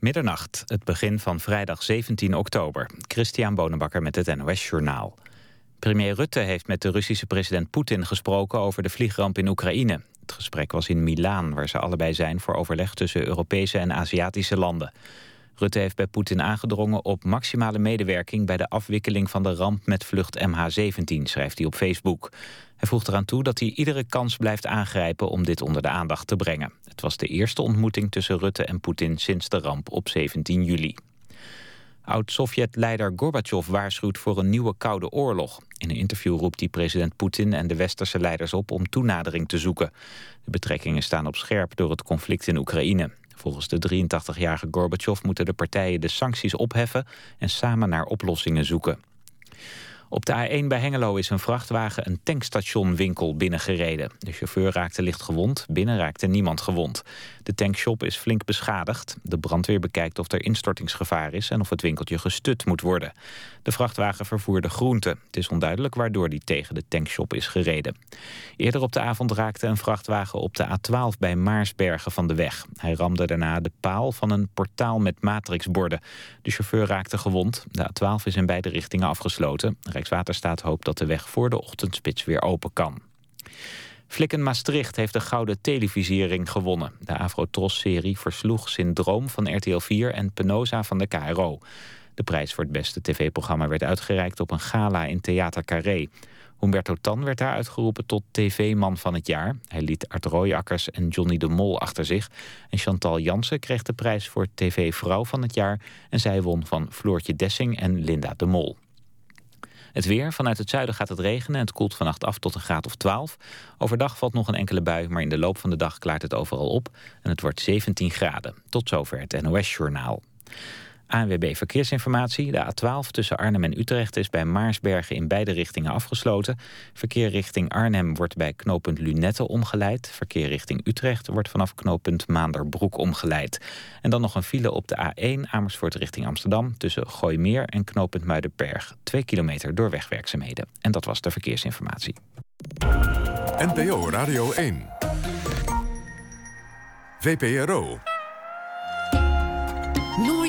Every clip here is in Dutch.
Middernacht, het begin van vrijdag 17 oktober. Christian Bonenbakker met het NOS Journaal. Premier Rutte heeft met de Russische president Poetin gesproken over de vliegramp in Oekraïne. Het gesprek was in Milaan, waar ze allebei zijn voor overleg tussen Europese en Aziatische landen. Rutte heeft bij Poetin aangedrongen op maximale medewerking bij de afwikkeling van de ramp met vlucht MH17, schrijft hij op Facebook. Hij voegt eraan toe dat hij iedere kans blijft aangrijpen om dit onder de aandacht te brengen. Het was de eerste ontmoeting tussen Rutte en Poetin sinds de ramp op 17 juli. Oud-Sovjet-leider Gorbachev waarschuwt voor een nieuwe koude oorlog. In een interview roept hij president Poetin en de westerse leiders op om toenadering te zoeken. De betrekkingen staan op scherp door het conflict in Oekraïne. Volgens de 83-jarige Gorbachev moeten de partijen de sancties opheffen en samen naar oplossingen zoeken. Op de A1 bij Hengelo is een vrachtwagen een tankstationwinkel binnengereden. De chauffeur raakte licht gewond, binnen raakte niemand gewond. De tankshop is flink beschadigd. De brandweer bekijkt of er instortingsgevaar is en of het winkeltje gestut moet worden. De vrachtwagen vervoerde groenten. Het is onduidelijk waardoor die tegen de tankshop is gereden. Eerder op de avond raakte een vrachtwagen op de A12 bij Maarsbergen van de weg. Hij ramde daarna de paal van een portaal met matrixborden. De chauffeur raakte gewond. De A12 is in beide richtingen afgesloten. Rijkswaterstaat hoopt dat de weg voor de ochtendspits weer open kan. Flikken Maastricht heeft de gouden televisiering gewonnen. De Afro-Tros-serie versloeg Syndroom van RTL 4 en Penosa van de KRO. De prijs voor het beste tv-programma werd uitgereikt op een gala in Theater Carré. Humberto Tan werd daar uitgeroepen tot tv-man van het jaar. Hij liet Art Rooijakkers en Johnny de Mol achter zich. En Chantal Jansen kreeg de prijs voor tv-vrouw van het jaar... en zij won van Floortje Dessing en Linda de Mol. Het weer. Vanuit het zuiden gaat het regenen en het koelt vannacht af tot een graad of 12. Overdag valt nog een enkele bui, maar in de loop van de dag klaart het overal op. En het wordt 17 graden. Tot zover het NOS-journaal. ANWB Verkeersinformatie. De A12 tussen Arnhem en Utrecht is bij Maarsbergen in beide richtingen afgesloten. Verkeer richting Arnhem wordt bij knooppunt Lunette omgeleid. Verkeer richting Utrecht wordt vanaf knooppunt Maanderbroek omgeleid. En dan nog een file op de A1 Amersfoort richting Amsterdam... tussen Gooimeer en knooppunt Muidenberg. Twee kilometer door wegwerkzaamheden. En dat was de verkeersinformatie. NPO Radio 1. VPRO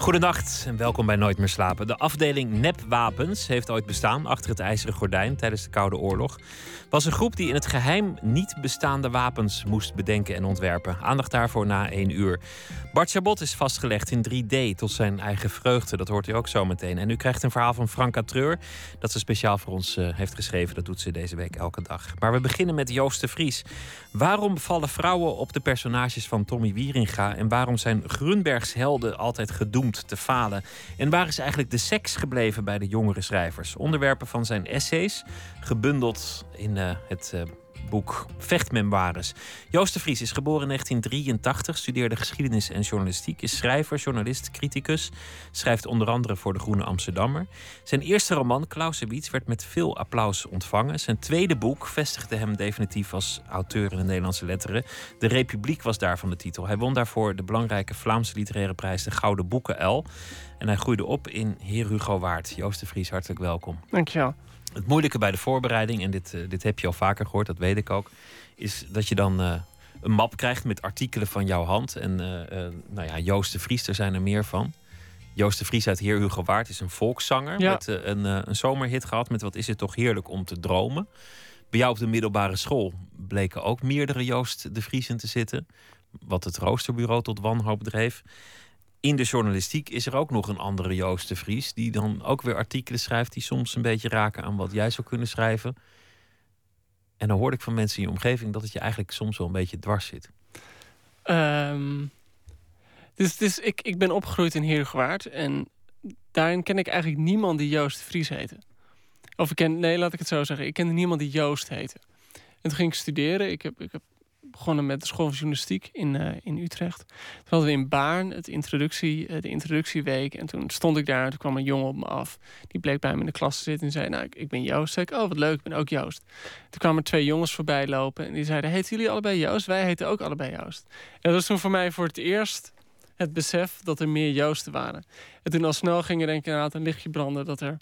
Goedenacht en welkom bij Nooit meer slapen. De afdeling nepwapens heeft ooit bestaan achter het ijzeren gordijn tijdens de Koude Oorlog. Was een groep die in het geheim niet bestaande wapens moest bedenken en ontwerpen. Aandacht daarvoor na één uur. Bart Chabot is vastgelegd in 3D tot zijn eigen vreugde. Dat hoort u ook zo meteen. En u krijgt een verhaal van Franka Treur dat ze speciaal voor ons uh, heeft geschreven. Dat doet ze deze week elke dag. Maar we beginnen met Joost de Vries. Waarom vallen vrouwen op de personages van Tommy Wieringa? En waarom zijn Grunbergs helden altijd gedoemd te falen? En waar is eigenlijk de seks gebleven bij de jongere schrijvers? Onderwerpen van zijn essays, gebundeld in uh, het uh, boek Vechtmemoires. Joost de Vries is geboren in 1983, studeerde geschiedenis en journalistiek, is schrijver, journalist, criticus, schrijft onder andere voor de Groene Amsterdammer. Zijn eerste roman, Clausewitz, werd met veel applaus ontvangen. Zijn tweede boek vestigde hem definitief als auteur in de Nederlandse letteren. De Republiek was daarvan de titel. Hij won daarvoor de belangrijke Vlaamse literaire prijs, de Gouden Boeken L. En hij groeide op in Heer Hugo Waard. Joost de Vries, hartelijk welkom. Dankjewel. Het moeilijke bij de voorbereiding, en dit, uh, dit heb je al vaker gehoord, dat weet ik ook, is dat je dan uh, een map krijgt met artikelen van jouw hand. En uh, nou ja, Joost de Vries, er zijn er meer van. Joost de Vries uit Heer Hugo Waard is een volkszanger ja. met een, een zomerhit gehad met Wat is het toch heerlijk om te dromen. Bij jou op de middelbare school bleken ook meerdere Joost de Vriesen te zitten. Wat het roosterbureau tot wanhoop dreef in de journalistiek is er ook nog een andere Joost de Vries. Die dan ook weer artikelen schrijft die soms een beetje raken aan wat jij zou kunnen schrijven. En dan hoorde ik van mensen in je omgeving dat het je eigenlijk soms wel een beetje dwars zit. Dus dus ik, ik ben opgegroeid in Heergewaard. En daarin ken ik eigenlijk niemand die Joost de Vries heette. Of ik ken, nee, laat ik het zo zeggen. Ik kende niemand die Joost heette. En toen ging ik studeren. Ik heb, ik heb begonnen met de school van journalistiek in, uh, in Utrecht. Toen hadden we in Baarn het introductie, uh, de introductieweek. En toen stond ik daar en toen kwam een jongen op me af. Die bleek bij me in de klas te zitten en zei... nou, ik, ben Joost. Zei ik, oh, wat leuk, ik ben ook Joost. Toen kwamen twee jongens voorbij lopen en die zeiden... heten jullie allebei Joost? Wij heten ook allebei Joost. En dat was toen voor mij voor het eerst het besef dat er meer Joosten waren. En toen al snel ging er denk ik inderdaad een lichtje branden... dat er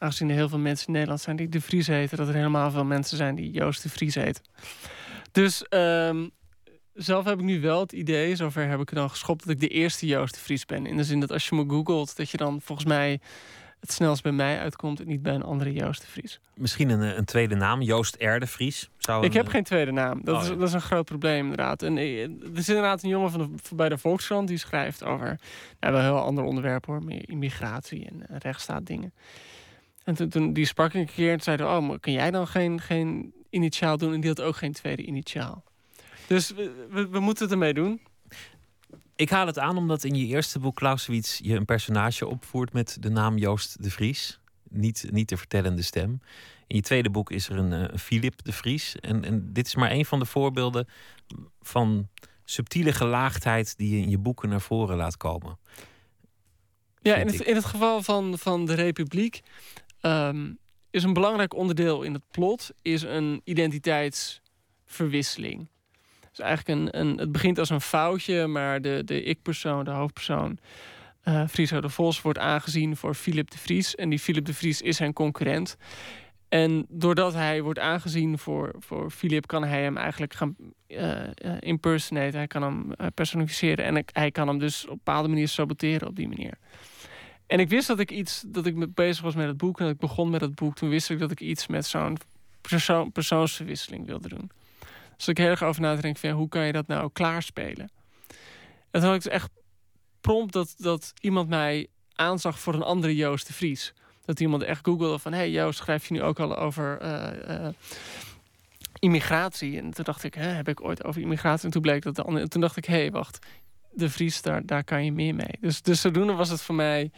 aangezien er heel veel mensen in Nederland zijn die de Vries heten, dat er helemaal veel mensen zijn die Joost de Vries heten. Dus ehm, zelf heb ik nu wel het idee, zover heb ik er dan geschopt, dat ik de eerste Joost de Vries ben. In de zin dat als je me googelt, dat je dan volgens mij het snelst bij mij uitkomt en niet bij een andere Joost de Vries. Misschien een, een tweede naam, Joost R. de Vries. Zou Ik een- heb geen tweede naam. Dat, Oh, is, ja. dat is een groot probleem, inderdaad. En eh, er is inderdaad een jongen van de, bij de Volkskrant die schrijft over. Nou, wel een heel ander onderwerp hoor, meer immigratie en eh, rechtsstaat dingen. En toen, toen die sprak ik een keer en zeiden: Oh, maar kan jij dan geen, geen initiaal doen? En die had ook geen tweede initiaal. Dus we, we, we moeten het ermee doen. Ik haal het aan omdat in je eerste boek Clausewitz je een personage opvoert met de naam Joost de Vries. Niet, niet de vertellende stem. In je tweede boek is er een eh, Philip de Vries. En, en dit is maar een van de voorbeelden van subtiele gelaagdheid die je in je boeken naar voren laat komen. Ja, in het, in het geval van, van de Republiek ehm, is een belangrijk onderdeel in het plot is een identiteitsverwisseling. Dus eigenlijk een, een, het begint als een foutje, maar de, de ik-persoon, de hoofdpersoon, eh Friso de Vos, wordt aangezien voor Philip de Vries. En die Philip de Vries is zijn concurrent. En doordat hij wordt aangezien voor, voor Philip, kan hij hem eigenlijk gaan impersonaten. Hij kan hem personificeren. En hij kan hem dus op een bepaalde manier saboteren op die manier. En ik wist dat ik iets, dat ik bezig was met het boek. En dat ik begon met het boek. Toen wist ik dat ik iets met zo'n persoon, persoonsverwisseling wilde doen. Dus ik heel erg over na te denken van hoe kan je dat nou klaarspelen? En toen had ik dus echt prompt dat, dat iemand mij aanzag voor een andere Joost de Vries. Dat iemand echt googelde van... hey Joost, schrijf je nu ook al over eh, eh, immigratie? En toen dacht ik, heb ik ooit over immigratie? En toen bleek dat de andere... Toen dacht ik, hé, hey, wacht. De Vries, daar, kan je meer mee. Dus, dus zodoende was het voor mij...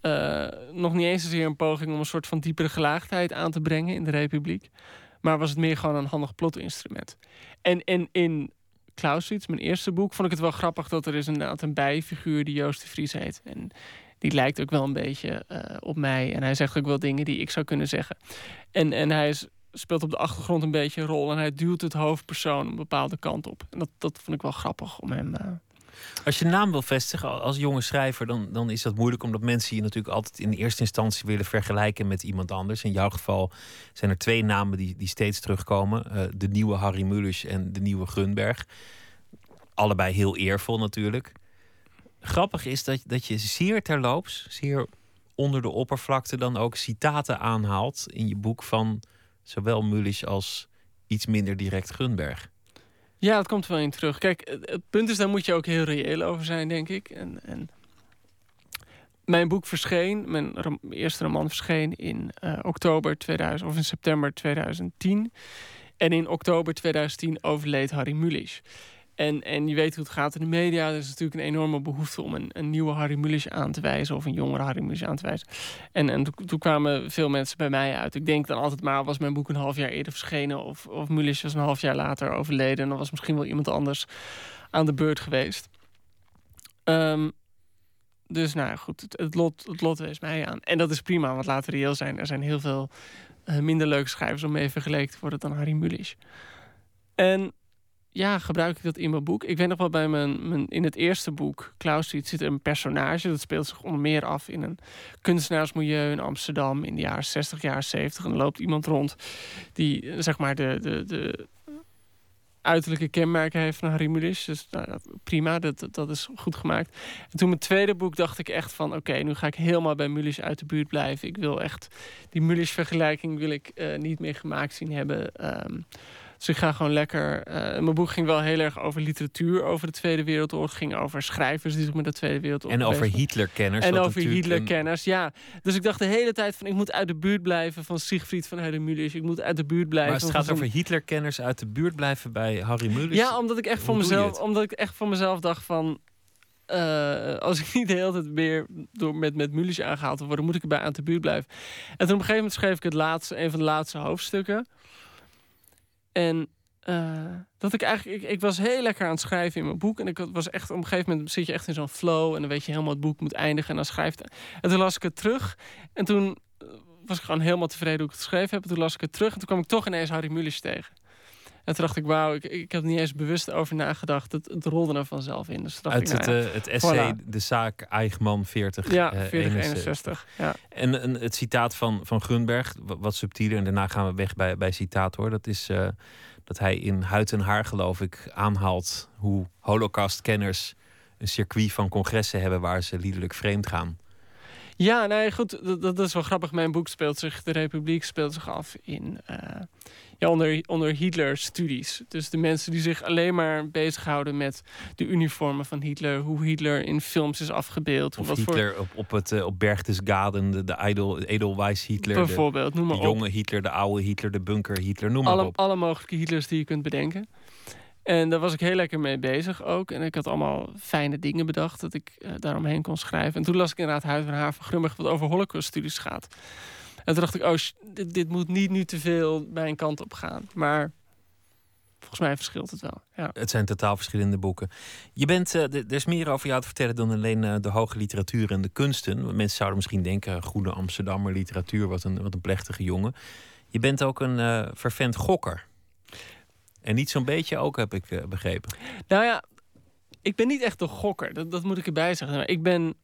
eh, nog niet eens zozeer een poging om een soort van diepere gelaagdheid aan te brengen in de Republiek. Maar was het meer gewoon een handig plotinstrument. En, en in Clausewitz, mijn eerste boek, vond ik het wel grappig dat er is inderdaad een bijfiguur die Joost de Vries heet. En die lijkt ook wel een beetje eh, op mij. En hij zegt ook wel dingen die ik zou kunnen zeggen. En, en hij is, speelt op de achtergrond een beetje een rol. En hij duwt het hoofdpersoon een bepaalde kant op. En dat, dat vond ik wel grappig om hem. eh, Als je naam wil vestigen als jonge schrijver, dan, dan is dat moeilijk omdat mensen je natuurlijk altijd in eerste instantie willen vergelijken met iemand anders. In jouw geval zijn er twee namen die, die steeds terugkomen: eh, de nieuwe Harry Mulisch en de nieuwe Gunberg. Allebei heel eervol natuurlijk. Grappig is dat, dat je zeer terloops, zeer onder de oppervlakte, dan ook citaten aanhaalt in je boek van zowel Mulisch als iets minder direct Gunberg. Ja, het komt wel in terug. Kijk, het, punt is, daar moet je ook heel reëel over zijn, denk ik. En, en mijn boek verscheen, mijn eerste roman verscheen in eh, oktober 2000 of in september 2010. En in oktober 2010 overleed Harry Mulisch. En, en je weet hoe het gaat in de media. Er is natuurlijk een enorme behoefte om een, een nieuwe Harry Mulisch aan te wijzen. Of een jongere Harry Mulisch aan te wijzen. En, en toen, kwamen veel mensen bij mij uit. Ik denk dan altijd maar, was mijn boek een half jaar eerder verschenen. Of, of Mulisch was een half jaar later overleden. En dan was misschien wel iemand anders aan de beurt geweest. Ehm, dus nou goed, het, lot, het lot wees mij aan. En dat is prima, want laten we reëel zijn. Er zijn heel veel eh, minder leuke schrijvers om mee vergeleken te worden dan Harry Mulisch. En ja, gebruik ik dat in mijn boek. Ik weet nog wel bij mijn, mijn in het eerste boek, Clausewitz, zit een personage. Dat speelt zich onder meer af in een kunstenaarsmilieu in Amsterdam in de jaren 60, jaren 70. En er loopt iemand rond die eh, zeg maar de, de, de uiterlijke kenmerken heeft van Harry Mulisch. Dus nou, prima, dat, dat- dat is goed gemaakt. En toen mijn tweede boek dacht ik echt van... oké, nu ga ik helemaal bij Mulisch uit de buurt blijven. Ik wil echt... die Mulisch-vergelijking wil ik eh, niet meer gemaakt zien hebben. Ehm, dus ik ga gewoon lekker... eh, mijn boek ging wel heel erg over literatuur over de Tweede Wereldoorlog. Ging over schrijvers die zich met de Tweede Wereldoorlog En over Hitlerkenners. en over een- Hitlerkenners, ja. Dus ik dacht de hele tijd van... ik moet uit de buurt blijven van Siegfried van Harry Mulisch. Ik moet uit de buurt blijven Maar het gaat over Hitlerkenners uit de buurt blijven bij Harry Mulisch. ja, omdat ik echt voor mezelf, omdat ik echt voor mezelf dacht van. eh, als ik niet de hele tijd meer door met, met Mulisch aangehaald wil worden, moet ik erbij aan de buurt blijven. En toen op een gegeven moment schreef ik het laatste, een van de laatste hoofdstukken. En eh, dat ik eigenlijk, ik, ik was heel lekker aan het schrijven in mijn boek. En ik was echt, op een gegeven moment zit je echt in zo'n flow. En dan weet je helemaal het boek moet eindigen. En dan schrijft. En toen las ik het terug. En toen eh, was ik gewoon helemaal tevreden hoe ik het geschreven heb. En toen las ik het terug. En toen kwam ik toch ineens Harry Mulisch tegen. En toen dacht ik, wauw, ik, ik heb er niet eens bewust over nagedacht. Het, het rolde er vanzelf in. Dus Uit het, nou ja, eh, het essay voilà. De Zaak Eichmann 40, ja, eh, 40, 61. 61. Ja. En het citaat van, van Grunberg, wa- wat subtieler, en daarna gaan we weg bij, bij citaat hoor. Dat is eh, dat hij in Huid en Haar, geloof ik, aanhaalt hoe holocaustkenners een circuit van congressen hebben waar ze liederlijk vreemd gaan. Ja, nee, goed. Dat, dat is wel grappig. Mijn boek speelt zich, de Republiek speelt zich af in, eh, ja, onder, onder Hitler-studies. Dus de mensen die zich alleen maar bezighouden met de uniformen van Hitler, hoe Hitler in films is afgebeeld. Of wat Hitler op, op, het, eh, op Berchtesgaden, de, de Idol, Edelweiss Hitler, voor, de, bijvoorbeeld, noem de maar op. jonge Hitler, de oude Hitler, de bunker Hitler, noem maar alle, op. alle mogelijke Hitlers die je kunt bedenken. En daar was ik heel lekker mee bezig ook. En ik had allemaal fijne dingen bedacht dat ik eh, daaromheen kon schrijven. En toen las ik inderdaad Huid van Haar van Grumberg wat over holocauststudies gaat. En toen dacht ik, oh, dit, moet niet nu te veel mijn kant op gaan. Maar volgens mij verschilt het wel. Ja. Het zijn totaal verschillende boeken. Je bent, eh, er is meer over jou te vertellen dan alleen eh, de hoge literatuur en de kunsten. Mensen zouden misschien denken, goede Amsterdammer literatuur, wat een, wat een plechtige jongen. Je bent ook een vervent gokker. En niet zo'n beetje ook, heb ik eh, begrepen. Nou ja, ik ben niet echt een gokker. Dat, dat moet ik erbij zeggen. Maar ik ben.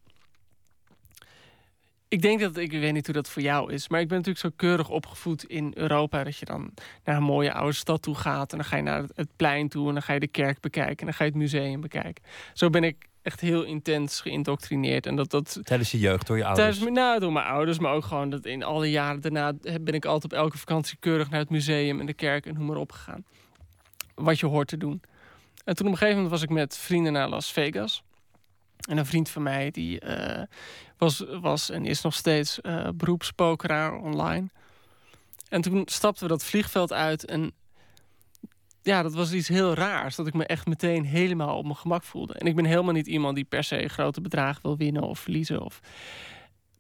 Ik denk dat, ik weet niet hoe dat voor jou is, maar ik ben natuurlijk zo keurig opgevoed in Europa dat je dan naar een mooie oude stad toe gaat en dan ga je naar het, plein toe en dan ga je de kerk bekijken en dan ga je het museum bekijken. Zo ben ik echt heel intens geïndoctrineerd en dat dat Tijdens je jeugd door je ouders. Tijdens, mijn- nou, door mijn ouders, maar ook gewoon dat in alle jaren daarna ben ik altijd op elke vakantie keurig naar het museum en de kerk en hoe maar op gegaan. Wat je hoort te doen. En toen op een gegeven moment was ik met vrienden naar Las Vegas. En een vriend van mij die eh, was, was en is nog steeds eh beroepspokeraar online. En toen stapten we dat vliegveld uit en ja, dat was iets heel raars. Dat ik me echt meteen helemaal op mijn gemak voelde. En ik ben helemaal niet iemand die per se grote bedragen wil winnen of verliezen. Of...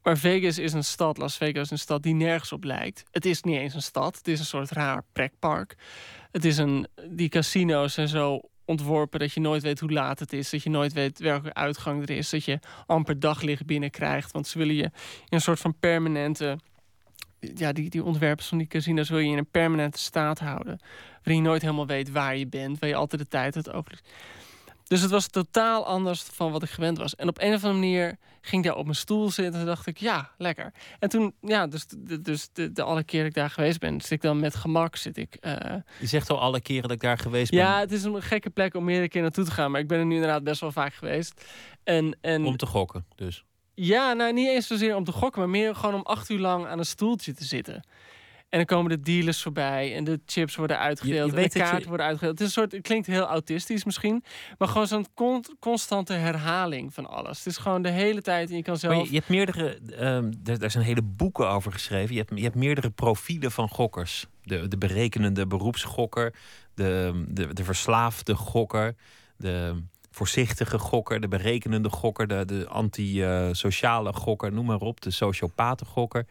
Maar Vegas is een stad, Las Vegas is een stad die nergens op lijkt. Het is niet eens een stad, het is een soort raar pretpark. Het is een, die casino's zijn zo ontworpen dat je nooit weet hoe laat het is. Dat je nooit weet welke uitgang er is. Dat je amper daglicht binnenkrijgt. Want ze willen je in een soort van permanente... Ja, die, die ontwerpers van die casino's wil je in een permanente staat houden. Waarin je nooit helemaal weet waar je bent. Waar je altijd de tijd hebt over. Dus het was totaal anders van wat ik gewend was. En op een of andere manier ging ik daar op mijn stoel zitten en dacht ik, ja, lekker. En toen, ja, dus, dus de, de alle keer dat ik daar geweest ben, zit ik dan met gemak, zit ik... eh, Je zegt al alle keren dat ik daar geweest ben ja, het is een gekke plek om meerdere keer naartoe te gaan. Maar ik ben er nu inderdaad best wel vaak geweest. En, en om te gokken. Dus. ja, nou niet eens zozeer om te gokken, maar meer gewoon om acht uur lang aan een stoeltje te zitten. En dan komen de dealers voorbij en de chips worden uitgedeeld Je- je en de je- kaarten worden uitgedeeld. Het, is een soort, het klinkt heel autistisch misschien, maar gewoon zo'n con- constante herhaling van alles. Het is gewoon de hele tijd en je kan zelf... Maar je, hebt meerdere, ehm, er, daar zijn hele boeken over geschreven. Je hebt, je hebt meerdere profielen van gokkers. De, de berekenende beroepsgokker, de, de, de verslaafde gokker, de voorzichtige gokker, de berekenende gokker, de, de antisociale gokker, noem maar op, de sociopathe gokker.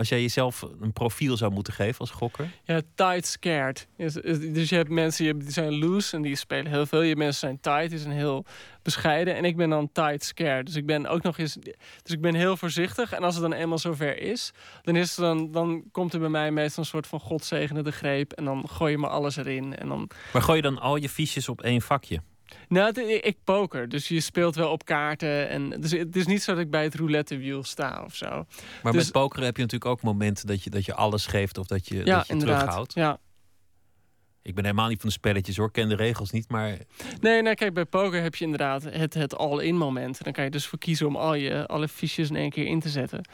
Als jij jezelf een profiel zou moeten geven als gokker, Ja, tight scared. Dus, je hebt mensen die zijn loose en die spelen heel veel. Je hebt mensen zijn tight, die zijn heel bescheiden. En ik ben dan tight scared. Dus ik ben ook nog eens. Dus ik ben heel voorzichtig. En als het dan eenmaal zover is, dan, is het dan, dan komt er bij mij meestal een soort van godzegenende greep. En dan gooi je maar alles erin. En dan. maar gooi je dan al je fiches op één vakje? Nou, ik, poker. Dus je speelt wel op kaarten. En dus het is niet zo dat ik bij het roulettewiel sta of zo. Maar Dus- met pokeren heb je natuurlijk ook momenten dat je, dat je alles geeft of dat je, ja, dat je inderdaad. terughoudt. Ja. Ik ben helemaal niet van de spelletjes hoor, ik ken de regels niet, maar Nee, nee, kijk, bij poker heb je inderdaad het, het all-in moment. En dan kan je dus voor kiezen om al je alle fiches in één keer in te zetten.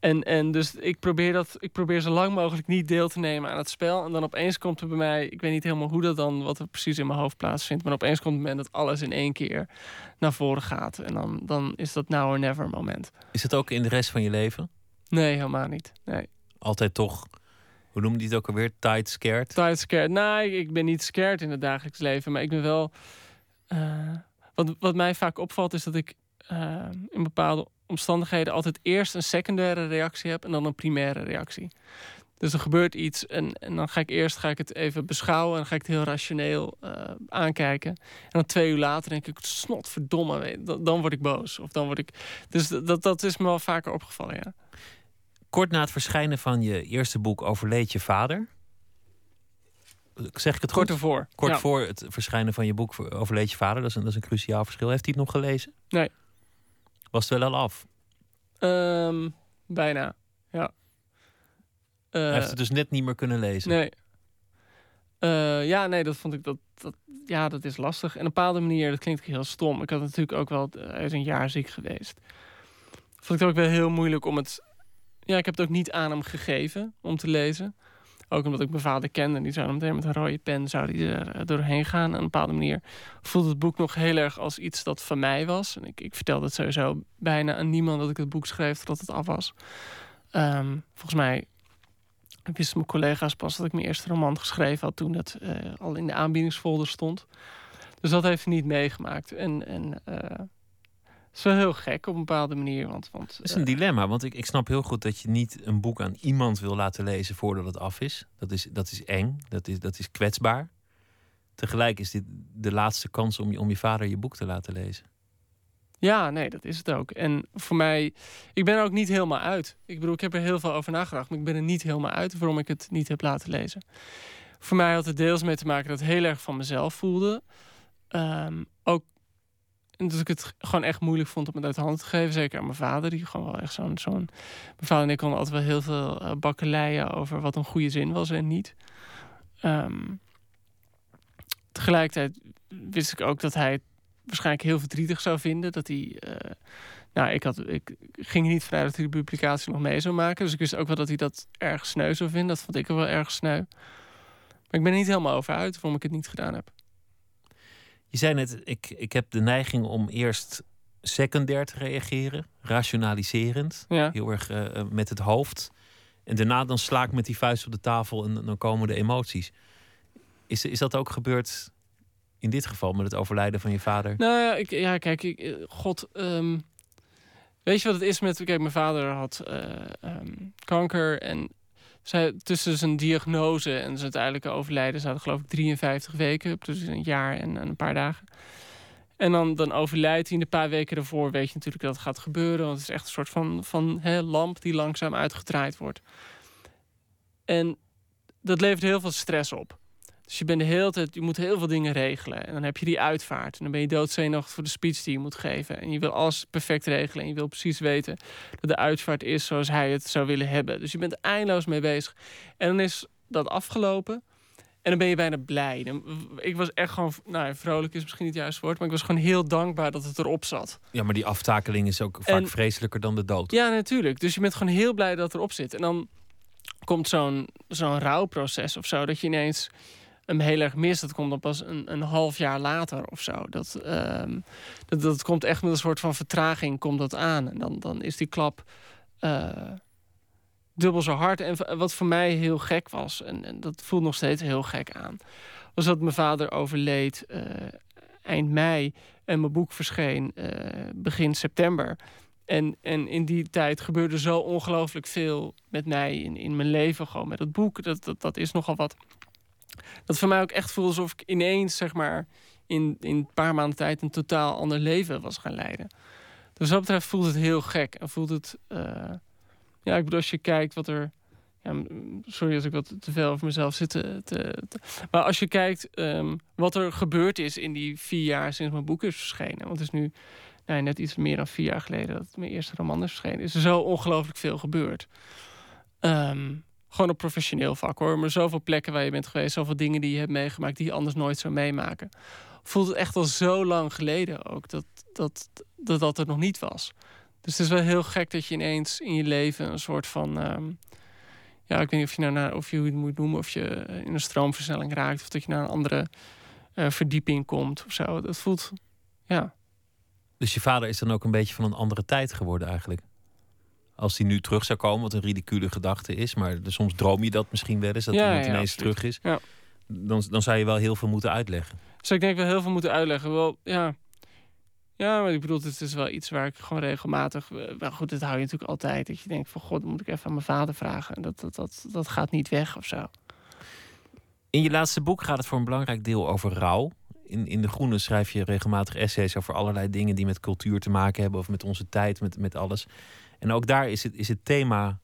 En, en dus ik probeer, dat, ik probeer zo lang mogelijk niet deel te nemen aan het spel. En dan opeens komt er bij mij, ik weet niet helemaal hoe dat dan, wat er precies in mijn hoofd plaatsvindt. Maar opeens komt het moment dat alles in één keer naar voren gaat. En dan, dan is dat now or never moment. is het ook in de rest van je leven? Nee, helemaal niet. Nee. Altijd toch, hoe noem je het ook alweer? Tight scared? Tight scared. Nee, ik ben niet scared in het dagelijks leven. Maar ik ben wel. eh, wat, wat mij vaak opvalt is dat ik eh, in bepaalde omstandigheden altijd eerst een secundaire reactie heb en dan een primaire reactie. Dus er gebeurt iets en, en dan ga ik eerst ga ik het even beschouwen en dan ga ik het heel rationeel eh, aankijken. En dan twee uur later denk ik, snot verdomme, weet- dan, word ik boos. Of dan word ik. Dus dat, dat is me wel vaker opgevallen, ja. Kort na het verschijnen van je eerste boek overleed je vader. Zeg ik het Kort ervoor. Kort Ja. voor het verschijnen van je boek overleed je vader. Dat is, een, dat is een cruciaal verschil. Heeft hij het nog gelezen? Nee. Was het wel al af? Ehm, bijna, ja. Hij Eh, heeft het dus net niet meer kunnen lezen. Nee. Eh, ja, nee, dat vond ik dat, dat. Ja, dat is lastig. En op een bepaalde manier, dat klinkt heel stom. Ik had natuurlijk ook wel. eh, Hij is een jaar ziek geweest. Vond ik het ook wel heel moeilijk om het. Ja, ik heb het ook niet aan hem gegeven om te lezen. Ook omdat ik mijn vader kende. En die zou meteen met een rode pen zou die er eh, doorheen gaan. Op een bepaalde manier voelde het boek nog heel erg als iets dat van mij was. En ik, ik vertelde het sowieso bijna aan niemand dat ik het boek schreef totdat het af was. Ehm, volgens mij wisten mijn collega's pas dat ik mijn eerste roman geschreven had toen dat eh, al in de aanbiedingsfolder stond. Dus dat heeft hij niet meegemaakt. En, en eh, het is wel heel gek op een bepaalde manier. Want, want Dat is eh, een dilemma, want ik, ik snap heel goed dat je niet een boek aan iemand wil laten lezen voordat het af is. Dat is, dat is eng, dat is, dat is kwetsbaar. Tegelijk is dit de laatste kans om je, om je vader je boek te laten lezen. Ja, nee, dat is het ook. En voor mij, ik ben er ook niet helemaal uit. Ik bedoel, ik heb er heel veel over nagedacht, maar ik ben er niet helemaal uit waarom ik het niet heb laten lezen. Voor mij had het deels mee te maken dat het heel erg van mezelf voelde. Ehm, ook en dat ik het gewoon echt moeilijk vond om het uit de hand te geven. Zeker aan mijn vader, die gewoon wel echt zo'n. zo'n mijn vader en ik konden altijd wel heel veel eh, bakkeleien over wat een goede zin was en niet. Ehm, tegelijkertijd wist ik ook dat hij het waarschijnlijk heel verdrietig zou vinden. Dat hij. eh, nou, ik, had, ik ging niet vanuit dat hij de publicatie nog mee zou maken. Dus ik wist ook wel dat hij dat erg sneu zou vinden. Dat vond ik er wel erg sneu. Maar ik ben er niet helemaal over uit waarom ik het niet gedaan heb. Je zei net, ik, ik heb de neiging om eerst secundair te reageren, rationaliserend, Ja. heel erg eh, eh, met het hoofd. En daarna dan sla ik met die vuist op de tafel en dan komen de emoties. Is, is dat ook gebeurd in dit geval met het overlijden van je vader? Nou ja, ik, ja kijk, ik, eh, god. ehm, weet je wat het is met. Kijk, mijn vader had eh, ehm, kanker. En tussen zijn diagnose en zijn uiteindelijke overlijden zaten, geloof ik, 53 weken. Dus een jaar en, en een paar dagen. En dan, dan overlijdt hij. In de paar weken daarvoor weet je natuurlijk dat het gaat gebeuren. Want het is echt een soort van, van lamp die langzaam uitgedraaid wordt. En dat levert heel veel stress op. Dus je bent de hele tijd, je moet heel veel dingen regelen. En dan heb je die uitvaart. En dan ben je doodzenuwachtig voor de speech die je moet geven. En je wil alles perfect regelen. En je wil precies weten dat de uitvaart is zoals hij het zou willen hebben. Dus je bent eindeloos mee bezig. En dan is dat afgelopen. En dan ben je bijna blij. Dan- Ik was echt gewoon, nou ja, vrolijk is misschien niet het juiste woord. Maar ik was gewoon heel dankbaar dat het erop zat. Ja, maar die aftakeling is ook vaak En- vreselijker dan de dood. Ja, natuurlijk. Dus je bent gewoon heel blij dat het erop zit. En dan komt zo'n zo'n rouwproces of zo, dat je ineens hem heel erg mist. Dat komt dan pas een, een half jaar later of zo. Dat, ehm, dat, dat komt echt met een soort van vertraging komt dat aan. En dan, dan is die klap eh, dubbel zo hard. En wat voor mij heel gek was, en, en dat voelt nog steeds heel gek aan, was dat mijn vader overleed eh, eind mei en mijn boek verscheen eh, begin september. En, en in die tijd gebeurde zo ongelooflijk veel met mij in, in mijn leven. Gewoon met het boek. Dat, dat, dat is nogal wat. Dat voor mij ook echt voelde alsof ik ineens, zeg maar, in, in een paar maanden tijd een totaal ander leven was gaan leiden. Dus wat dat betreft voelt het heel gek. En voelt het. eh, ja, ik bedoel, als je kijkt wat er. Ja, sorry als ik wat te veel over mezelf zit. te- maar als je kijkt ehm, wat er gebeurd is in die vier jaar sinds mijn boek is verschenen. Want het is nu nou, net iets meer dan vier jaar geleden dat mijn eerste roman is verschenen. Is er zo ongelooflijk veel gebeurd. Ehm, gewoon op professioneel vlak hoor. Maar zoveel plekken waar je bent geweest, zoveel dingen die je hebt meegemaakt die je anders nooit zou meemaken. Voelt het echt al zo lang geleden ook dat dat, dat, dat er nog niet was. Dus het is wel heel gek dat je ineens in je leven een soort van. ehm, ja, ik weet niet of je nou naar, of je het moet noemen, of je eh, in een stroomversnelling raakt, of dat je naar een andere eh, verdieping komt of zo. Dat voelt, ja. Dus je vader is dan ook een beetje van een andere tijd geworden eigenlijk. Als hij nu terug zou komen, wat een ridicule gedachte is, maar soms droom je dat misschien wel eens, dat Ja, iemand ja, ineens absoluut. terug is. Ja. Dan, dan zou je wel heel veel moeten uitleggen. Dus ik denk wel heel veel moeten uitleggen. Wel, ja. Ja, maar ik bedoel, het is wel iets waar ik gewoon regelmatig... eh, Maar goed, dat hou je natuurlijk altijd. Dat je denkt van, god, moet ik even aan mijn vader vragen. En dat, dat, dat, dat gaat niet weg of zo. In je laatste boek gaat het voor een belangrijk deel over rouw. In, in De Groene schrijf je regelmatig essays over allerlei dingen die met cultuur te maken hebben. Of met onze tijd, met, met alles. En ook daar is het, is het thema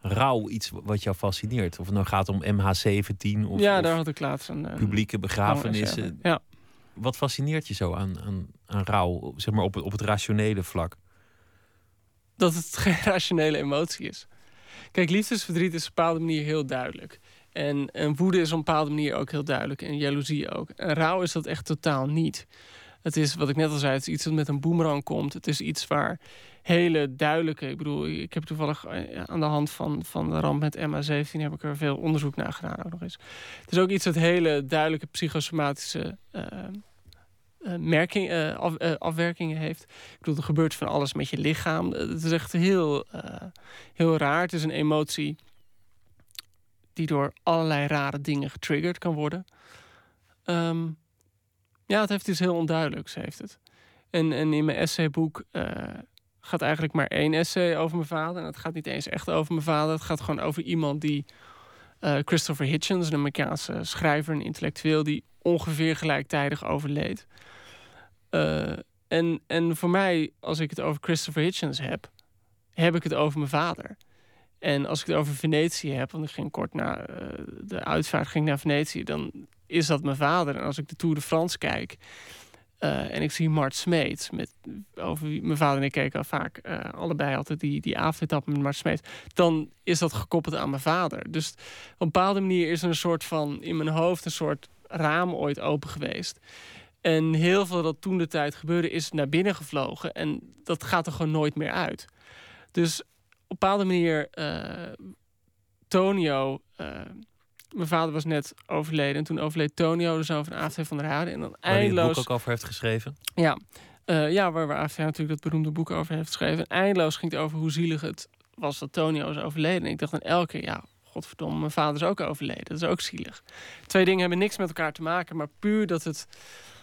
rouw iets wat jou fascineert? Of het nou gaat om MH17 of, ja, of daar had ik laatst een... een publieke begrafenissen. Ja. Wat fascineert je zo aan, aan, aan rouw, zeg maar op het, op het rationele vlak? Dat het geen rationele emotie is. Kijk, liefdesverdriet is op een bepaalde manier heel duidelijk. En, en woede is op een bepaalde manier ook heel duidelijk. En jaloezie ook. En rouw is dat echt totaal niet. Het is, wat ik net al zei, het is iets dat met een boemerang komt. Het is iets waar hele duidelijke... Ik bedoel, ik heb toevallig eh, aan de hand van, van de ramp met MA17... heb ik er veel onderzoek naar gedaan ook nog eens. Het is ook iets dat hele duidelijke psychosomatische... Uh, afwerkingen heeft. Ik bedoel, er gebeurt van alles met je lichaam. Het is echt heel, heel raar. Het is een emotie die door allerlei rare dingen getriggerd kan worden. Um, ja, het heeft iets heel onduidelijks, heeft het. En, en in mijn essayboek gaat eigenlijk maar één essay over mijn vader. En het gaat niet eens echt over mijn vader. Het gaat gewoon over iemand die... Christopher Hitchens, een Amerikaanse schrijver en intellectueel... die ongeveer gelijktijdig overleed. Uh, en, en voor mij, als ik het over Christopher Hitchens heb, heb ik het over mijn vader. En als ik het over Venetië heb, want ik ging kort na uh, de uitvaart ging naar Venetië, dan is dat mijn vader. En als ik de Tour de France kijk uh, en ik zie Mart Smeet, met, over wie, mijn vader en ik keken vaak allebei altijd die, die avondetappen met Mart Smeet, dan is dat gekoppeld aan mijn vader. Dus op een bepaalde manier is er een soort van in mijn hoofd een soort raam ooit open geweest. En heel veel dat toen de tijd gebeurde is naar binnen gevlogen. En dat gaat er gewoon nooit meer uit. Dus op een bepaalde manier, uh, Tonio... Mijn vader was net overleden. En toen overleed Tonio, de zoon van AFT van der Rade. En dan waar eindeloos... Waar boek ook over heeft geschreven? Ja, uh, ja waar, waar AFT natuurlijk dat beroemde boek over heeft geschreven. En eindeloos ging het over hoe zielig het was dat Tonio is overleden. En ik dacht dan elke keer, ja, godverdomme, mijn vader is ook overleden. Dat is ook zielig. Twee dingen hebben niks met elkaar te maken, maar puur dat het...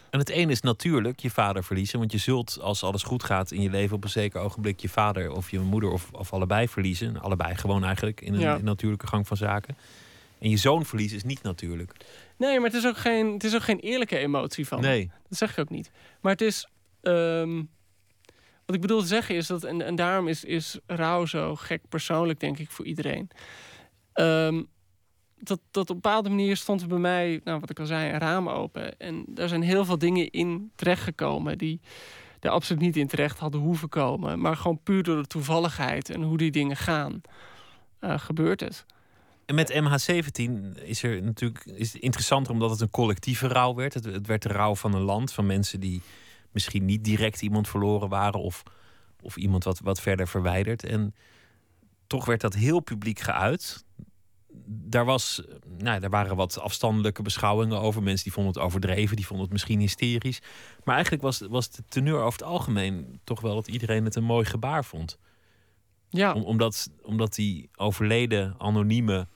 En het een is natuurlijk je vader verliezen. Want je zult, als alles goed gaat in je leven, op een zeker ogenblik je vader of je moeder of, of allebei verliezen. Allebei gewoon eigenlijk in een, Ja. in een natuurlijke gang van zaken. En je zoon verliezen is niet natuurlijk. Nee, maar het is ook geen, het is ook geen eerlijke emotie van. Nee. Dat zeg ik ook niet. Maar het is. ehm, wat ik bedoel te zeggen is dat. En, en daarom is, is rouw zo gek persoonlijk, denk ik, voor iedereen. Ehm, dat, dat op een bepaalde manier stond er bij mij, nou, wat ik al zei, een raam open. En daar zijn heel veel dingen in terechtgekomen die er absoluut niet in terecht hadden hoeven komen. Maar gewoon puur door de toevalligheid en hoe die dingen gaan, eh, gebeurt het. En met MH17 is er natuurlijk is het interessanter omdat het een collectieve rouw werd. Het, het werd de rouw van een land, van mensen die misschien niet direct iemand verloren waren of, of iemand wat, wat verder verwijderd. En toch werd dat heel publiek geuit. Daar, was, nou, daar waren wat afstandelijke beschouwingen over. Mensen die vonden het overdreven, die vonden het misschien hysterisch. Maar eigenlijk was, was de teneur over het algemeen toch wel dat iedereen het een mooi gebaar vond. Ja, Om, omdat, omdat die overleden anonieme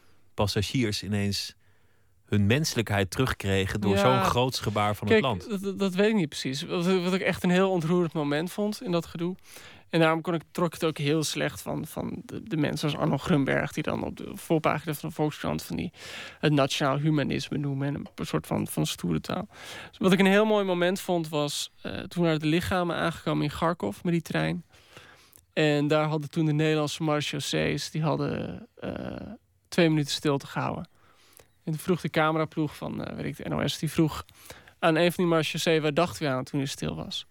passagiers ineens hun menselijkheid terugkregen door Ja. zo'n groots gebaar van Kijk, het land. Dat, dat- weet ik niet precies. Wat, wat ik echt een heel ontroerend moment vond in dat gedoe. En daarom kon ik, trok het ook heel slecht van, van de, de mensen als Arno Grunberg... die dan op de voorpagina van de Volkskrant van die, het nationaal humanisme noemen... en een soort van, van stoere taal. Dus wat ik een heel mooi moment vond was... eh, toen waren de lichamen aangekomen in Kharkov met die trein. En daar hadden toen de Nederlandse marechaussees... die hadden eh, twee minuten stilte gehouden. En toen vroeg de cameraploeg van eh, weet ik, de NOS... die vroeg aan een van die marechaussee... waar dacht u aan toen u stil was?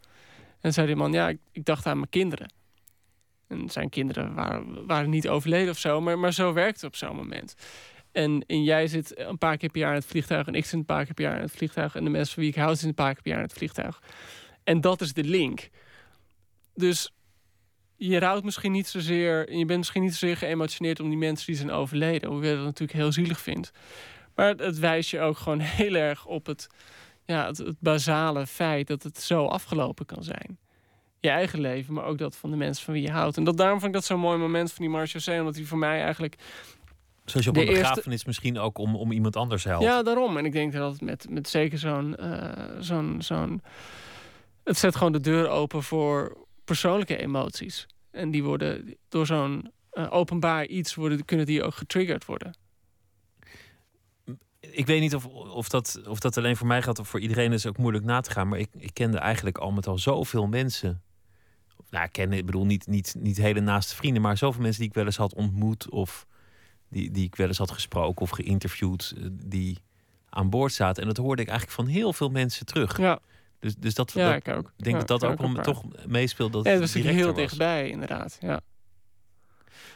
En zei die man, ja, ik, ik dacht aan mijn kinderen. En zijn kinderen waren, waren niet overleden of zo, maar, maar zo werkt het op zo'n moment. En, en jij zit een paar keer per jaar in het vliegtuig... en ik zit een paar keer per jaar in het vliegtuig... en de mensen van wie ik hou zitten een paar keer per jaar in het vliegtuig. En dat is de link. Dus je rouwt misschien niet zozeer... je bent misschien niet zozeer geëmotioneerd om die mensen die zijn overleden... hoewel je dat natuurlijk heel zielig vindt. Maar het, wijst je ook gewoon heel erg op het, ja, het, het basale feit... dat het zo afgelopen kan zijn je eigen leven, maar ook dat van de mensen van wie je houdt. En dat, daarom vond ik dat zo'n mooi moment van die Marchaussee, omdat hij voor mij eigenlijk... Zoals je op de een eerste- begrafenis misschien ook om, om iemand anders helpt. Ja, daarom. En ik denk dat het met, met zeker zo'n... eh, zo'n zo'n het zet gewoon de deur open voor persoonlijke emoties. En die worden door zo'n eh, openbaar iets worden, kunnen die ook getriggerd worden. Ik weet niet of, of, dat, of dat alleen voor mij gaat of voor iedereen is ook moeilijk na te gaan. Maar ik, ik kende eigenlijk al met al zoveel mensen. Nou, ik ken, ik bedoel niet, niet, niet hele naaste vrienden, maar zoveel mensen die ik wel eens had ontmoet. Of die, die ik wel eens had gesproken of geïnterviewd, eh, die aan boord zaten. En dat hoorde ik eigenlijk van heel veel mensen terug. Ja, Dus, dus dat, ja dat- ik ook. denk Ja, dat dat ook waar. toch meespeelt. Dat Ja, het dat was natuurlijk heel was. dichtbij, inderdaad. Ja.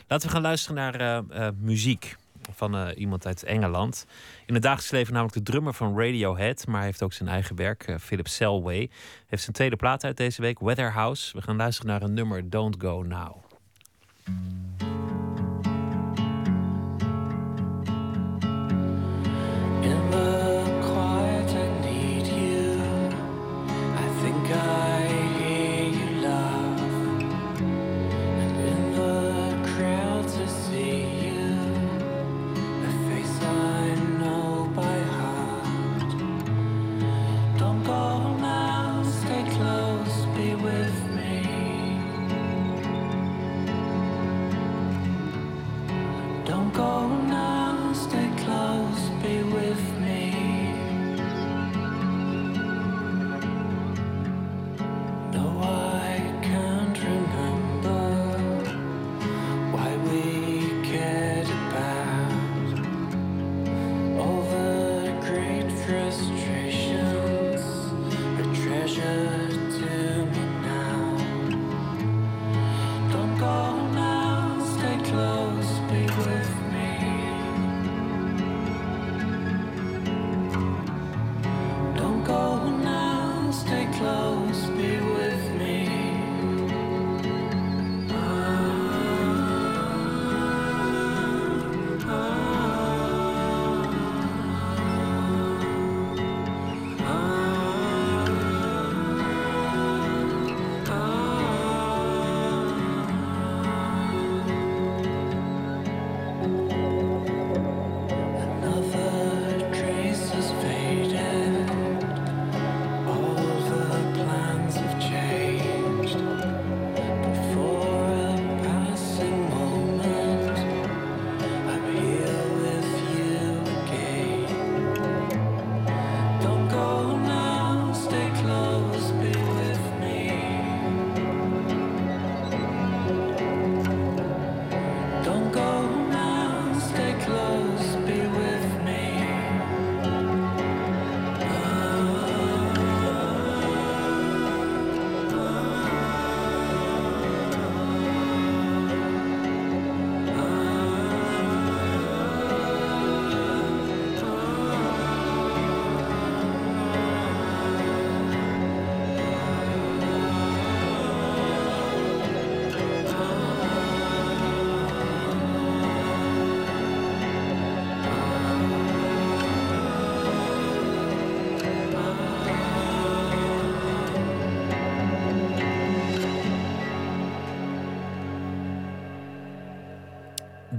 Laten we gaan luisteren naar eh, eh, muziek van eh, iemand uit Engeland. In het dagelijks leven namelijk de drummer van Radiohead, maar hij heeft ook zijn eigen werk. Philip Selway heeft zijn tweede plaat uit deze week, Weatherhouse. We gaan luisteren naar een nummer Don't Go Now.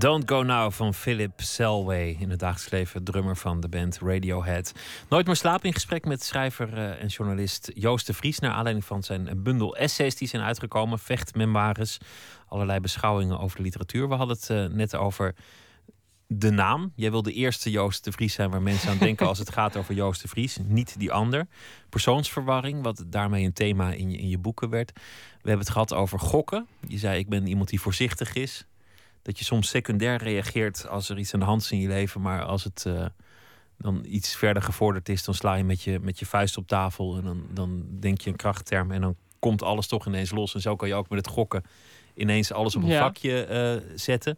Don't Go Now van Philip Selway. In het dagelijks leven drummer van de band Radiohead. Nooit meer slapen in gesprek met schrijver eh, en journalist Joost de Vries. Naar aanleiding van zijn bundel essays die zijn uitgekomen. Vechtmemoires. Allerlei beschouwingen over de literatuur. We hadden het eh, net over de naam. Jij wil de eerste Joost de Vries zijn waar mensen aan denken als het gaat over Joost de Vries. Niet die ander. Persoonsverwarring, wat daarmee een thema in je, in je boeken werd. We hebben het gehad over gokken. Je zei ik ben iemand die voorzichtig is dat je soms secundair reageert als er iets aan de hand is in je leven, maar als het eh, dan iets verder gevorderd is, dan sla je met je, met je vuist op tafel en dan, dan denk je een krachtterm en dan komt alles toch ineens los. En zo kan je ook met het gokken ineens alles op een Ja. vakje eh, zetten.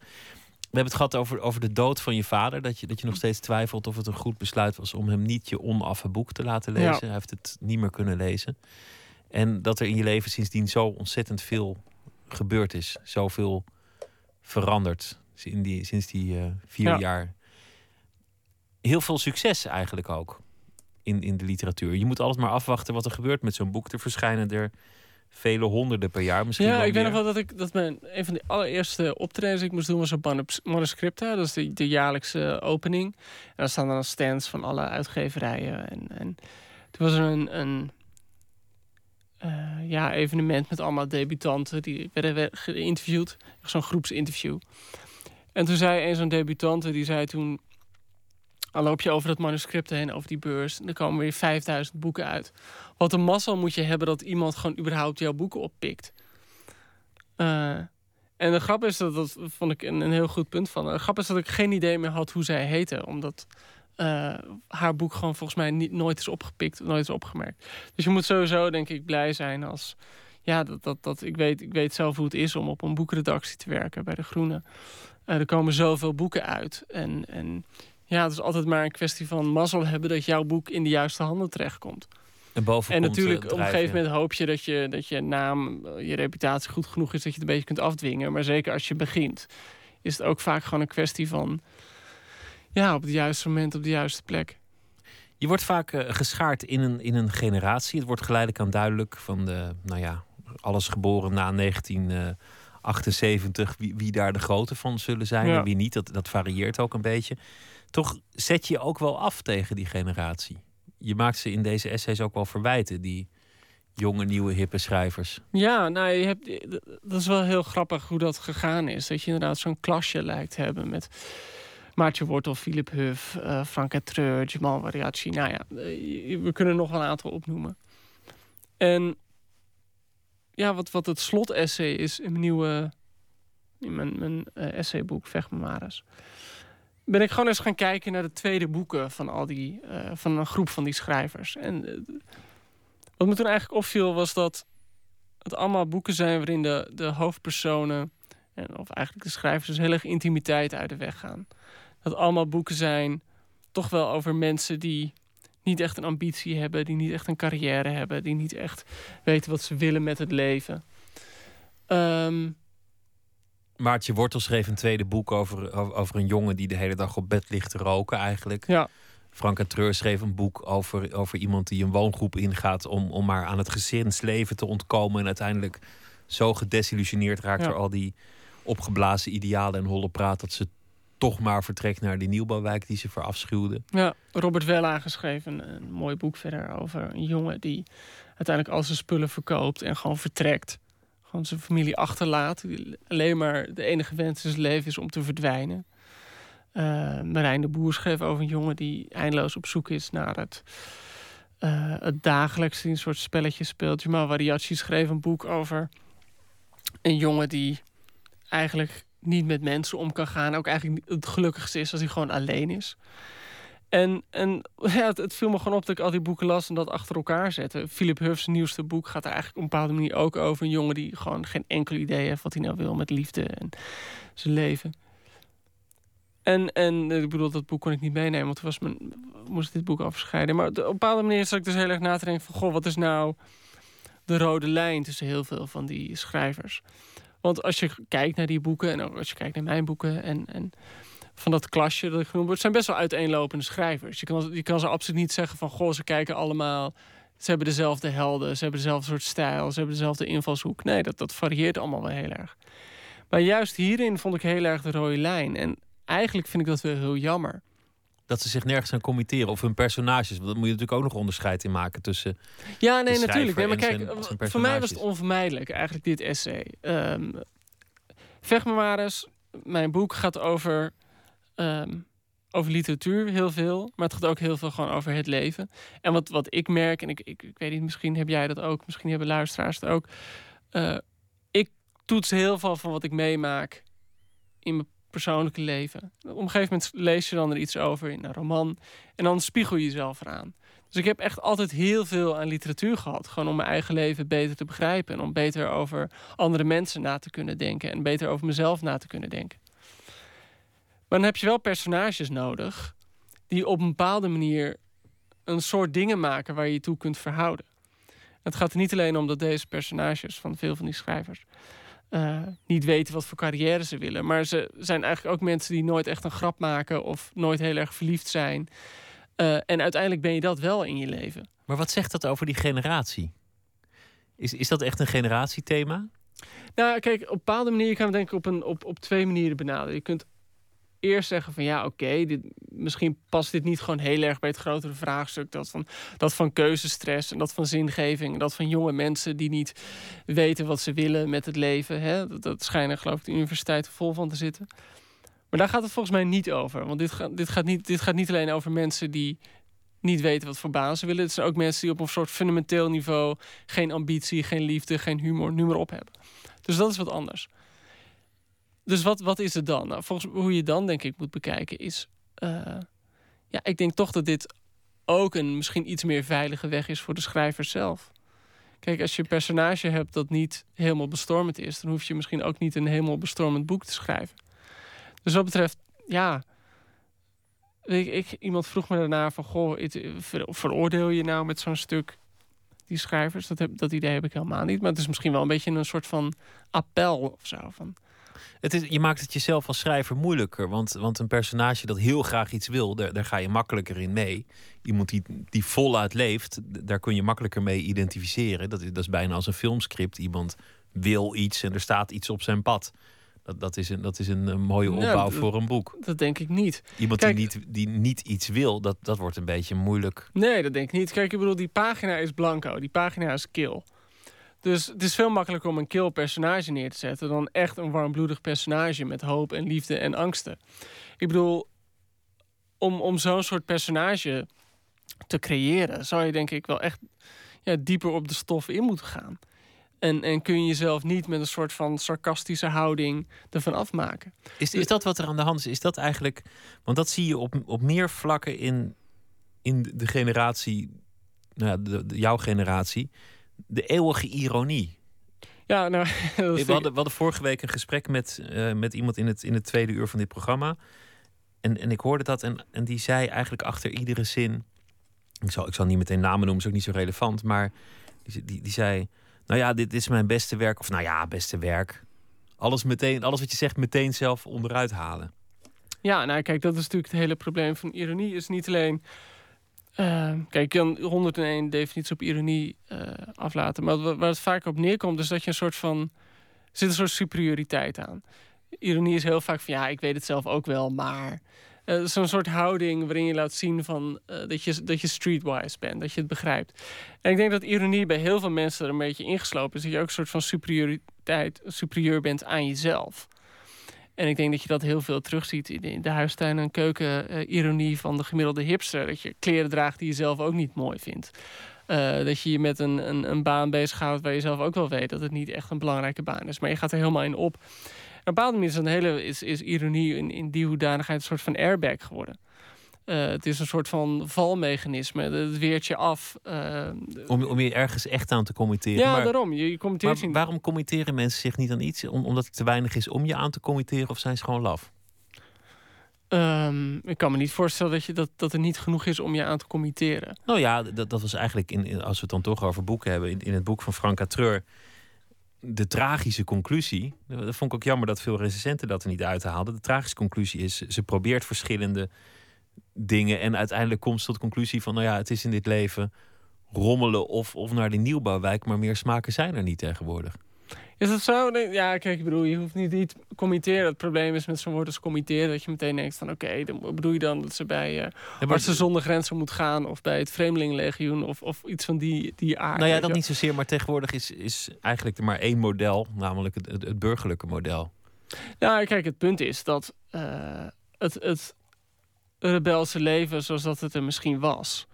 We hebben het gehad over, over de dood van je vader. Dat je, dat je nog steeds twijfelt of het een goed besluit was om hem niet je onaffe boek te laten lezen. Ja. Hij heeft het niet meer kunnen lezen. En dat er in je leven sindsdien zo ontzettend veel gebeurd is. Zoveel veranderd in die, sinds die eh, vier Ja. jaar. Heel veel succes eigenlijk ook in, in de literatuur. Je moet altijd maar afwachten wat er gebeurt met zo'n boek. Er verschijnen er vele honderden per jaar misschien Ja, ik weet nog wel dat ik dat mijn een van de allereerste optredens die ik moest doen was op manus- Manuscripta. Dat is de, de jaarlijkse opening. En daar staan dan stands van alle uitgeverijen. En, en toen was er een, een eh, ja, evenement met allemaal debutanten die werden we- geïnterviewd. Zo'n groepsinterview. En toen zei een zo'n debutante, die zei toen... Dan loop je over dat manuscript heen, over die beurs. En er komen weer 5000 boeken uit. Wat een massa moet je hebben dat iemand gewoon überhaupt jouw boeken oppikt. Eh, En de grap is, dat, dat vond ik een, een heel goed punt van. De grap is dat ik geen idee meer had hoe zij heette. Omdat eh, haar boek gewoon volgens mij niet, nooit is opgepikt, nooit is opgemerkt. Dus je moet sowieso, denk ik, blij zijn als... Ja, dat, dat, dat, ik, weet, ik weet zelf hoe het is om op een boekredactie te werken bij De Groene. Eh, er komen zoveel boeken uit. En, en ja, het is altijd maar een kwestie van mazzel hebben... dat jouw boek in de juiste handen terechtkomt. En, boven En komt, natuurlijk, eh, op een gegeven moment hoop je dat je, dat je naam, eh, je reputatie goed genoeg is dat je het een beetje kunt afdwingen. Maar zeker als je begint, is het ook vaak gewoon een kwestie van. Ja, op het juiste moment, op de juiste plek. Je wordt vaak eh, geschaard in een, in een generatie. Het wordt geleidelijk aan duidelijk van de, nou ja, alles geboren na 1978, wie, wie daar de grote van zullen zijn Ja. en wie niet. Dat, dat varieert ook een beetje. Toch zet je je ook wel af tegen die generatie. Je maakt ze in deze essays ook wel verwijten, die jonge, nieuwe, hippe schrijvers. Ja, nou, je hebt, dat is wel heel grappig hoe dat gegaan is. Dat je inderdaad zo'n klasje lijkt te hebben met Maartje Wortel, Philip Huff, eh Frank Treur, Jamal Variaci. Nou ja, eh, we kunnen nog een aantal opnoemen. En ja, wat, wat het slotessay is in mijn nieuwe, in mijn, mijn eh, essayboek Vecht me maar eens. Ben ik gewoon eens gaan kijken naar de tweede boeken van al die, van een groep van die schrijvers. En wat me toen eigenlijk opviel was dat het allemaal boeken zijn waarin de, de hoofdpersonen, en, of eigenlijk de schrijvers, dus heel erg intimiteit uit de weg gaan. Dat allemaal boeken zijn toch wel over mensen die niet echt een ambitie hebben, die niet echt een carrière hebben, die niet echt weten wat ze willen met het leven. Ehm, Maartje Wortel schreef een tweede boek over, over, een jongen die de hele dag op bed ligt te roken eigenlijk. ja, Frank Treur schreef een boek over, over iemand die een woongroep ingaat om, om maar aan het gezinsleven te ontkomen. En uiteindelijk zo gedesillusioneerd raakt Ja. door al die opgeblazen idealen en holle praat dat ze toch maar vertrekt naar die nieuwbouwwijk die ze verafschuwde. ja, Robert Wella geschreven een, mooi boek verder over een jongen die uiteindelijk al zijn spullen verkoopt en gewoon vertrekt. Gewoon zijn familie achterlaat. Alleen maar de enige wens in zijn leven is om te verdwijnen. Eh Marijn de Boer schreef over een jongen die eindeloos op zoek is naar het, eh, het dagelijks een soort spelletje speelt. Jamal Variaci schreef een boek over een jongen die eigenlijk niet met mensen om kan gaan. Ook eigenlijk het gelukkigste is als hij gewoon alleen is. En, en ja, het, viel me gewoon op dat ik al die boeken las en dat achter elkaar zette. Philip Huff's nieuwste boek gaat er eigenlijk op een bepaalde manier ook over. Een jongen die gewoon geen enkel idee heeft wat hij nou wil met liefde en zijn leven. En, en eh, ik bedoel, dat boek kon ik niet meenemen, want toen was mijn, moest dit boek verschijnen. Maar op een bepaalde manier zat ik dus heel erg na te denken van... goh, wat is nou de rode lijn tussen heel veel van die schrijvers? Want als je kijkt naar die boeken en als je kijkt naar mijn boeken... en, en van dat klasje dat ik genoemd word, zijn best wel uiteenlopende schrijvers. Je kan, kan ze absoluut niet zeggen van... goh, ze kijken allemaal... Ze hebben dezelfde helden, ze hebben dezelfde soort stijl... ze hebben dezelfde invalshoek. Nee, dat, dat varieert allemaal wel heel erg. Maar juist hierin vond ik heel erg de rode lijn. En eigenlijk vind ik dat wel heel jammer. Dat ze zich nergens aan committeren of hun personages. Want daar moet je natuurlijk ook nog onderscheid in maken tussen. Ja, nee, natuurlijk. Nee, maar kijk, zijn- voor mij was het onvermijdelijk, eigenlijk, dit essay. Maar eens. Mijn boek gaat over, ehm, over literatuur heel veel. Maar het gaat ook heel veel gewoon over het leven. En wat, wat ik merk, en ik, ik, ik weet niet, misschien heb jij dat ook. Misschien hebben luisteraars het ook. eh, ik toets heel veel van wat ik meemaak in mijn persoonlijke leven. Op een gegeven moment lees je dan er iets over in een roman. En dan spiegel je jezelf eraan. Dus ik heb echt altijd heel veel aan literatuur gehad. Gewoon om mijn eigen leven beter te begrijpen. En om beter over andere mensen na te kunnen denken. En beter over mezelf na te kunnen denken. Maar dan heb je wel personages nodig. Die op een bepaalde manier een soort dingen maken waar je je toe kunt verhouden. Het gaat er niet alleen om dat deze personages van veel van die schrijvers. Eh, niet weten wat voor carrière ze willen. Maar ze zijn eigenlijk ook mensen die nooit echt een grap maken. Of nooit heel erg verliefd zijn. Eh, en uiteindelijk ben je dat wel in je leven. Maar wat zegt dat over die generatie? Is, is dat echt een generatiethema? Nou, kijk, op een bepaalde manier kan je denk ik op, een, op, op twee manieren benaderen. Je kunt eerst zeggen van ja, oké, dit misschien past dit niet gewoon heel erg bij het grotere vraagstuk. Dat van, dat van keuzestress en dat van zingeving. En dat van jonge mensen die niet weten wat ze willen met het leven. Hè? Dat, schijnen geloof ik de universiteiten vol van te zitten. Maar daar gaat het volgens mij niet over. Want dit, gaat dit, gaat niet, dit gaat niet alleen over mensen die niet weten wat voor baan ze willen. Het zijn ook mensen die op een soort fundamenteel niveau geen ambitie, geen liefde, geen humor, noem maar op hebben. Dus dat is wat anders. Dus wat, wat is het dan? Nou, volgens hoe je dan denk ik moet bekijken is... eh, ja, ik denk toch dat dit ook een misschien iets meer veilige weg is voor de schrijver zelf. Kijk, als je een personage hebt dat niet helemaal bestormend is... dan hoef je misschien ook niet een helemaal bestormend boek te schrijven. Dus wat betreft, ja... Ik, ik, iemand vroeg me daarna van... Goh, veroordeel je nou met zo'n stuk die schrijvers? Dat, heb, dat idee heb ik helemaal niet. Maar het is misschien wel een beetje een soort van appel of zo. Van, Het is, je maakt het jezelf als schrijver moeilijker. Want, want een personage dat heel graag iets wil, daar, daar ga je makkelijker in mee. Iemand die, die voluit leeft, daar kun je makkelijker mee identificeren. Dat is, dat is bijna als een filmscript. Iemand wil iets en er staat iets op zijn pad. Dat, dat is een, dat is een, eh, mooie opbouw voor een boek. dat denk ik niet. Iemand Kijk- die, niet, die niet iets wil, dat, dat wordt een beetje moeilijk. Nee, dat denk ik niet. Kijk, ik bedoel, die pagina is blanco. Die pagina is kill. Dus het is veel makkelijker om een kill personage neer te zetten... dan echt een warmbloedig personage met hoop en liefde en angsten. Ik bedoel, om, om zo'n soort personage te creëren... zou je denk ik wel echt ja, dieper op de stof in moeten gaan. En, en kun je jezelf niet met een soort van sarcastische houding ervan afmaken. Is, is dat wat er aan de hand is? Is dat eigenlijk. Want dat zie je op, op meer vlakken in, in de generatie. Nou ja, de, de- jouw generatie. De eeuwige ironie. Ja, nou, We hadden, we hadden vorige week een gesprek met, eh, met iemand in het, in het tweede uur van dit programma. En, en ik hoorde dat en, en die zei eigenlijk achter iedere zin. Ik zal, ik zal niet meteen namen noemen, is ook niet zo relevant. Maar die, die, die zei: Nou ja, dit is mijn beste werk. Of nou ja, beste werk. Alles, meteen, alles wat je zegt, meteen zelf onderuit halen. Ja, nou kijk, dat is natuurlijk het hele probleem van ironie. Is niet alleen. Eh, kijk, je kan 101 definities op ironie eh, aflaten. Maar wa- waar het vaak op neerkomt, is dat je een soort van. Er zit een soort superioriteit aan. Ironie is heel vaak van ja, ik weet het zelf ook wel, maar. eh, Zo'n soort houding waarin je laat zien van, eh, dat, je, dat je streetwise bent, dat je het begrijpt. En ik denk dat ironie bij heel veel mensen er een beetje ingeslopen is. Dat je ook een soort van superioriteit, superieur bent aan jezelf. En ik denk dat je dat heel veel terugziet in de, in de huistuin- en keuken-ironie van de gemiddelde hipster. Dat je kleren draagt die je zelf ook niet mooi vindt. Eh, dat je je met een, een, een baan bezighoudt waar je zelf ook wel weet dat het niet echt een belangrijke baan is. Maar je gaat er helemaal in op. Op een bepaalde manier is, een hele, is, is ironie in, in die hoedanigheid een soort van airbag geworden. Eh, het is een soort van valmechanisme. Het weert je af. eh, Om, om je ergens echt aan te committeren. ja, maar, daarom. Je, je commenteert maar waarom committeren mensen zich niet aan iets? Om, omdat het te weinig is om je aan te committeren? Of zijn ze gewoon laf? Ehm, ik kan me niet voorstellen dat, je, dat, dat er niet genoeg is om je aan te committeren. Nou ja, dat, dat was eigenlijk, in, in- als we het dan toch over boeken hebben, in, in het boek van Frank Catreur, de tragische conclusie. Dat vond ik ook jammer dat veel recensenten dat er niet uithaalden. De tragische conclusie is, ze probeert verschillende dingen en uiteindelijk komt ze tot de conclusie van, nou ja, het is in dit leven rommelen of, of naar de nieuwbouwwijk, maar meer smaken zijn er niet tegenwoordig. Is dat zo? Nee, ja, kijk, ik bedoel, je hoeft niet, niet committeren. Het probleem is met zo'n woord als committeren... dat je meteen denkt van, oké, dan bedoel je dan dat ze bij eh maar- Artsen zonder Grenzen moet gaan... of bij het Vreemdelingenlegioen of, of iets van die, die aard. Nou ja, dat niet zozeer, maar tegenwoordig is, is eigenlijk er maar één model, namelijk het, het, het burgerlijke model. Nou, kijk, het punt is dat eh, het, het rebelse leven zoals dat het er misschien was...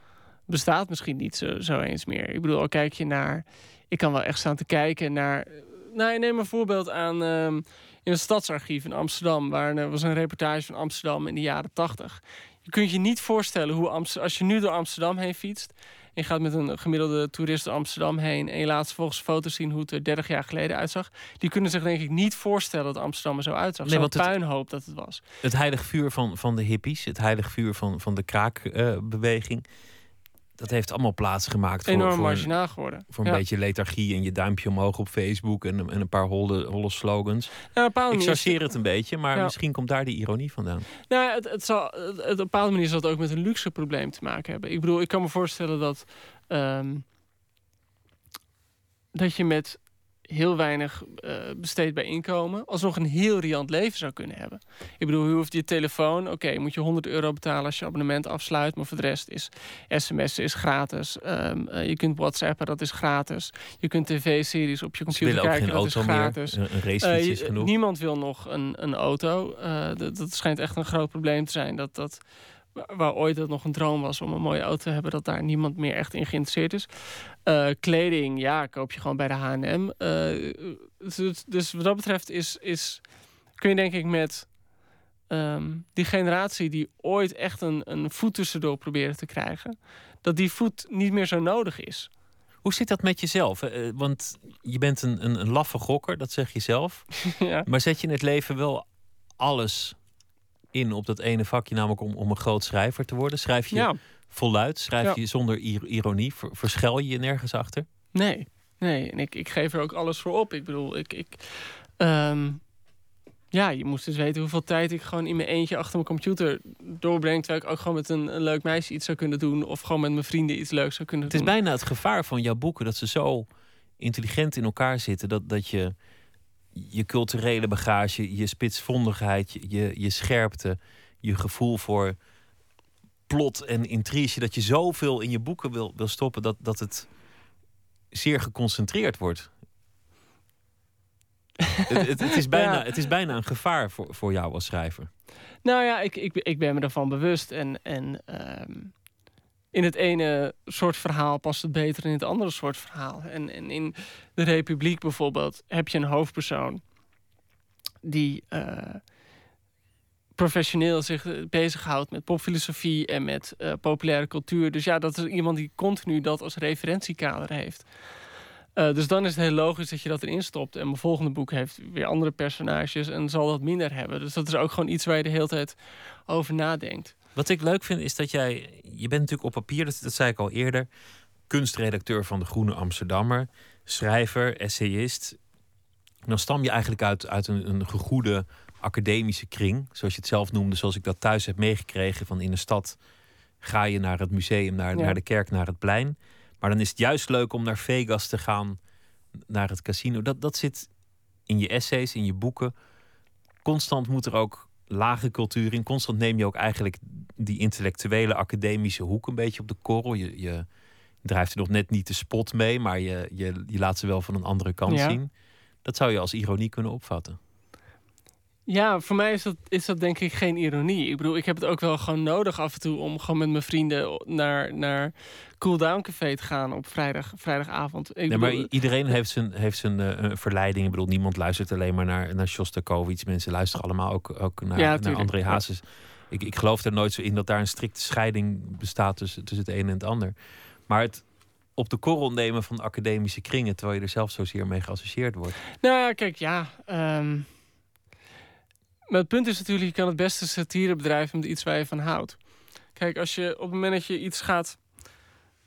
bestaat misschien niet zo, zo eens meer. Ik bedoel, al kijk je naar... Ik kan wel echt staan te kijken naar... Nou, neem een voorbeeld aan ehm, in het stadsarchief in Amsterdam... waar er was een reportage van Amsterdam in de jaren tachtig. Je kunt je niet voorstellen hoe. Als je nu door Amsterdam heen fietst... je gaat met een gemiddelde toerist Amsterdam heen... en je laat vervolgens foto's zien hoe het er 30 jaar geleden uitzag... die kunnen zich denk ik niet voorstellen dat Amsterdam er zo uitzag. Nee, Zo'n puinhoop dat het was. Het heilig vuur van, van de hippies, het heilig vuur van, van de kraakbeweging. Dat heeft allemaal plaats gemaakt voor, Enorm voor, marginaal geworden. voor een Ja. beetje lethargie en je duimpje omhoog op Facebook en, en een paar holle, holle slogans. Ik is- chargeer het een beetje, maar Ja. misschien komt daar die ironie vandaan. Nou, het, het zal, het, op een bepaalde manier zal het ook met een luxe probleem te maken hebben. Ik bedoel, ik kan me voorstellen dat, ehm, dat je met heel weinig eh, besteed bij inkomen... alsnog een heel riant leven zou kunnen hebben. Ik bedoel, je hoeft je telefoon... oké, moet je 100 euro betalen als je abonnement afsluit... maar voor de rest is sms'en is gratis. Ehm, eh, je kunt whatsappen, dat is gratis. Je kunt tv-series op je computer kijken, geen dat is auto meer. gratis. Een, racefiets Eh, je- is genoeg. Niemand wil nog een, een auto. Dat schijnt echt een groot probleem te zijn. Dat, dat, waar- ooit het nog een droom was om een mooie auto te hebben, dat daar niemand meer echt in geïnteresseerd is. Eh, kleding, ja, koop je gewoon bij de HM. dus, dus wat dat betreft is, is kun je denk ik met ehm, die generatie die ooit echt een, een voet tussendoor proberen te krijgen, dat die voet niet meer zo nodig is. Hoe zit dat met jezelf? Eh, eh, Want je bent een, een, een laffe gokker, dat zeg je zelf. ja. Maar zet je in het leven wel alles in op dat ene vakje, namelijk om, om een groot schrijver te worden? Schrijf je ja, voluit? Schrijf Ja. je zonder ir- ironie? Ver- verschuil je je nergens achter? nee, nee. En ik, ik geef er ook alles voor op. Ik bedoel, ik, ik ehm, ja, je moest dus weten hoeveel tijd ik gewoon in mijn eentje achter mijn computer doorbreng, terwijl ik ook gewoon met een, een leuk meisje iets zou kunnen doen, of gewoon met mijn vrienden iets leuks zou kunnen Het is doen. bijna het gevaar van jouw boeken dat ze zo intelligent in elkaar zitten dat, dat je je culturele bagage, je spitsvondigheid, je, je, scherpte, je gevoel voor plot en intrige, dat je zoveel in je boeken wil, wil stoppen dat, dat het zeer geconcentreerd wordt. het, het, het, is bijna, Ja. het is bijna een gevaar voor, voor jou als schrijver. Nou ja, ik, ik, ik ben me daarvan bewust. En, en ehm, in het ene soort verhaal past het beter in het andere soort verhaal. En, en in de Republiek bijvoorbeeld heb je een hoofdpersoon die eh, professioneel zich eh, bezighoudt met popfilosofie en met eh, populaire cultuur. Dus ja, dat is iemand die continu dat als referentiekader heeft. Dus dan is het heel logisch dat je dat erin stopt. En mijn volgende boek heeft weer andere personages en zal dat minder hebben. Dus dat is ook gewoon iets waar je de hele tijd over nadenkt. Wat ik leuk vind is dat jij, je bent natuurlijk op papier, dat, dat zei ik al eerder, kunstredacteur van de Groene Amsterdammer, schrijver, essayist. Dan stam je eigenlijk uit, uit een, een gegoede academische kring, zoals je het zelf noemde, zoals ik dat thuis heb meegekregen. Van in de stad ga je naar het museum, naar, Ja. naar de kerk, naar het plein. Maar dan is het juist leuk om naar Vegas te gaan, naar het casino. Dat, dat zit in je essays, in je boeken. Constant moet er ook lage cultuur in. Constant neem je ook eigenlijk die intellectuele academische hoek een beetje op de korrel. Je, je drijft er nog net niet de spot mee, maar je, je, je laat ze wel van een andere kant Ja. zien. Dat zou je als ironie kunnen opvatten. Ja, voor mij is dat, is dat denk ik geen ironie. Ik bedoel, ik heb het ook wel gewoon nodig af en toe om gewoon met mijn vrienden naar, naar Cool Down Café te gaan op vrijdag, vrijdagavond. Ik Nee, bedoel, iedereen heeft zijn, heeft zijn eh, verleiding. Ik bedoel, niemand luistert alleen maar naar, naar Shostakovich. Mensen luisteren allemaal ook, ook naar, Ja, naar. André Ja. Hazes. Ik, ik geloof er nooit zo in dat daar een strikte scheiding bestaat tussen, tussen het een en het ander. Maar het op de korrel nemen van academische kringen, terwijl je er zelf zozeer mee geassocieerd wordt. Nou ja, kijk, ja. ehm, maar het punt is natuurlijk, je kan het beste satire bedrijven met iets waar je van houdt. Kijk, als je op het moment dat je iets gaat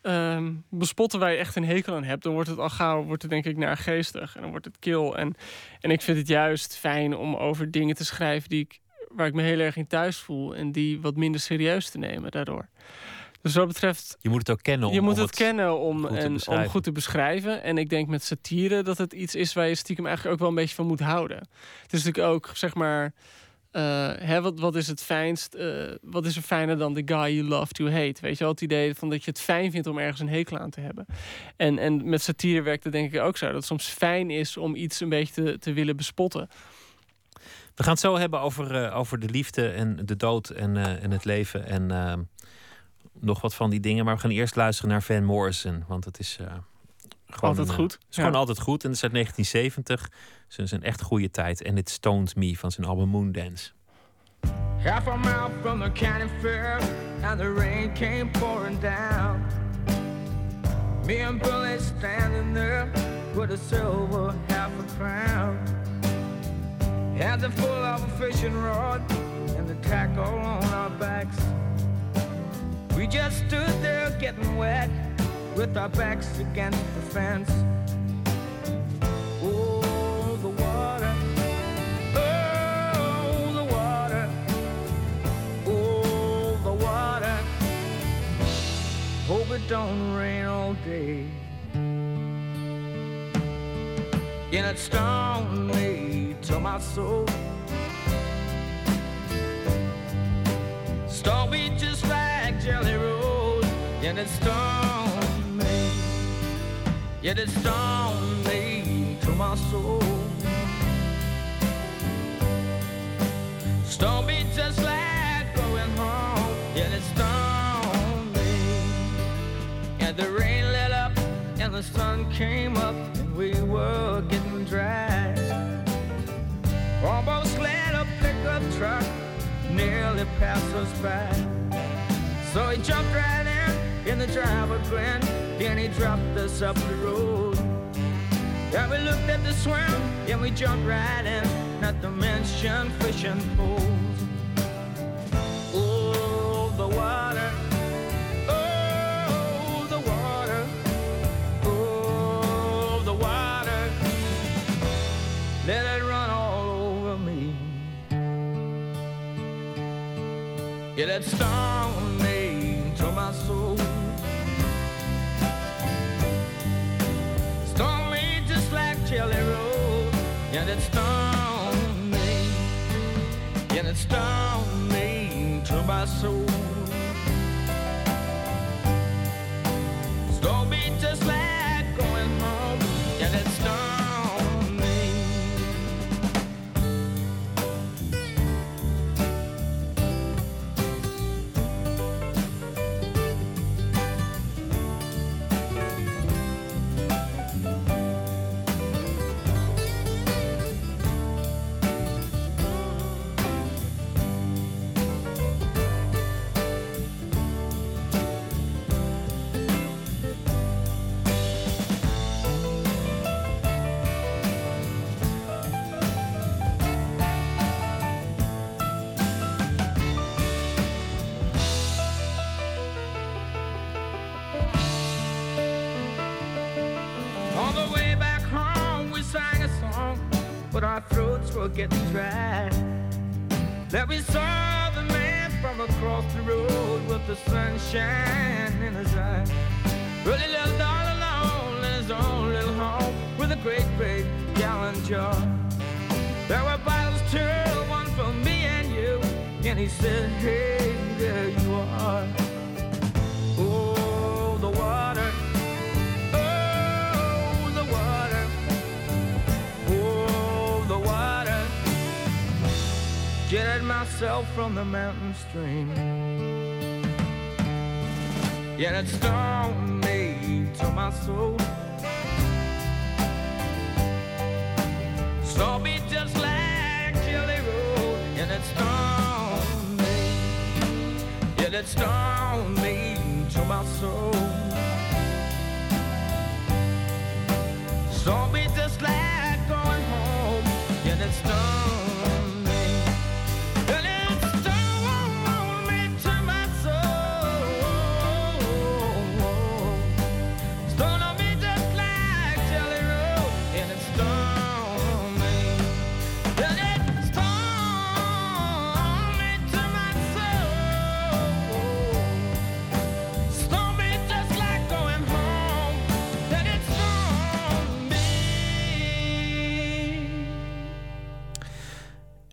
ehm, bespotten waar je echt een hekel aan hebt, dan wordt het al gauw, wordt het denk ik naar geestig en dan wordt het kil. En, en ik vind het juist fijn om over dingen te schrijven die ik, waar ik me heel erg in thuis voel en die wat minder serieus te nemen daardoor. Dus wat betreft Je moet het ook kennen. Om, je moet om het, kennen om, goed te en, om beschrijven. goed te beschrijven. En ik denk met satire dat het iets is waar je stiekem eigenlijk ook wel een beetje van moet houden. Het is natuurlijk ook, zeg maar, eh, hè, wat, wat is het fijnst? eh, wat is er fijner dan the guy you love to hate? Weet je wel, het idee van dat je het fijn vindt om ergens een hekel aan te hebben. En, en met satire werkt het denk ik ook zo. Dat het soms fijn is om iets een beetje te, te willen bespotten. We gaan het zo hebben over, eh, over de liefde en de dood en, en het leven en eh, nog wat van die dingen. Maar we gaan eerst luisteren naar Van Morrison, want het is eh, gewoon Altijd een, eh, goed. Het is gewoon Ja. altijd goed en het is uit 1970. Dus het is een echt goede tijd. En It Stoned Me van zijn album Moondance. Half a mile from the county fair, and the rain came pouring down. Me and Billy standing there with a silver half a crown. Hands are full of a fishing rod and the tackle on our backs. We just stood there getting wet with our backs against the fence. Oh, the water. Oh, the water. Oh, the water. Hope it don't rain all day. And it stung me to my soul. Me just like Jelly Roll. And it stung me. Yet it stung me to my soul. Stung me just like going home. Yet it stung me. And the rain let up and the sun came up and we were getting dry. Almost let a pickup truck nearly passed us by. So he jumped right in, in the driver grinned. Then he dropped us up the road. Yeah, we looked at the swim, and we jumped right in, not to mention fishing poles. Oh, the water. Oh, the water. Oh, the water. Let it run all over me. Yeah, that Yeah, that stung me to my soul. Stream. Yeah, it stung me to my soul.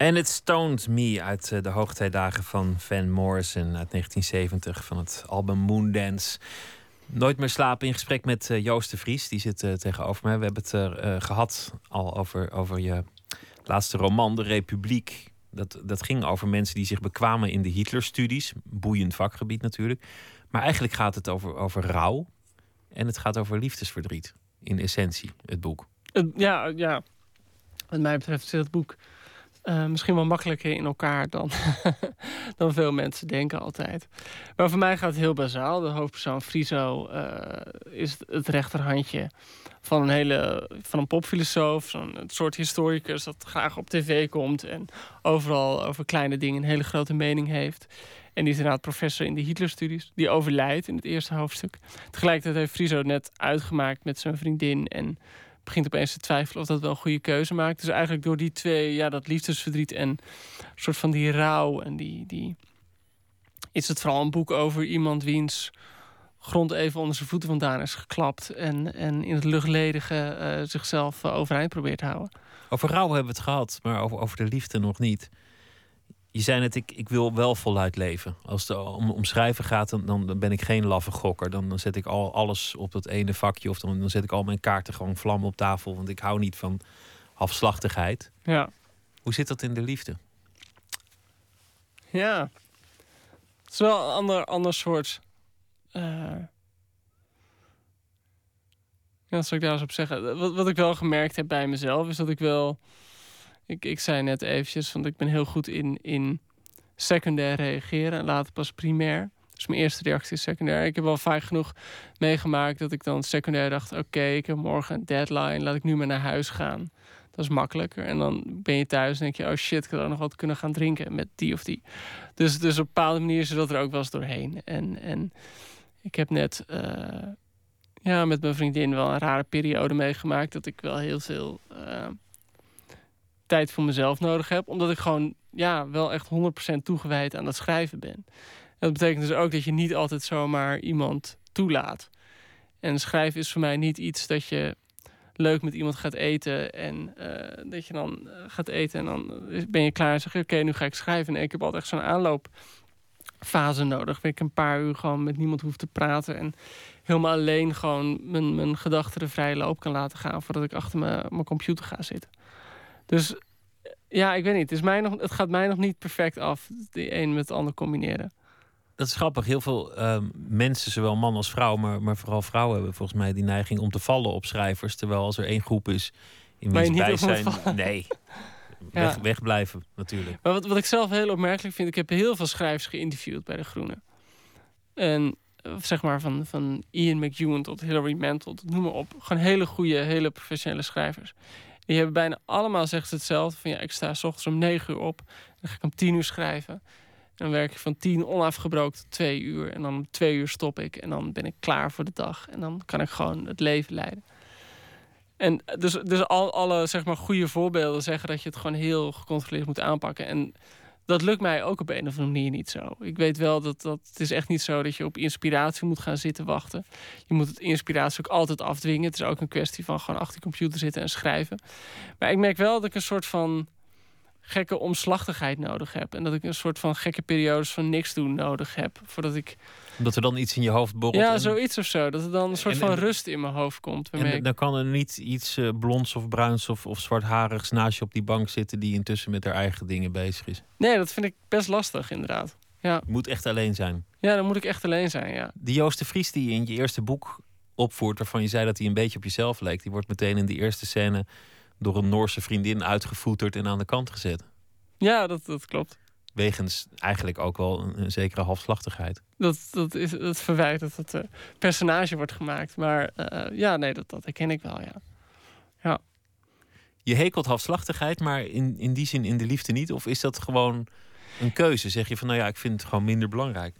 En It Stoned Me uit eh, de hoogtijdagen van Van Morrison uit 1970 van het album Moondance. Nooit meer slapen in gesprek met eh, Joost de Vries. Die zit eh, tegenover mij. We hebben het gehad al over, over je laatste roman, De Republiek. Dat, dat ging over mensen die zich bekwamen in de Hitlerstudies. Boeiend vakgebied natuurlijk. Maar eigenlijk gaat het over, over rouw. En het gaat over liefdesverdriet. In essentie, het boek. Het- ja, ja, wat mij betreft zit het boek eh, misschien wel makkelijker in elkaar dan, dan veel mensen denken altijd. Maar voor mij gaat het heel bazaal. De hoofdpersoon Friso eh, is het- rechterhandje van een hele van een popfilosoof, het soort historicus dat graag op tv komt en overal over kleine dingen een hele grote mening heeft. En die is inderdaad professor in de Hitlerstudies. Die overlijdt in het eerste hoofdstuk. Tegelijkertijd heeft Friso net uitgemaakt met zijn vriendin en begint opeens te twijfelen of dat wel een goede keuze maakt. Dus eigenlijk door die twee, ja, dat liefdesverdriet en soort van die rouw en die, die... Is het vooral een boek over iemand wiens grond even onder zijn voeten vandaan is geklapt... en, en in het luchtledige eh, zichzelf eh, overeind probeert te houden. Over rouw hebben we het gehad, maar over, over de liefde nog niet. Je zei net, ik, ik wil wel voluit leven. Als het om, om schrijven gaat, dan, dan ben ik geen laffe gokker. Dan, dan zet ik al alles op dat ene vakje. Of dan, dan zet ik al mijn kaarten gewoon vlam op tafel. Want ik hou niet van afslachtigheid. Ja. Hoe zit dat in de liefde? Ja. Het is wel een ander, ander soort. eh Ja, wat zou ik daar eens op zeggen? Wat, wat ik wel gemerkt heb bij mezelf is dat ik wel Ik, ik zei net eventjes, want ik ben heel goed in, in secundair reageren en later pas primair. Dus mijn eerste reactie is secundair. Ik heb wel vaak genoeg meegemaakt dat ik dan secundair dacht... oké, ik heb morgen een deadline, laat ik nu maar naar huis gaan. Dat is makkelijker. En dan ben je thuis en denk je... oh shit, ik ook nog wat kunnen gaan drinken met die of die. Dus, dus op een bepaalde manier is dat er ook wel eens doorheen. En, en ik heb net eh, ja, met mijn vriendin wel een rare periode meegemaakt... dat ik wel heel veel eh, tijd voor mezelf nodig heb. Omdat ik gewoon ja, wel echt 100% toegewijd aan het schrijven ben. Dat betekent dus ook dat je niet altijd zomaar iemand toelaat. En schrijven is voor mij niet iets dat je leuk met iemand gaat eten. En eh, dat je dan eh, gaat eten en dan ben je klaar en zeg je... oké, nu ga ik schrijven. En ik heb altijd zo'n aanloopfase nodig... waar ik een paar uur gewoon met niemand hoef te praten... en helemaal alleen gewoon mijn, mijn gedachten de vrije loop kan laten gaan... voordat ik achter mijn, mijn computer ga zitten. Dus ja, ik weet niet. Het, is mij nog, het gaat mij nog niet perfect af, die een met het ander combineren. Dat is grappig. Heel veel ehm, mensen, zowel man als vrouw, maar, maar vooral vrouwen hebben volgens mij die neiging om te vallen op schrijvers. Terwijl als er één groep is in wiens bijzijn. vallen. Nee. Ja. Weg, wegblijven, natuurlijk. Maar wat, wat ik zelf heel opmerkelijk vind, ik heb heel veel schrijvers geïnterviewd bij De Groene. En eh, zeg maar van, van Ian McEwan tot Hilary Mantel, tot noem maar op. Gewoon hele goede, hele professionele schrijvers. Die hebben bijna allemaal zeggen ze hetzelfde. Van ja, ik sta s ochtends om negen uur op. Dan ga ik om tien uur schrijven. En dan werk ik van tien onafgebroken tot twee uur. En dan om twee uur stop ik. En dan ben ik klaar voor de dag. En dan kan ik gewoon het leven leiden. En dus, dus al, alle zeg maar, goede voorbeelden zeggen dat je het gewoon heel gecontroleerd moet aanpakken. En dat lukt mij ook op een of andere manier niet zo. Ik weet wel dat, dat het is echt niet zo dat je op inspiratie moet gaan zitten wachten. Je moet het inspiratie ook altijd afdwingen. Het is ook een kwestie van gewoon achter de computer zitten en schrijven. Maar ik merk wel dat ik een soort van gekke omslachtigheid nodig heb. En dat ik een soort van gekke periodes van niks doen nodig heb. Voordat ik... Omdat er dan iets in je hoofd borrelt. Ja, en- zoiets of zo. Dat er dan een soort En- van en- rust in mijn hoofd komt. En ik- dan kan er niet iets eh, blonds of bruins of, of zwartharigs naast je op die bank zitten die intussen met haar eigen dingen bezig is. Nee, dat vind ik best lastig inderdaad. Ja. Je moet echt alleen zijn. ja, dan moet ik echt alleen zijn, ja. Die Joost de Vries die je in je eerste boek opvoert, waarvan je zei dat hij een beetje op jezelf leek, die wordt meteen in die eerste scène door een Noorse vriendin uitgevoeterd en aan de kant gezet. Ja, dat, dat klopt. Wegens eigenlijk ook wel een, een zekere halfslachtigheid. Dat, dat is het verwijt dat het eh, personage wordt gemaakt. Maar eh, ja, nee, dat, dat herken ik wel, ja. Je hekelt halfslachtigheid, maar in, in die zin in de liefde niet? Of is dat gewoon een keuze? Zeg je van nou ja, ik vind het gewoon minder belangrijk.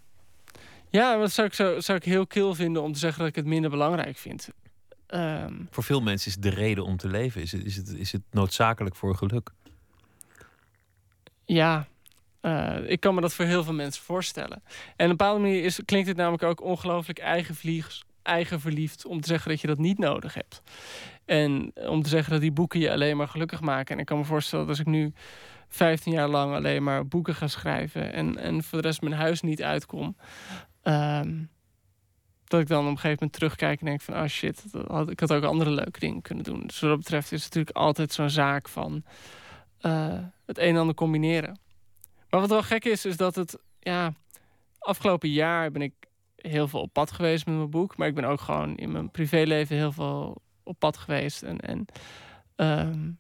Ja, maar dat zou ik, zo, zou ik heel kil vinden om te zeggen dat ik het minder belangrijk vind. Ehm, Voor veel mensen is het de reden om te leven. Is het, is het, is het noodzakelijk voor geluk? ja, eh, ik kan me dat voor heel veel mensen voorstellen. En op een bepaalde manier is, klinkt het namelijk ook ongelooflijk eigenvliegs, eigenverliefd om te zeggen dat je dat niet nodig hebt. En om te zeggen dat die boeken je alleen maar gelukkig maken. En ik kan me voorstellen dat als ik nu 15 jaar lang alleen maar boeken ga schrijven en, en voor de rest mijn huis niet uitkom. ehm, dat ik dan op een gegeven moment terugkijk en denk van... oh shit, had, ik had ook andere leuke dingen kunnen doen. Dus wat dat betreft is het natuurlijk altijd zo'n zaak van... eh, het een en ander combineren. Maar wat wel gek is, is dat het... ja, afgelopen jaar ben ik heel veel op pad geweest met mijn boek. Maar ik ben ook gewoon in mijn privéleven heel veel op pad geweest. En, en, ehm,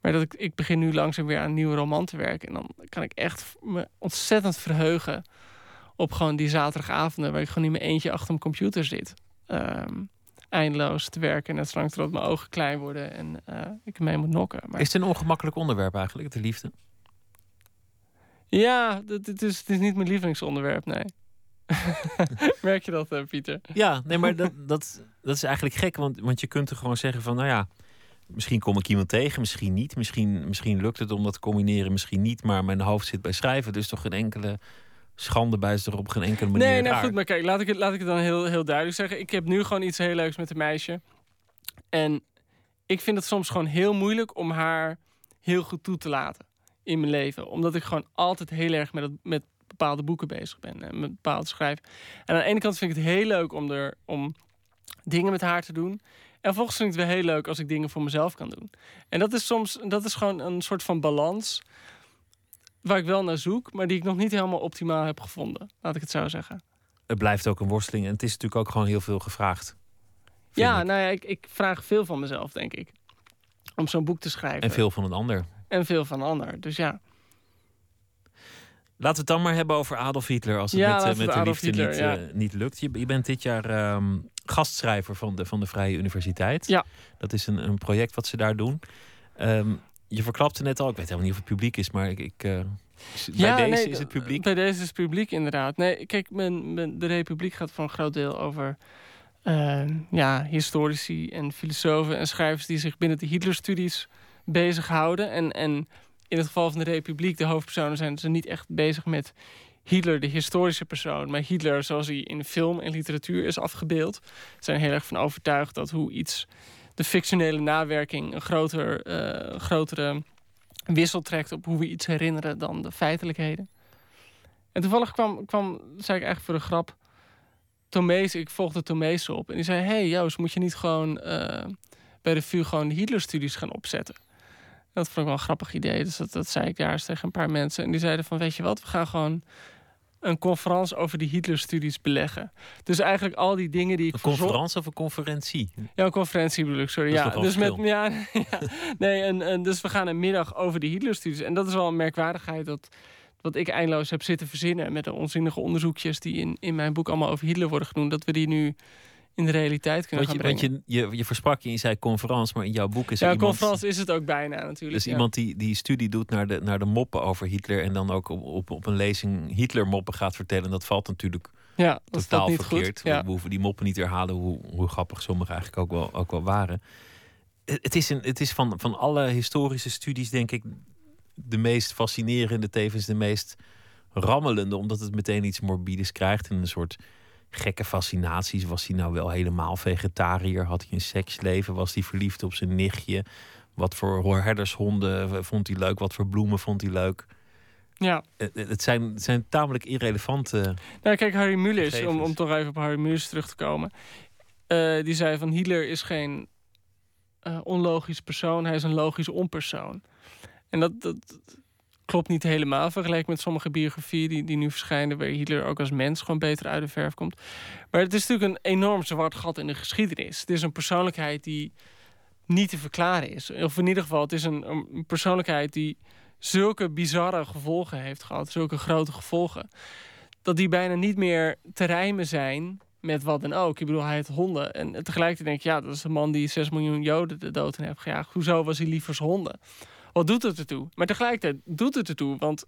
maar dat ik, ik begin nu langzaam weer aan een nieuwe roman te werken. En dan kan ik echt me ontzettend verheugen op gewoon die zaterdagavonden... waar ik gewoon in mijn eentje achter mijn computer zit. Ehm, eindeloos te werken. Net zolang totdat mijn ogen klein worden en eh, ik ermee moet nokken. Maar... Is het een ongemakkelijk onderwerp eigenlijk, de liefde? Ja, het, is, het is niet mijn lievelingsonderwerp, nee. Merk je dat, eh, Pieter? Ja, nee, maar dat, dat, dat is eigenlijk gek. Want, want je kunt er gewoon zeggen van, nou ja, misschien kom ik iemand tegen, misschien niet. Misschien, misschien lukt het om dat te combineren, misschien niet. Maar mijn hoofd zit bij schrijven, dus toch geen enkele schande bij er op geen enkele manier Nee, nou raar. goed, maar kijk, laat ik het, laat ik het dan heel, heel duidelijk zeggen. Ik heb nu gewoon iets heel leuks met een meisje. En ik vind het soms gewoon heel moeilijk om haar heel goed toe te laten in mijn leven. Omdat ik gewoon altijd heel erg met, het, met bepaalde boeken bezig ben. En met bepaalde schrijven. En aan de ene kant vind ik het heel leuk om, er, om dingen met haar te doen. En vervolgens vind ik het weer heel leuk als ik dingen voor mezelf kan doen. En dat is soms, dat is gewoon een soort van balans waar ik wel naar zoek, maar die ik nog niet helemaal optimaal heb gevonden. Laat ik het zo zeggen. Het blijft ook een worsteling en het is natuurlijk ook gewoon heel veel gevraagd. Ja, ik. nou ja, ik, ik vraag veel van mezelf, denk ik. Om zo'n boek te schrijven. En veel van een ander. en veel van ander. Dus ja. Laten we het dan maar hebben over Adolf Hitler. Als het Ja, met, eh, met de liefde Hitler, niet, eh, niet lukt. Je, je bent dit jaar ehm, gastschrijver van de, van de Vrije Universiteit. Ja. Dat is een, een project wat ze daar doen. Ehm, je verklapte net al, ik weet helemaal niet of het publiek is, maar ik. ik eh, is- bij deze nee, is het publiek. Bij deze is het publiek inderdaad. Nee, kijk, men, men- de Republiek gaat voor een groot deel over eh, ja, historici en filosofen en schrijvers die zich binnen de Hitlerstudies bezighouden. En, en in het geval van de Republiek, de hoofdpersonen zijn ze niet echt bezig met Hitler, de historische persoon, maar Hitler zoals hij in film en literatuur is afgebeeld. Zijn heel erg van overtuigd dat hoe iets, de fictionele nawerking, een groter, eh, grotere wissel trekt op hoe we iets herinneren dan de feitelijkheden. En toevallig kwam, kwam zei ik eigenlijk voor de grap, Tomees, ik volgde Tomees op. En die zei, hey Joost, moet je niet gewoon eh, bij de VU gewoon Hitler-studies gaan opzetten? Dat vond ik wel een grappig idee. Dus dat, dat zei ik daar eens tegen een paar mensen. En die zeiden van, weet je wat, we gaan gewoon een conferentie over die Hitler-studies beleggen. Dus eigenlijk al die dingen die ik Een conferentie of een conferentie? ja, een conferentie bedoel ik, sorry. Ja, dus met ja, ja, nee, en, en dus we gaan een middag over de Hitler-studies. En dat is wel een merkwaardigheid dat wat ik eindeloos heb zitten verzinnen met de onzinnige onderzoekjes die in, in mijn boek allemaal over Hitler worden genoemd, dat we die nu in de realiteit kunnen Want, je, gaan want brengen. je, je, je versprak je je zei conferentie, maar in jouw boek is er ja, iemand... conferentie is het ook bijna natuurlijk. Dus ja. iemand die, die studie doet naar de, naar de moppen over Hitler en dan ook op, op, op een lezing Hitler moppen gaat vertellen. Dat valt natuurlijk ja, dat is totaal dat verkeerd. goed. Ja. We hoeven die moppen niet te herhalen, hoe, hoe grappig sommige eigenlijk ook wel, ook wel waren. Het het is, een, het is van, van alle historische studies, denk ik, de meest fascinerende, tevens de meest rammelende, omdat het meteen iets morbides krijgt en een soort gekke fascinaties. Was hij nou wel helemaal vegetariër? Had hij een seksleven? Was hij verliefd op zijn nichtje? Wat voor herdershonden vond hij leuk? Wat voor bloemen vond hij leuk? ja. Het, het zijn, het zijn tamelijk irrelevante. Nou, kijk, Harry Mulisch, om, om toch even op Harry Mulisch terug te komen. eh, die zei van Hitler is geen eh, onlogisch persoon, hij is een logisch onpersoon. En dat, dat klopt niet helemaal vergeleken met sommige biografieën die, die nu verschijnen, waar Hitler ook als mens gewoon beter uit de verf komt. Maar het is natuurlijk een enorm zwart gat in de geschiedenis. Het is een persoonlijkheid die niet te verklaren is. Of in ieder geval, het is een, een persoonlijkheid die zulke bizarre gevolgen heeft gehad, zulke grote gevolgen dat die bijna niet meer te rijmen zijn met wat dan ook. Ik bedoel, hij heeft honden. En tegelijkertijd denk ik, ja, dat is een man die 6 miljoen Joden de dood in heeft gejaagd. Hoezo was hij liever honden? Wat doet het ertoe? Maar tegelijkertijd doet het ertoe, want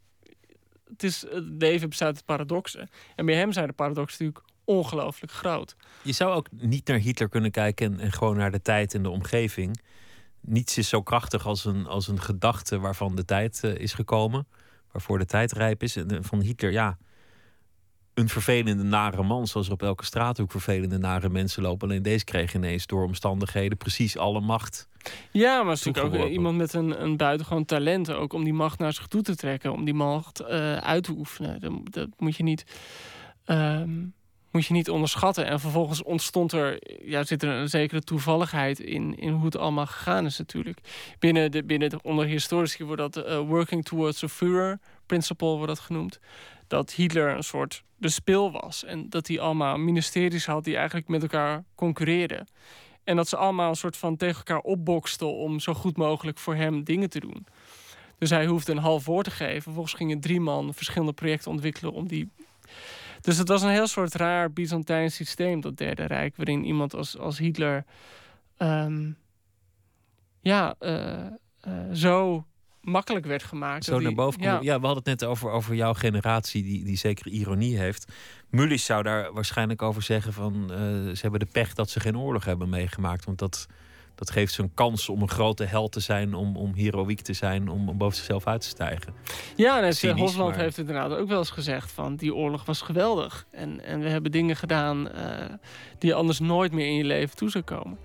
het, is, het leven bestaat uit paradoxen. En bij hem zijn de paradoxen natuurlijk ongelooflijk groot. Je zou ook niet naar Hitler kunnen kijken en, gewoon naar de tijd en de omgeving. Niets is zo krachtig als een, als een gedachte waarvan de tijd eh, is gekomen, waarvoor de tijd rijp is. En van Hitler, ja, een vervelende, nare man, zoals er op elke straathoek vervelende, nare mensen lopen. Alleen deze kreeg ineens door omstandigheden precies alle macht. Ja, maar is natuurlijk ook Toegeworpen. iemand met een, een buitengewoon talent ook om die macht naar zich toe te trekken, om die macht eh, uit te oefenen. Dat, dat moet je niet. ehm, moet je niet onderschatten. En vervolgens ontstond er, ja, zit er een zekere toevalligheid in, in hoe het allemaal gegaan is natuurlijk. Binnen de, binnen de, onder historici wordt dat eh, working towards a Führer principle wordt dat genoemd. Dat Hitler een soort de spil was. En dat hij allemaal ministeries had die eigenlijk met elkaar concurreerden. En dat ze allemaal een soort van tegen elkaar opboksten om zo goed mogelijk voor hem dingen te doen. Dus hij hoefde een half woord te geven. Vervolgens gingen drie man verschillende projecten ontwikkelen om die. Dus het was een heel soort raar Byzantijns systeem, dat Derde Rijk, waarin iemand als, als Hitler. ehm, ja, eh, eh, zo makkelijk werd gemaakt. Zo naar boven ja. we hadden het net over, over jouw generatie, die, die zeker ironie heeft. Mullis zou daar waarschijnlijk over zeggen van eh, ze hebben de pech dat ze geen oorlog hebben meegemaakt. Want dat, dat geeft ze een kans om een grote held te zijn, om, om heroïek te zijn, om, om boven zichzelf uit te stijgen. Ja, Cynisch, Hosland maar- heeft inderdaad ook wel eens gezegd van die oorlog was geweldig. En, en we hebben dingen gedaan eh, die anders nooit meer in je leven toe zou komen.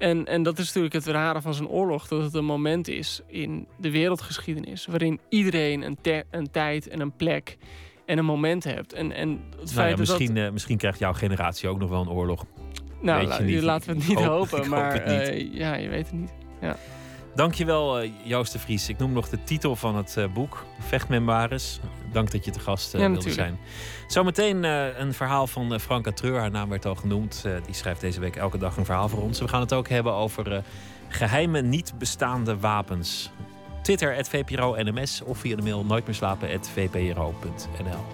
En, en dat is natuurlijk het rare van zo'n oorlog, dat het een moment is in de wereldgeschiedenis waarin iedereen een, te- een tijd en een plek en een moment hebt. En, en het Nou feit ja, dat misschien, dat... eh, misschien krijgt jouw generatie ook nog wel een oorlog. Nou, la- laten we het niet hoop- hopen, ik hoop maar het niet. eh, ja, je weet het niet. Dankjewel uh, Joost de Vries. Ik noem nog de titel van het uh, boek, Vechtmemoires. Dank dat je te gast uh, Ja, wilde zijn. Zometeen een verhaal van Franka Treur. Haar naam werd al genoemd. Die schrijft deze week elke dag een verhaal voor ons. We gaan het ook hebben over geheime, niet bestaande wapens. Twitter, het VPRO NMS of via de mail nooit meer slapen, vpro.nl.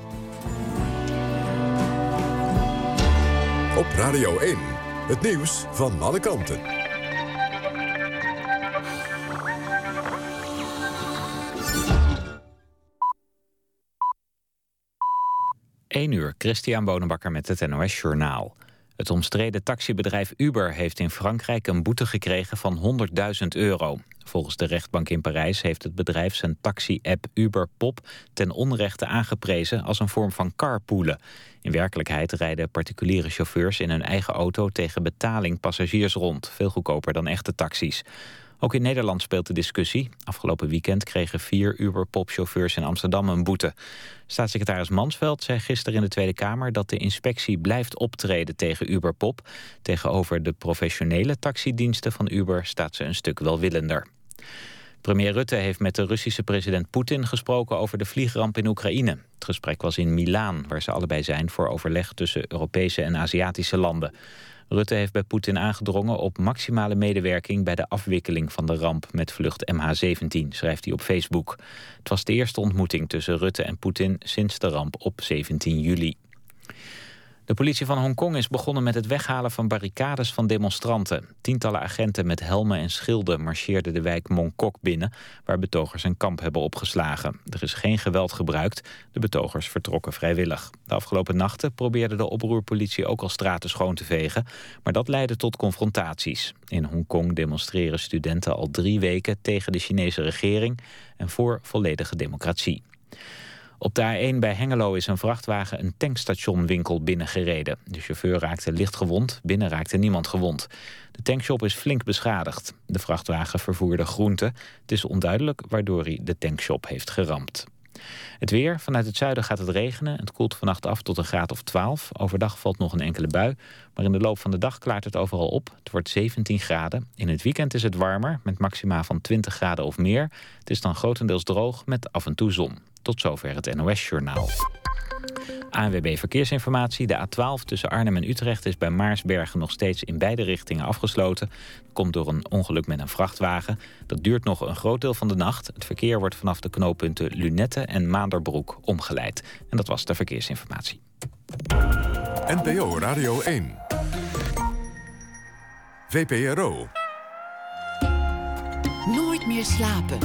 Op Radio 1, het nieuws van alle kanten. 1 uur, Christian Bonenbakker met het NOS Journaal. Het omstreden taxibedrijf Uber heeft in Frankrijk een boete gekregen van 100.000 euro. Volgens de rechtbank in Parijs heeft het bedrijf zijn taxi-app Uber Pop ten onrechte aangeprezen als een vorm van carpoolen. In werkelijkheid rijden particuliere chauffeurs in hun eigen auto tegen betaling passagiers rond, veel goedkoper dan echte taxis. Ook in Nederland speelt de discussie. Afgelopen weekend kregen vier Uber-Pop-chauffeurs in Amsterdam een boete. Staatssecretaris Mansveld zei gisteren in de Tweede Kamer... dat de inspectie blijft optreden tegen Uber-Pop. Tegenover de professionele taxidiensten van Uber staat ze een stuk welwillender. Premier Rutte heeft met de Russische president Poetin gesproken over de vliegramp in Oekraïne. Het gesprek was in Milaan, waar ze allebei zijn voor overleg tussen Europese en Aziatische landen. Rutte heeft bij Poetin aangedrongen op maximale medewerking bij de afwikkeling van de ramp met vlucht MH17, schrijft hij op Facebook. Het was de eerste ontmoeting tussen Rutte en Poetin sinds de ramp op 17 juli. De politie van Hongkong is begonnen met het weghalen van barricades van demonstranten. Tientallen agenten met helmen en schilden marcheerden de wijk Mongkok binnen... waar betogers een kamp hebben opgeslagen. Er is geen geweld gebruikt. De betogers vertrokken vrijwillig. De afgelopen nachten probeerde de oproerpolitie ook al straten schoon te vegen... maar dat leidde tot confrontaties. In Hongkong demonstreren studenten al drie weken tegen de Chinese regering... en voor volledige democratie. Op de A1 bij Hengelo is een vrachtwagen een tankstationwinkel binnengereden. De chauffeur raakte licht gewond, binnen raakte niemand gewond. De tankshop is flink beschadigd. De vrachtwagen vervoerde groenten. Het is onduidelijk waardoor hij de tankshop heeft geramd. Het weer. Vanuit het zuiden gaat het regenen. Het koelt vannacht af tot een graad of 12. Overdag valt nog een enkele bui. Maar in de loop van de dag klaart het overal op. Het wordt 17 graden. In het weekend is het warmer, met maxima van 20 graden of meer. Het is dan grotendeels droog, met af en toe zon. Tot zover het NOS-journaal. ANWB Verkeersinformatie. De A12 tussen Arnhem en Utrecht is bij Maarsbergen nog steeds in beide richtingen afgesloten. Dat komt door een ongeluk met een vrachtwagen. Dat duurt nog een groot deel van de nacht. Het verkeer wordt vanaf de knooppunten Lunette en Maanderbroek omgeleid. En dat was de verkeersinformatie. NPO Radio 1. VPRO. Nooit meer slapen.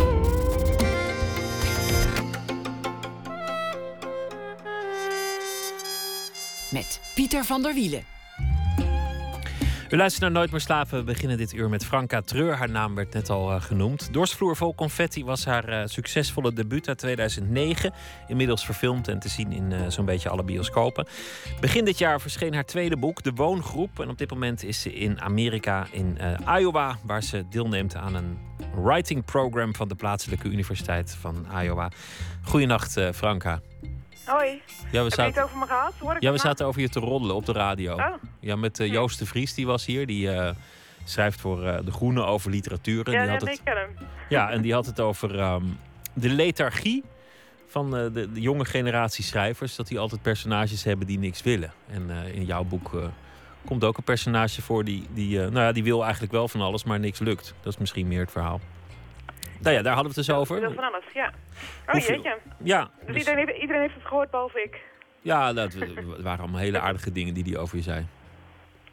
Met Pieter van der Wielen. U luistert naar Nooit meer slapen. We beginnen dit uur met Franka Treur. Haar naam werd net al uh, genoemd. Dorsvloer vol confetti was haar uh, succesvolle debuut uit 2009. Inmiddels verfilmd en te zien in uh, zo'n beetje alle bioscopen. Begin dit jaar verscheen haar tweede boek, De Woongroep. En op dit moment is ze in Amerika, in Iowa... waar ze deelneemt aan een writing program... van de plaatselijke universiteit van Iowa. Goedenacht, Franka. Hoi. Ja, we Heb je het over me gehad? Hoor ik ja, we zaten over je te roddelen op de radio. Oh. Ja, met uh, Joost de Vries, die was hier. Die uh, schrijft voor uh, De Groene over literatuur. En ja, die had nee, het, ik ken hem. Ja, en die had het over um, de lethargie van de, de, jonge generatie schrijvers. Dat die altijd personages hebben die niks willen. En in jouw boek komt ook een personage voor die, die, nou ja, die wil eigenlijk wel van alles, maar niks lukt. Dat is misschien meer het verhaal. Nou ja, daar hadden we het dus over. Dat van alles, ja. Oh Hoeveel- jeetje. Ja, Dus, dus- iedereen, heeft, iedereen heeft het gehoord, behalve ik. ja dat het waren allemaal hele aardige dingen die hij over je zei.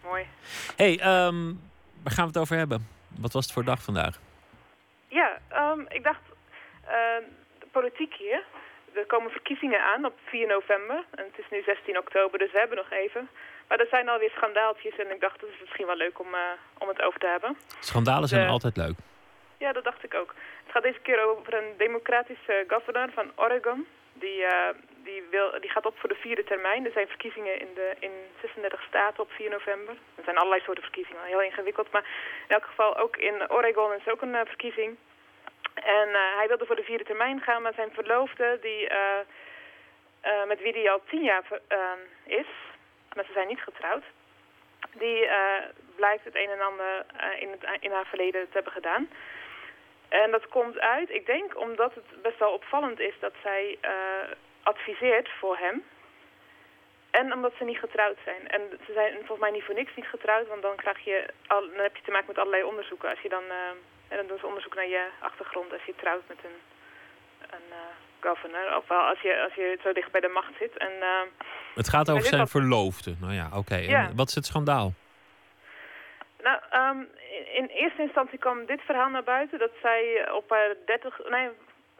Mooi. hey, ehm, waar gaan we het over hebben? Wat was het voor dag vandaag? Ja, ehm, ik dacht, ehm, de politiek hier. Er komen verkiezingen aan op 4 november. En het is nu 16 oktober, dus we hebben nog even. Maar er zijn alweer schandaaltjes en ik dacht, dat is misschien wel leuk om, eh, om het over te hebben. Schandalen zijn De- altijd leuk. Ja, dat dacht ik ook. Het gaat deze keer over een democratische governor van Oregon. Die, eh, die, wil, die gaat op voor de vierde termijn. Er zijn verkiezingen in, de, in 36 staten op 4 november. Er zijn allerlei soorten verkiezingen, heel ingewikkeld. Maar in elk geval ook in Oregon is ook een eh, verkiezing. En eh, hij wilde voor de vierde termijn gaan, maar zijn verloofde, die, met wie hij al tien jaar is, maar ze zijn niet getrouwd, die blijkt het een en ander in, het, in haar verleden te hebben gedaan. En dat komt uit, ik denk, omdat het best wel opvallend is dat zij eh, adviseert voor hem. En omdat ze niet getrouwd zijn. En ze zijn volgens mij niet voor niks niet getrouwd, want dan, krijg je al, dan heb je te maken met allerlei onderzoeken als je dan eh, En dan doen ze onderzoek naar je achtergrond als je trouwt met een, een eh, governor. Ofwel als je, als je zo dicht bij de macht zit. En, Het gaat over zijn verloofde. Nou ja, oké. Ja. Wat is het schandaal? Nou, ehm, in, eerste instantie kwam dit verhaal naar buiten dat zij op haar 30, nee,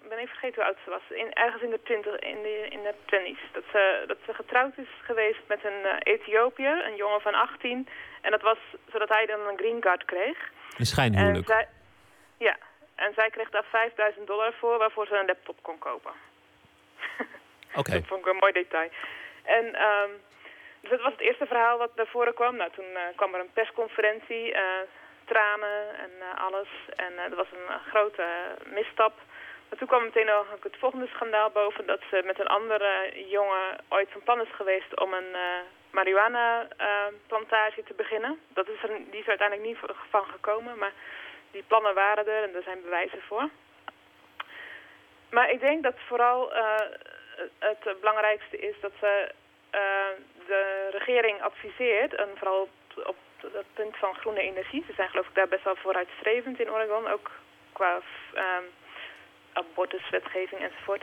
ik ben even vergeten hoe oud ze was, in, ergens in de 20, in de, in de twenties, dat ze, dat ze getrouwd is geweest met een eh, Ethiopiër, een jongen van 18, en dat was zodat hij dan een green card kreeg. Een schijnhuwelijk. En zij, ja, en zij kreeg daar 5000 dollar voor, waarvoor ze een laptop kon kopen. Oké. Dat vond ik een mooi detail. En ehm, dus dat was het eerste verhaal wat naar voren kwam. Nou, toen eh, kwam er een persconferentie, eh, tranen en eh, alles. En dat was een grote misstap. Maar toen kwam meteen ook het volgende schandaal boven... dat ze met een andere jongen ooit van plan is geweest om een eh marihuana-plantage te beginnen. Dat is die is er uiteindelijk niet van gekomen, maar die plannen waren er en er zijn bewijzen voor. Maar ik denk dat vooral het belangrijkste is dat ze de regering adviseert, en vooral op, op het punt van groene energie. Ze zijn geloof ik daar best wel vooruitstrevend in Oregon, ook qua ehm, abortuswetgeving enzovoort.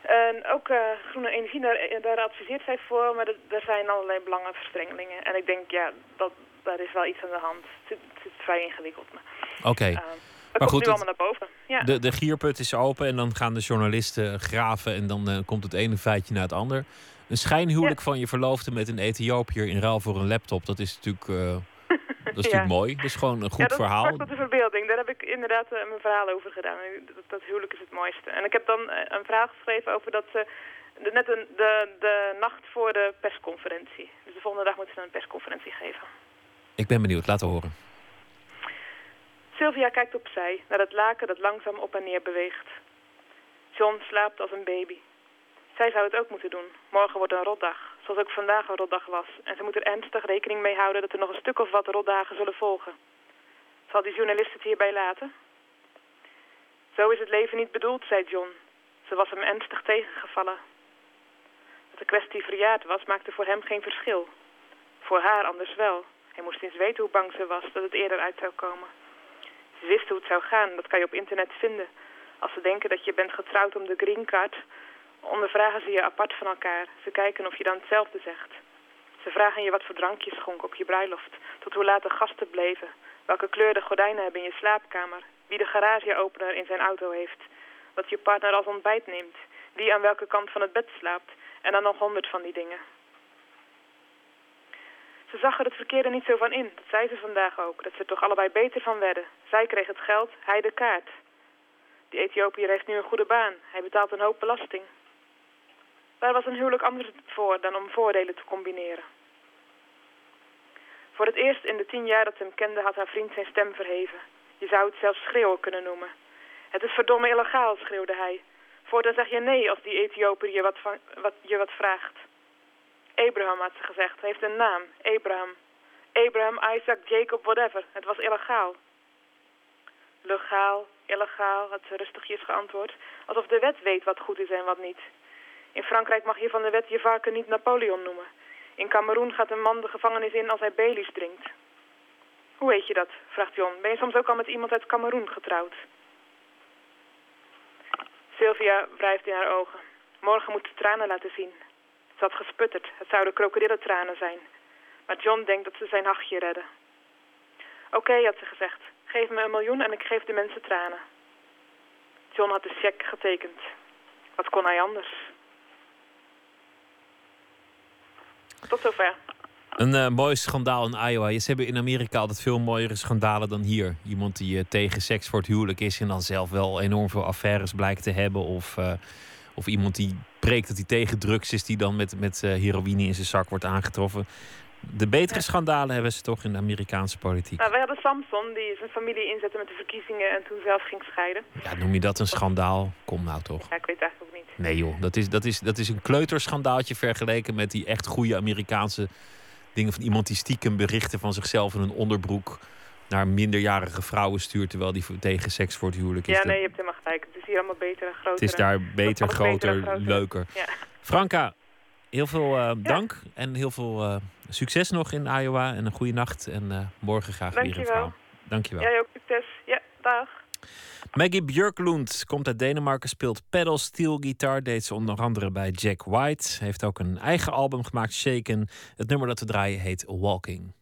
En ook eh, groene energie, daar, daar adviseert zij voor, maar er, zijn allerlei belangenverstrengelingen. En ik denk, ja, dat, daar is wel iets aan de hand. Het zit, het zit vrij ingewikkeld. Maar, Oké. ehm, het Maar goed, het- allemaal naar boven. Ja. De, de gierput is open en dan gaan de journalisten graven en dan eh, komt het ene feitje naar het ander. Een schijnhuwelijk van je verloofde met een Ethiopiër in ruil voor een laptop, dat is natuurlijk, eh, dat is Ja. natuurlijk mooi. Dat is gewoon een goed ja, dat verhaal. sprak tot de verbeelding. Daar heb ik inderdaad eh, mijn verhaal over gedaan. Dat, dat huwelijk is het mooiste. En ik heb dan eh, een verhaal geschreven over dat ze... de- net een, de, de nacht voor de persconferentie. Dus de volgende dag moeten ze een persconferentie geven. Ik ben benieuwd, laten horen. Sylvia kijkt opzij, naar het laken dat langzaam op en neer beweegt. John slaapt als een baby. Zij zou het ook moeten doen. Morgen wordt een rotdag, zoals ook vandaag een rotdag was. En ze moet er ernstig rekening mee houden dat er nog een stuk of wat rotdagen zullen volgen. Zal die journalist het hierbij laten? Zo is het leven niet bedoeld, zei John. Ze was hem ernstig tegengevallen. Dat de kwestie verjaard was, maakte voor hem geen verschil. Voor haar anders wel. Hij moest eens weten hoe bang ze was dat het eerder uit zou komen. Ze wist hoe het zou gaan, dat kan je op internet vinden. Als ze denken dat je bent getrouwd om de green card, ondervragen ze je apart van elkaar. Ze kijken of je dan hetzelfde zegt. Ze vragen je wat voor drankjes schonk op je bruiloft, tot hoe laat de gasten bleven, welke kleur de gordijnen hebben in je slaapkamer, wie de garageopener in zijn auto heeft, wat je partner als ontbijt neemt, wie aan welke kant van het bed slaapt en dan nog honderd van die dingen. Ze zag er het verkeerde niet zo van in. Dat zei ze vandaag ook. Dat ze er toch allebei beter van werden. Zij kreeg het geld, hij de kaart. Die Ethiopiër heeft nu een goede baan. Hij betaalt een hoop belasting. Waar was een huwelijk anders voor dan om voordelen te combineren? Voor het eerst in de tien jaar dat ze hem kende had haar vriend zijn stem verheven. Je zou het zelfs schreeuwen kunnen noemen. Het is verdomme illegaal, schreeuwde hij. Voortaan zeg je nee als die Ethiopiër je wat, van, wat, je wat vraagt. Abraham had ze gezegd, heeft een naam. Abraham. Abraham, Isaac, Jacob, whatever. Het was illegaal. Legaal, illegaal, had ze rustigjes geantwoord. Alsof de wet weet wat goed is en wat niet. In Frankrijk mag je van de wet je varken niet Napoleon noemen. In Cameroen gaat een man de gevangenis in als hij Baileys drinkt. Hoe weet je dat? vraagt John. Ben je soms ook al met iemand uit Cameroen getrouwd? Sylvia wrijft in haar ogen. Morgen moet ze tranen laten zien. Ze had gesputterd. Het zouden krokodillentranen zijn. Maar John denkt dat ze zijn hachje redden. Oké, had ze gezegd. Geef me een miljoen en ik geef de mensen tranen. John had de cheque getekend. Wat kon hij anders? Tot zover. Een eh, mooi schandaal in Iowa. Ze hebben in Amerika altijd veel mooiere schandalen dan hier. Iemand die eh, tegen seks voor het huwelijk is en dan zelf wel enorm veel affaires blijkt te hebben. Of, eh, of iemand die preekt dat hij tegen drugs is, die dan met, met heroïne in zijn zak wordt aangetroffen. De betere schandalen hebben ze toch in de Amerikaanse politiek. Nou, wij hadden Samson die zijn familie inzette met de verkiezingen en toen zelf ging scheiden. Ja, noem je dat een schandaal? Kom nou toch. Ja, ik weet het eigenlijk ook niet. Nee joh, dat is, dat is, dat is een kleuterschandaaltje vergeleken met die echt goede Amerikaanse dingen van iemand die stiekem berichten van zichzelf in een onderbroek naar minderjarige vrouwen stuurt terwijl die tegen seks voor het huwelijk is. Ja, nee, je hebt helemaal gelijk. Het is hier allemaal beter en groter. het is daar beter, groter. leuker. Ja. Franka, heel veel eh, dank en heel veel eh, succes nog in Iowa en een goede nacht. En eh, morgen graag weer een verhaal. Dankjewel. Jij ook succes. Ja, dag. Maggie Björklund komt uit Denemarken, speelt pedal steel guitar. Deed ze onder andere bij Jack White. Heeft ook een eigen album gemaakt, Shaken. Het nummer dat we draaien heet Walking.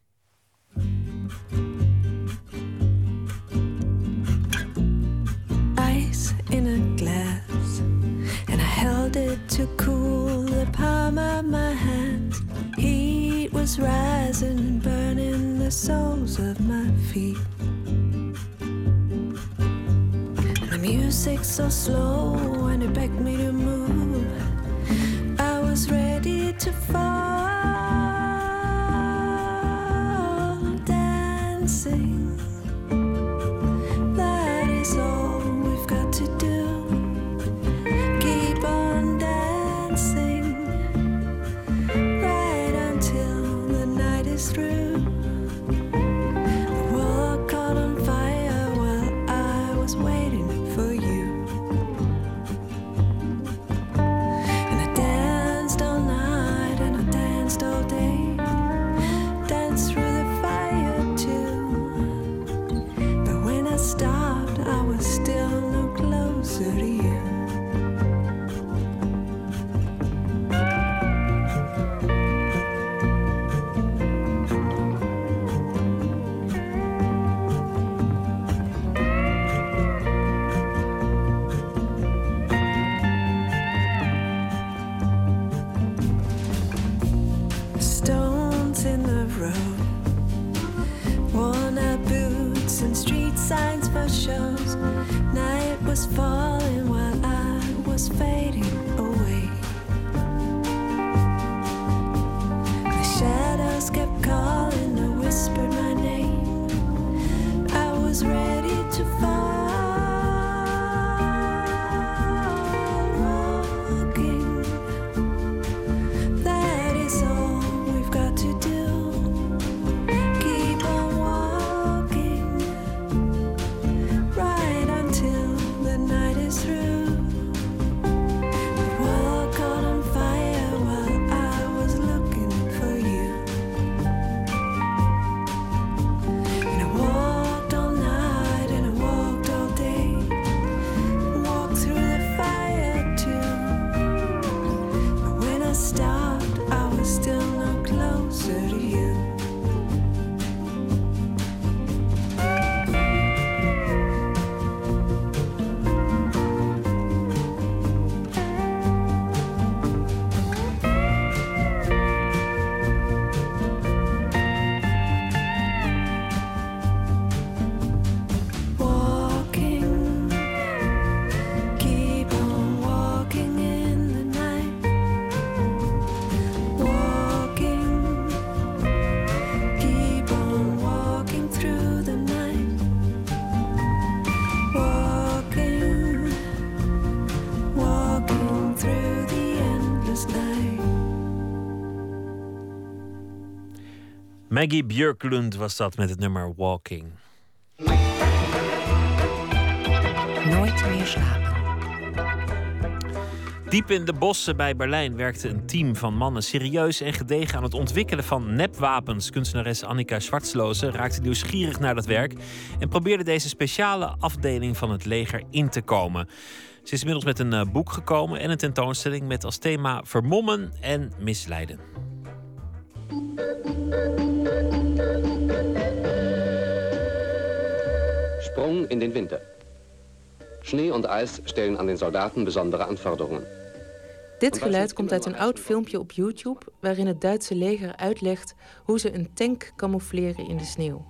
Held it to cool the palm of my hand. Heat was rising burning the soles of my feet. The music so slow and it begged me to move. I was ready to fall, dancing. Was Maggie Björklund was dat met het nummer Walking. Nooit meer slapen. Diep in de bossen bij Berlijn werkte een team van mannen serieus en gedegen aan het ontwikkelen van nepwapens. Kunstenares Annika Schwartzloze raakte nieuwsgierig naar dat werk en probeerde deze speciale afdeling van het leger in te komen. Ze is inmiddels met een eh, boek gekomen en een tentoonstelling met als thema vermommen en misleiden. Sprung in den Winter. Schnee und Eis stellen an den Soldaten besondere Anforderungen. Dit geluid komt uit een oud filmpje op YouTube waarin het Duitse leger uitlegt hoe ze een tank camoufleren in de sneeuw.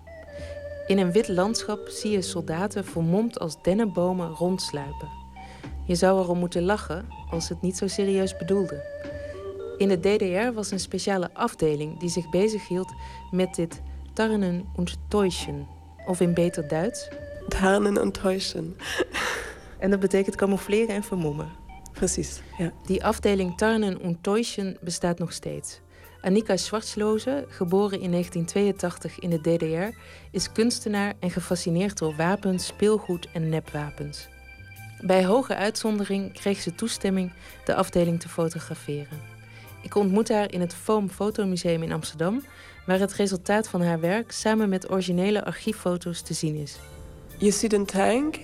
In een wit landschap zie je soldaten vermomd als dennenbomen rondsluipen. Je zou erom moeten lachen als ze het niet zo serieus bedoelden. In de DDR was een speciale afdeling die zich bezighield met dit tarnen und täuschen, of in beter Duits. Tarnen und täuschen. En dat betekent camoufleren en vermommen. Precies, ja. Die afdeling Tarnen und Täuschen bestaat nog steeds. Annika Schwartzloze, geboren in 1982 in de DDR, is kunstenaar en gefascineerd door wapens, speelgoed en nepwapens. Bij hoge uitzondering kreeg ze toestemming de afdeling te fotograferen. Ik ontmoette haar in het Foam Fotomuseum in Amsterdam, waar het resultaat van haar werk samen met originele archieffoto's te zien is. Je ziet een tank,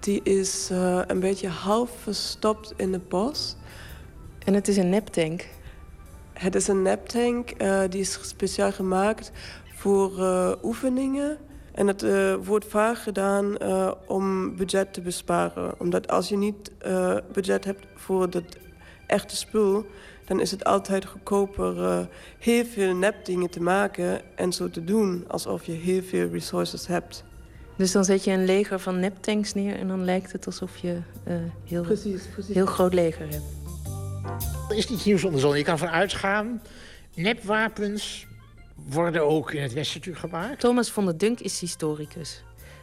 die is uh, een beetje half verstopt in het bos. En het is een neptank? Het is een neptank, uh, die is speciaal gemaakt voor uh, oefeningen. En het wordt vaak gedaan om budget te besparen. Omdat als je niet budget hebt voor het echte spul... dan is het altijd goedkoper heel veel nepdingen te maken... en zo te doen alsof je heel veel resources hebt. Dus dan zet je een leger van neptanks neer en dan lijkt het alsof je uh, heel, precies, precies. heel groot leger hebt. Er is niet nieuws onder zon. Je kan ervan uitgaan, nepwapens worden ook in het Westen natuurlijk gemaakt. Thomas van der Dunk is historicus.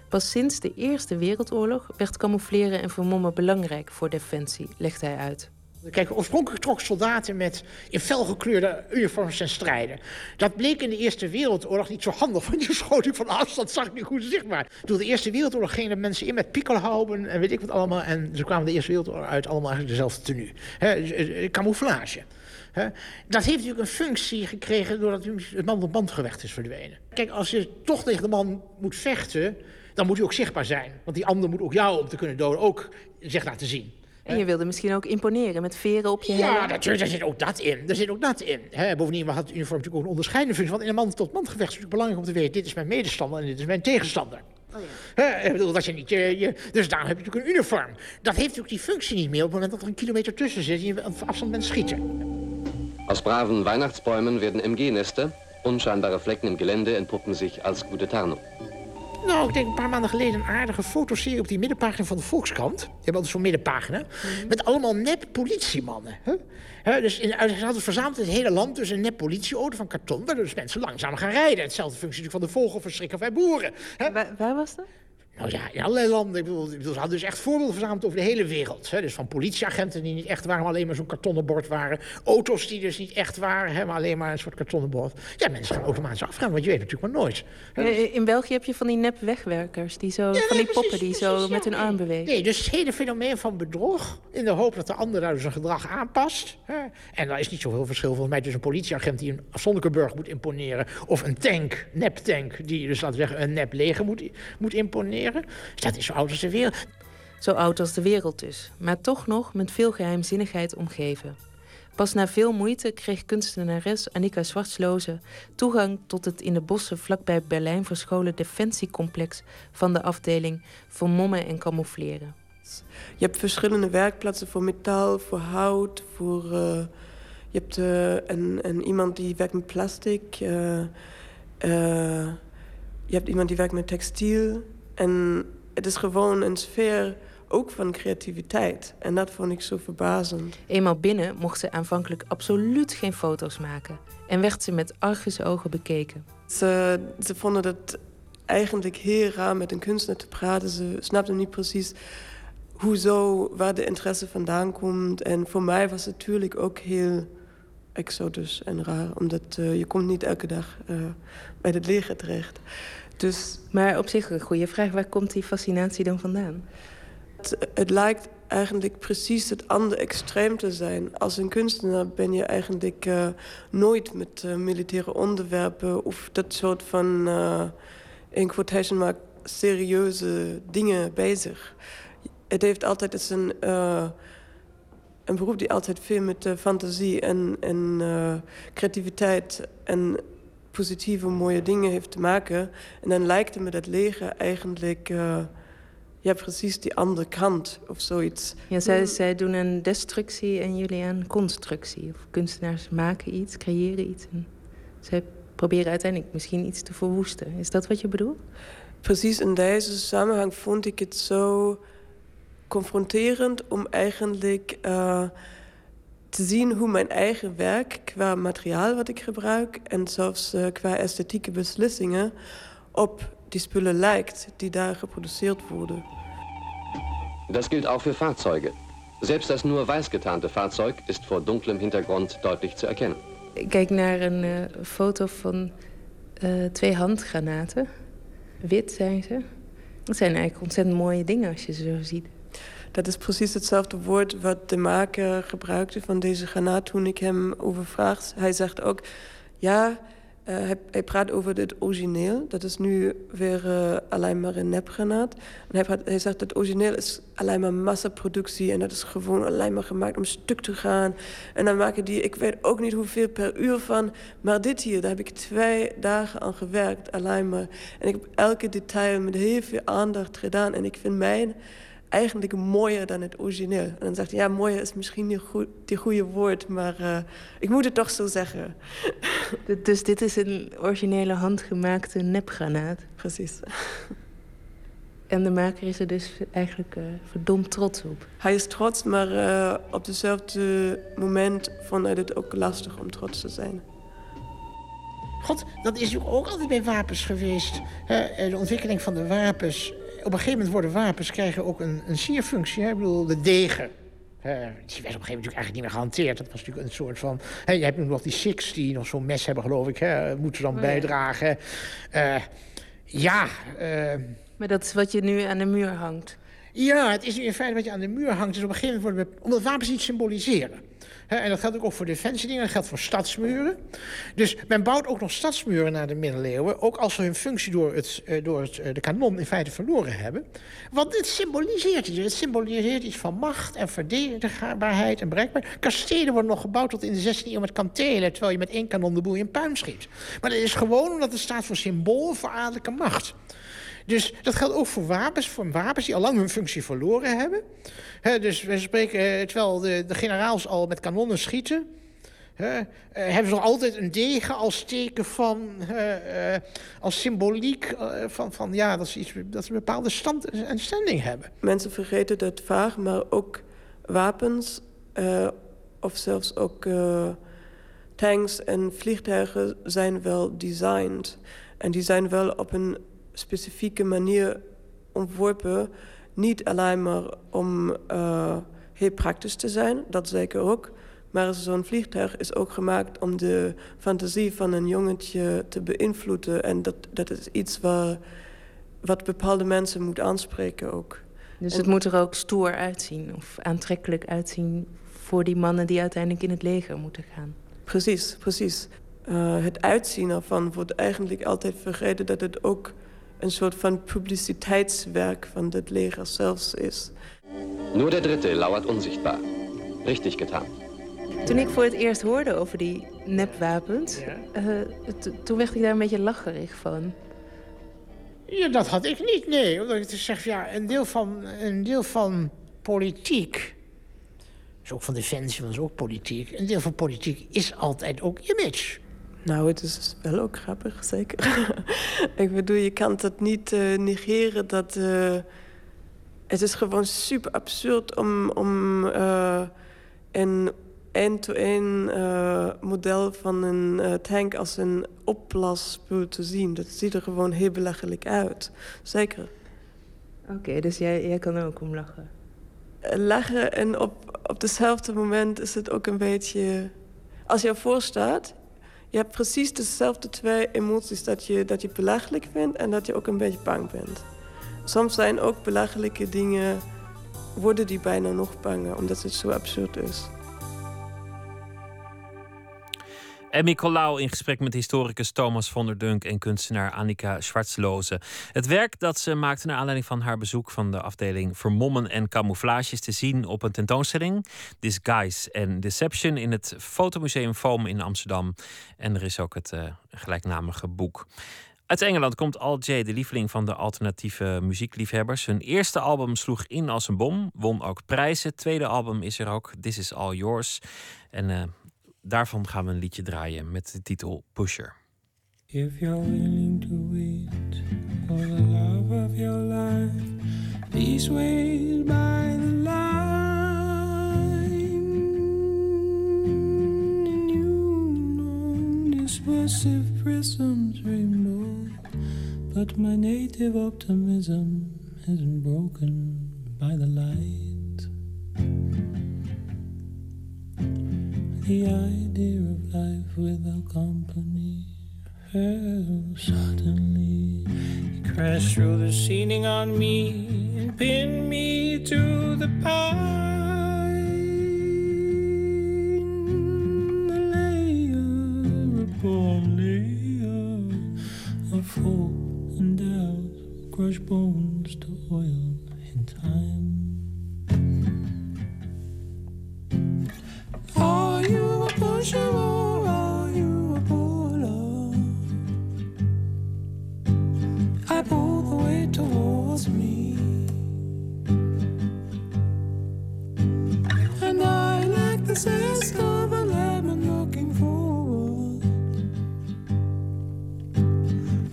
Pas sinds de Eerste Wereldoorlog werd camoufleren en vermommen belangrijk voor defensie, legt hij uit. Kijk, oorspronkelijk trok soldaten met in felgekleurde uniforms en strijden. Dat bleek in de Eerste Wereldoorlog niet zo handig, want die schoot ik van afstand, zag ik niet goed zichtbaar. Door de Eerste Wereldoorlog gingen mensen in met pikkelhauben en weet ik wat allemaal. En ze kwamen de Eerste Wereldoorlog uit allemaal eigenlijk dezelfde tenue. Dus, eh, camouflage. He. Dat heeft natuurlijk een functie gekregen doordat het man-op-man gevecht is verdwenen. Kijk, als je toch tegen de man moet vechten, dan moet hij ook zichtbaar zijn. Want die ander moet ook jou, om te kunnen doden, ook zich laten zien. En je wilde misschien ook imponeren met veren op je helm. Ja, natuurlijk, daar zit ook dat in. Daar zit ook dat in. He, bovendien had het uniform natuurlijk ook een onderscheidende functie. Want in een man-tot-man gevecht is het natuurlijk belangrijk om te weten... dit is mijn medestander en dit is mijn tegenstander. Oh ja. He, ik bedoel, dat je niet, je, je, dus daarom heb je natuurlijk een uniform. Dat heeft natuurlijk die functie niet meer op het moment dat er een kilometer tussen zit... en je op afstand bent schieten. Aus braven Weihnachtsbäumen werden MG-Nester. Unscheinbare Flecken im Gelände entpuppen sich als gute Tarnung. Nou, ik denk een paar maanden geleden een aardige fotoserie op die middenpagina van de Volkskrant. Je hebt altijd zo'n middenpagina. Met allemaal nep politiemannen. Hè? dus in, ze hadden verzameld in het hele land dus een nep politieauto van karton... waar dus mensen langzaam gaan rijden. Hetzelfde functie natuurlijk van de vogelverschrikker bij boeren. Hè? Waar, waar was dat? Nou ja, in allerlei landen. Ik bedoel, ik bedoel, ze hadden dus echt voorbeelden verzameld over de hele wereld. Hè. Dus van politieagenten die niet echt waren, maar alleen maar zo'n kartonnen bord waren. Auto's die dus niet echt waren, hè, maar alleen maar een soort kartonnen bord. Ja, mensen gaan automatisch afgaan, want je weet natuurlijk maar nooit. Hè. In België heb je van die nep wegwerkers, die zo, ja, van die poppen die zo met hun arm bewegen. Nee, dus het hele fenomeen van bedrog, in de hoop dat de ander daar dus een gedrag aanpast. Hè. En daar is niet zoveel verschil volgens mij tussen een politieagent die een afzonderlijke burger moet imponeren, of een tank, nep-tank, die dus laten we zeggen een nep leger moet, moet imponeren. Dat is zo oud als de wereld. Zo oud als de wereld dus, maar toch nog met veel geheimzinnigheid omgeven. Pas na veel moeite kreeg kunstenares Annika Zwartsloze toegang tot het in de bossen vlakbij Berlijn verscholen defensiecomplex van de afdeling Vermommen en Camoufleren. Je hebt verschillende werkplaatsen voor metaal, voor hout, voor. Uh, je hebt uh, een, een, iemand die werkt met plastic. Uh, je hebt iemand die werkt met textiel. En het is gewoon een sfeer ook van creativiteit. En dat vond ik zo verbazend. Eenmaal binnen mocht ze aanvankelijk absoluut geen foto's maken. En werd ze met argusogen bekeken. Ze, ze vonden het eigenlijk heel raar met een kunstenaar te praten. Ze snapten niet precies hoezo, waar de interesse vandaan komt. En voor mij was het natuurlijk ook heel exotisch en raar. Omdat uh, je komt niet elke dag uh, bij het leger terecht. Dus, maar op zich een goede vraag. Waar komt die fascinatie dan vandaan? Het, het lijkt eigenlijk precies het andere extreem te zijn. Als een kunstenaar ben je eigenlijk uh, nooit met uh, militaire onderwerpen... of dat soort van, uh, in quotation mark, serieuze dingen bezig. Het heeft altijd is een, een beroep die altijd veel met fantasie en, en creativiteit... en positieve, mooie dingen heeft te maken. En dan lijkt me dat leger eigenlijk... Uh, ja, precies die andere kant of zoiets. Ja, zij, zij doen een destructie en jullie een constructie. Of kunstenaars maken iets, creëren iets. En zij proberen uiteindelijk misschien iets te verwoesten. Is dat wat je bedoelt? Precies, in deze samenhang vond ik het zo confronterend om eigenlijk... Uh, te zien hoe mijn eigen werk, qua materiaal wat ik gebruik en zelfs uh, qua esthetieke beslissingen, op die spullen lijkt die daar geproduceerd worden. Das gilt auch für Fahrzeuge. Selbst das nur weiß getarnte Fahrzeug ist vor dunklem Hintergrund deutlich zu erkennen. Ik kijk naar een uh, foto van uh, twee handgranaten. Wit zijn ze. Dat zijn eigenlijk ontzettend mooie dingen als je ze zo ziet. Dat is precies hetzelfde woord wat de maker gebruikte van deze granaat toen ik hem overvraag. Hij zegt ook, ja, Eh, hij, praat over het origineel. Dat is nu weer uh, alleen maar een nepgranaat. En hij, praat, hij zegt het origineel is alleen maar massaproductie. En dat is gewoon alleen maar gemaakt om stuk te gaan. En dan maken die, ik weet ook niet hoeveel per uur van. Maar dit hier, daar heb ik twee dagen aan gewerkt, alleen maar. En ik heb elke detail met heel veel aandacht gedaan. En ik vind mijn eigenlijk mooier dan het origineel. En dan zegt hij, ja, mooier is misschien niet goed, die goede woord, maar uh, ik moet het toch zo zeggen. Dus dit is een originele handgemaakte nepgranaat? Precies. En de maker is er dus eigenlijk uh, verdomd trots op. Hij is trots, maar uh, op dezelfde moment vond hij het ook lastig om trots te zijn. God, dat is ook altijd bij wapens geweest. de ontwikkeling van de wapens op een gegeven moment worden wapens krijgen ook een, een sierfunctie. Hè? Ik bedoel, de degen. Uh, die werd op een gegeven moment natuurlijk eigenlijk niet meer gehanteerd. Dat was natuurlijk een soort van... Hè, je hebt nu nog die Six die nog zo'n mes hebben, geloof ik. Hè? Moeten ze dan oh, bijdragen. Uh, ja. Uh, maar dat is wat je nu aan de muur hangt? Ja, het is nu in feite wat je aan de muur hangt. Dus op een gegeven moment worden we... Omdat wapens iets symboliseren en dat geldt ook voor defensiedingen, dat geldt voor stadsmuren. Dus men bouwt ook nog stadsmuren na de middeleeuwen... ook als ze hun functie door, het, eh, door het, eh, de kanon in feite verloren hebben. Want het symboliseert iets. Het symboliseert iets van macht en verdedigbaarheid en bereikbaarheid. Kastelen worden nog gebouwd tot in de 16e eeuw met kantelen... terwijl je met één kanon de boel in puin schiet. Maar dat is gewoon omdat het staat voor symbool voor adellijke macht. Dus dat geldt ook voor wapens, voor wapens die al lang hun functie verloren hebben. dus we spreken, eh, terwijl de, de generaals al met kanonnen schieten... uh, hebben ze nog altijd een degen als teken van... Uh, als symboliek van, van ja, dat ze, iets, dat ze een bepaalde stand en standing hebben. Mensen vergeten dat vaak, maar ook wapens... of zelfs ook tanks en vliegtuigen zijn wel designed. En die zijn wel op een specifieke manier ontworpen. Niet alleen maar om uh, heel praktisch te zijn, dat zeker ook. Maar zo'n vliegtuig is ook gemaakt om de fantasie van een jongetje te beïnvloeden. En dat, dat is iets waar, wat bepaalde mensen moet aanspreken ook. Dus het moet er ook stoer uitzien of aantrekkelijk uitzien voor die mannen die uiteindelijk in het leger moeten gaan. Precies, precies. Uh, het uitzien ervan wordt eigenlijk altijd vergeten dat het ook een soort van publiciteitswerk van het leger zelfs is. Nur der Dritte lauert onzichtbaar. Richtig getan. Toen ik voor het eerst hoorde over die nepwapens, ja. uh, toen werd ik daar een beetje lacherig van. Ja, dat had ik niet, nee. Omdat ik zeg, ja, een deel van, een deel van politiek... is ook van defensie, is ook politiek. Een deel van politiek is altijd ook image. Nou, het is wel ook grappig, zeker. ik bedoel, je kan het niet uh, negeren dat... Uh, het is gewoon super absurd om, om uh, een één-to-één model van een tank als een opblaspul te zien. Dat ziet er gewoon heel belachelijk uit. Zeker. Oké, dus jij, jij kan ook om lachen? Lachen en op, op hetzelfde moment is het ook een beetje... Als je ervoor staat je hebt precies dezelfde twee emoties. Dat je, dat je belachelijk vindt en dat je ook een beetje bang bent. Soms zijn ook belachelijke dingen... worden die bijna nog banger, omdat het zo absurd is. Emmy Colau in gesprek met historicus Thomas von der Dunk en kunstenaar Annika Schwarzloze. Het werk dat ze maakte naar aanleiding van haar bezoek van de afdeling Vermommen en Camouflages te zien op een tentoonstelling. Disguise and Deception in het Fotomuseum Foam in Amsterdam. En er is ook het uh, gelijknamige boek. Uit Engeland komt Al J, de lieveling van de alternatieve muziekliefhebbers. Hun eerste album sloeg in als een bom, won ook prijzen. Tweede album is er ook, This Is All Yours. En uh, Daarvan gaan we een liedje draaien met de titel Pusher. If you're willing to wait for the love of your life, please wait by the line. And you know this passive prism's rainbow, but my native optimism isn't broken by the light. The idea of life without company fell suddenly. He crashed through the ceiling on me and pinned me to the pine. The layer upon layer fall and down, crush bones to oil in time.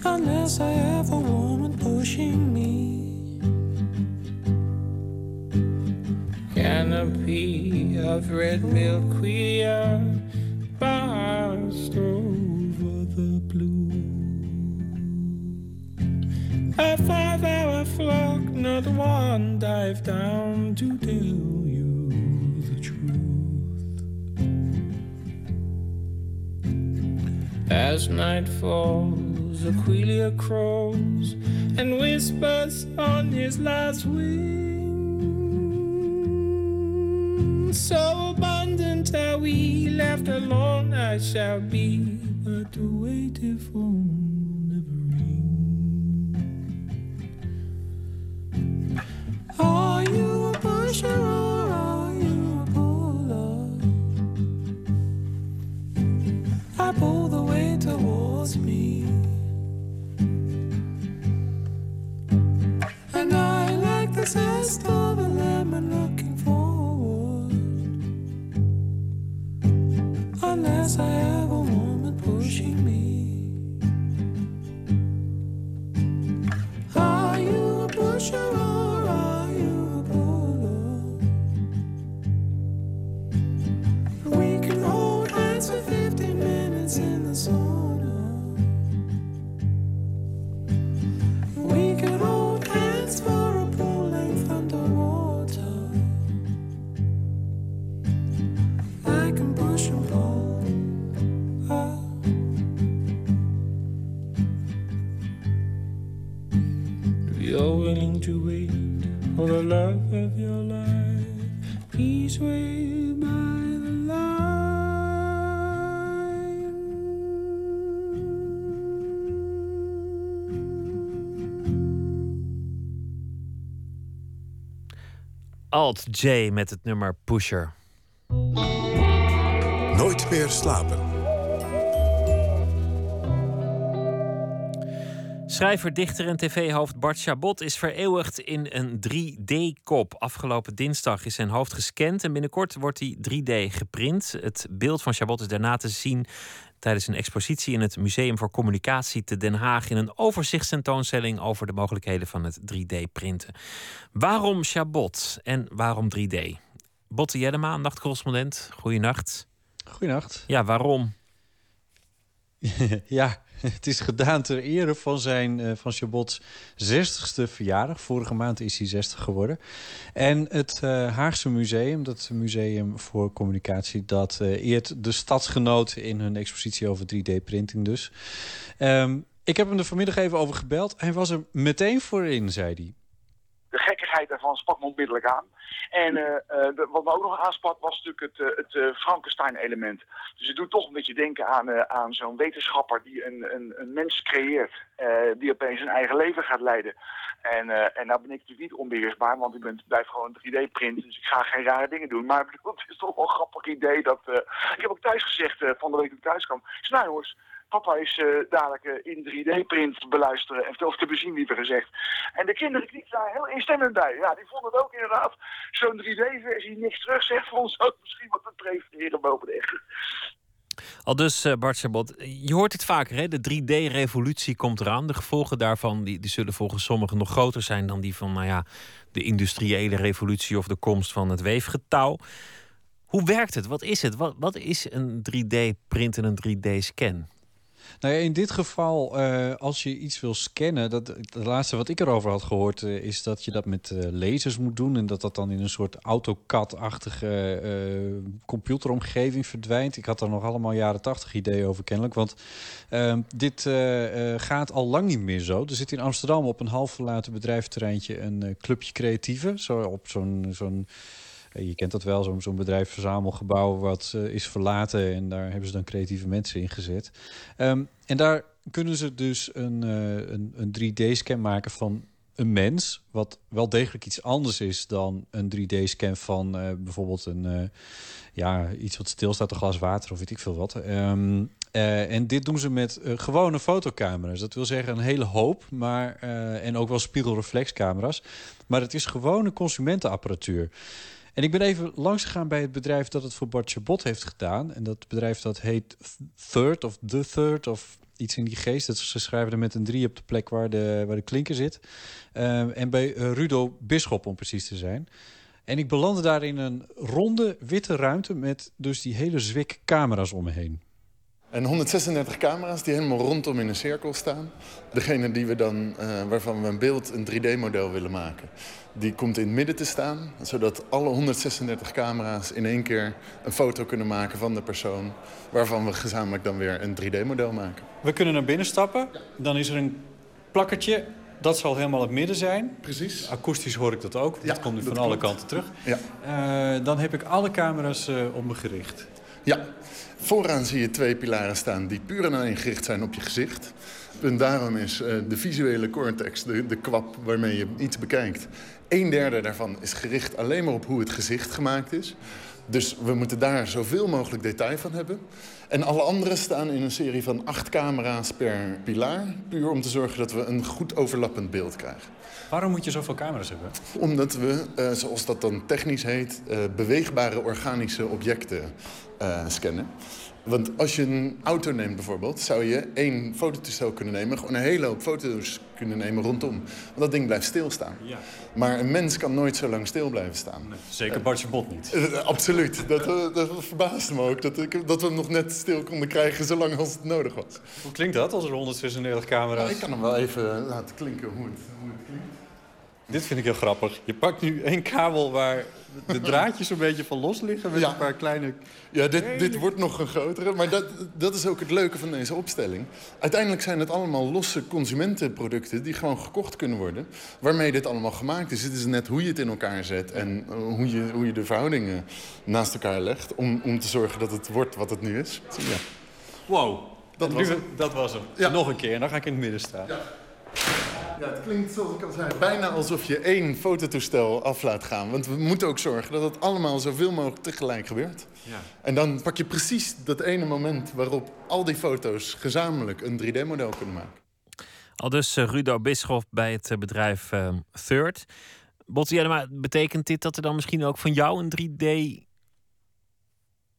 Unless I have a woman pushing me. Canopy of red milkweed passed over the blue. A five hour flock, not one dive down to tell you the truth. As night falls, Aquilia crows and whispers on his last So abundant are we left alone, I shall be, but the waiting phone never ring. Are you a pusher or are you a puller? I pull the weight towards me. And I like the zest of a lemon Unless I Alt J met het nummer Pusher. Nooit meer slapen. Schrijver, dichter en tv-hoofd Bart Chabot is vereeuwigd in een 3D-kop. Afgelopen dinsdag is zijn hoofd gescand en binnenkort wordt hij 3D geprint. Het beeld van Chabot is daarna te zien tijdens een expositie in het Museum voor Communicatie te Den Haag in een overzichtstentoonstelling over de mogelijkheden van het 3D-printen. Waarom Chabot en waarom 3D? Botte Jellema, nachtcorrespondent. Goeienacht. Goeienacht. Ja, waarom? ja, het is gedaan ter ere van zijn eh, van Chabots 60ste verjaardag. Vorige maand is hij 60 geworden. En het eh, Haagse Museum, dat Museum voor Communicatie, dat eh, eert de stadsgenoten in hun expositie over 3D-printing dus. Ehm, ik heb hem er vanmiddag even over gebeld. Hij was er meteen voor in, zei hij. Daarvan sprak me onmiddellijk aan. En eh, eh, wat me ook nog aansprak was natuurlijk het, eh, het Frankenstein-element. Dus het doet toch een beetje denken aan, aan zo'n wetenschapper die een, een, een mens creëert. die opeens zijn eigen leven gaat leiden. En, en nou ben ik natuurlijk niet onbeheersbaar, want ik ben, blijf gewoon 3D-print. Dus ik ga geen rare dingen doen. Maar het is toch wel een grappig idee. Dat, ik heb ook thuis gezegd, van de week toen ik thuis kwam. Nou jongens, Papa is eh, dadelijk eh, in 3D-print beluisteren en of te bezien, liever gezegd. En de kinderen knikken daar heel instemmend bij. Ja, die vonden het ook inderdaad. Zo'n 3D-versie niks terug zegt voor ons ook misschien wat te prefereren boven de echte. Al dus, eh, Bart Chabot, je hoort het vaker, hè? de 3D-revolutie komt eraan. De gevolgen daarvan die, die zullen volgens sommigen nog groter zijn dan die van nou ja, de industriële revolutie of de komst van het weefgetouw. Hoe werkt het? Wat is het? Wat, wat is een 3D-print en een 3D-scan? Nou ja, in dit geval, eh, als je iets wil scannen, dat, het laatste wat ik erover had gehoord, eh, is dat je dat met eh, lasers moet doen en dat dat dan in een soort AutoCAD-achtige computeromgeving verdwijnt. Ik had er nog allemaal jaren tachtig ideeën over kennelijk, want eh, dit gaat al lang niet meer zo. Er zit in Amsterdam op een half verlaten bedrijfterreintje een clubje creatieven, zo op zo'n zo'n je kent dat wel, zo'n zo'n bedrijfsverzamelgebouw wat eh, is verlaten en daar hebben ze dan creatieve mensen in gezet. Ehm, en daar kunnen ze dus een, eh, een, een 3D-scan maken van een mens, wat wel degelijk iets anders is dan een 3D-scan van eh, bijvoorbeeld een, eh, ja, iets wat stilstaat, een glas water of weet ik veel wat. Ehm, eh, en dit doen ze met eh, gewone fotocamera's. Dat wil zeggen een hele hoop, maar, eh, en ook wel spiegelreflexcamera's. Maar het is gewone consumentenapparatuur. En ik ben even langs gegaan bij het bedrijf dat het voor Bart Chabot heeft gedaan. En dat bedrijf dat heet Third of The Third of iets in die geest. Dat ze schrijven er met een drie op de plek waar de, waar de klinker zit. Ehm, en bij eh, Rudo Bisschop om precies te zijn. En ik belandde daar in een ronde witte ruimte met dus die hele zwik camera's om me heen. En 136 camera's die helemaal rondom in een cirkel staan. Degene die we dan, eh, waarvan we een beeld, een 3D-model willen maken, die komt in het midden te staan. Zodat alle 136 camera's in één keer een foto kunnen maken van de persoon. Waarvan we gezamenlijk dan weer een 3D-model maken. We kunnen naar binnen stappen. Dan is er een plakkertje. Dat zal helemaal het midden zijn. Precies. Akoestisch hoor ik dat ook. want dat komt nu van alle kanten terug. Ja. Eh, dan heb ik alle camera's eh, op me gericht. Ja, vooraan zie je twee pilaren staan die puur en alleen gericht zijn op je gezicht. En daarom is eh, de visuele cortex, de, de kwap waarmee je iets bekijkt... een derde daarvan is gericht alleen maar op hoe het gezicht gemaakt is. Dus we moeten daar zoveel mogelijk detail van hebben. En alle andere staan in een serie van acht camera's per pilaar. Puur om te zorgen dat we een goed overlappend beeld krijgen. Waarom moet je zoveel camera's hebben? Omdat we, eh, zoals dat dan technisch heet, eh, beweegbare organische objecten eh, scannen. Want als je een auto neemt bijvoorbeeld, zou je één fototoestel kunnen nemen... gewoon een hele hoop foto's kunnen nemen rondom. Want dat ding blijft stilstaan. Ja. Maar een mens kan nooit zo lang stil blijven staan. Zeker Bartje Bot niet. Eh, absoluut. Dat, eh, dat verbaasde me ook. Dat, ik, dat we hem nog net stil konden krijgen zolang als het nodig was. Hoe klinkt dat als er 136 camera's... Ik kan hem wel even laten klinken hoe het, hoe het klinkt. Dit vind ik heel grappig. Je pakt nu één kabel waar de draadjes een beetje van los liggen... met een paar kleine... Ja, dit, dit wordt nog een grotere. Maar dat, dat is ook het leuke van deze opstelling. Uiteindelijk zijn het allemaal losse consumentenproducten... die gewoon gekocht kunnen worden. Waarmee dit allemaal gemaakt is. Het is net hoe je het in elkaar zet... en eh, hoe je, hoe je de verhoudingen naast elkaar legt... om, om te zorgen dat het wordt wat het nu is. Ja. Wow, Dat was nu- dat was hem. Ja. Nog een keer, en dan ga ik in het midden staan. Ja, het klinkt zoals ik al zei, bijna alsof je één fototoestel af laat gaan. Want we moeten ook zorgen dat het allemaal zoveel mogelijk tegelijk gebeurt. Ja. En dan pak je precies dat ene moment waarop al die foto's gezamenlijk een 3D-model kunnen maken. Al dus eh, Rudo Bischoff bij het eh, bedrijf eh, Third. Botte betekent dit dat er dan misschien ook van jou een 3D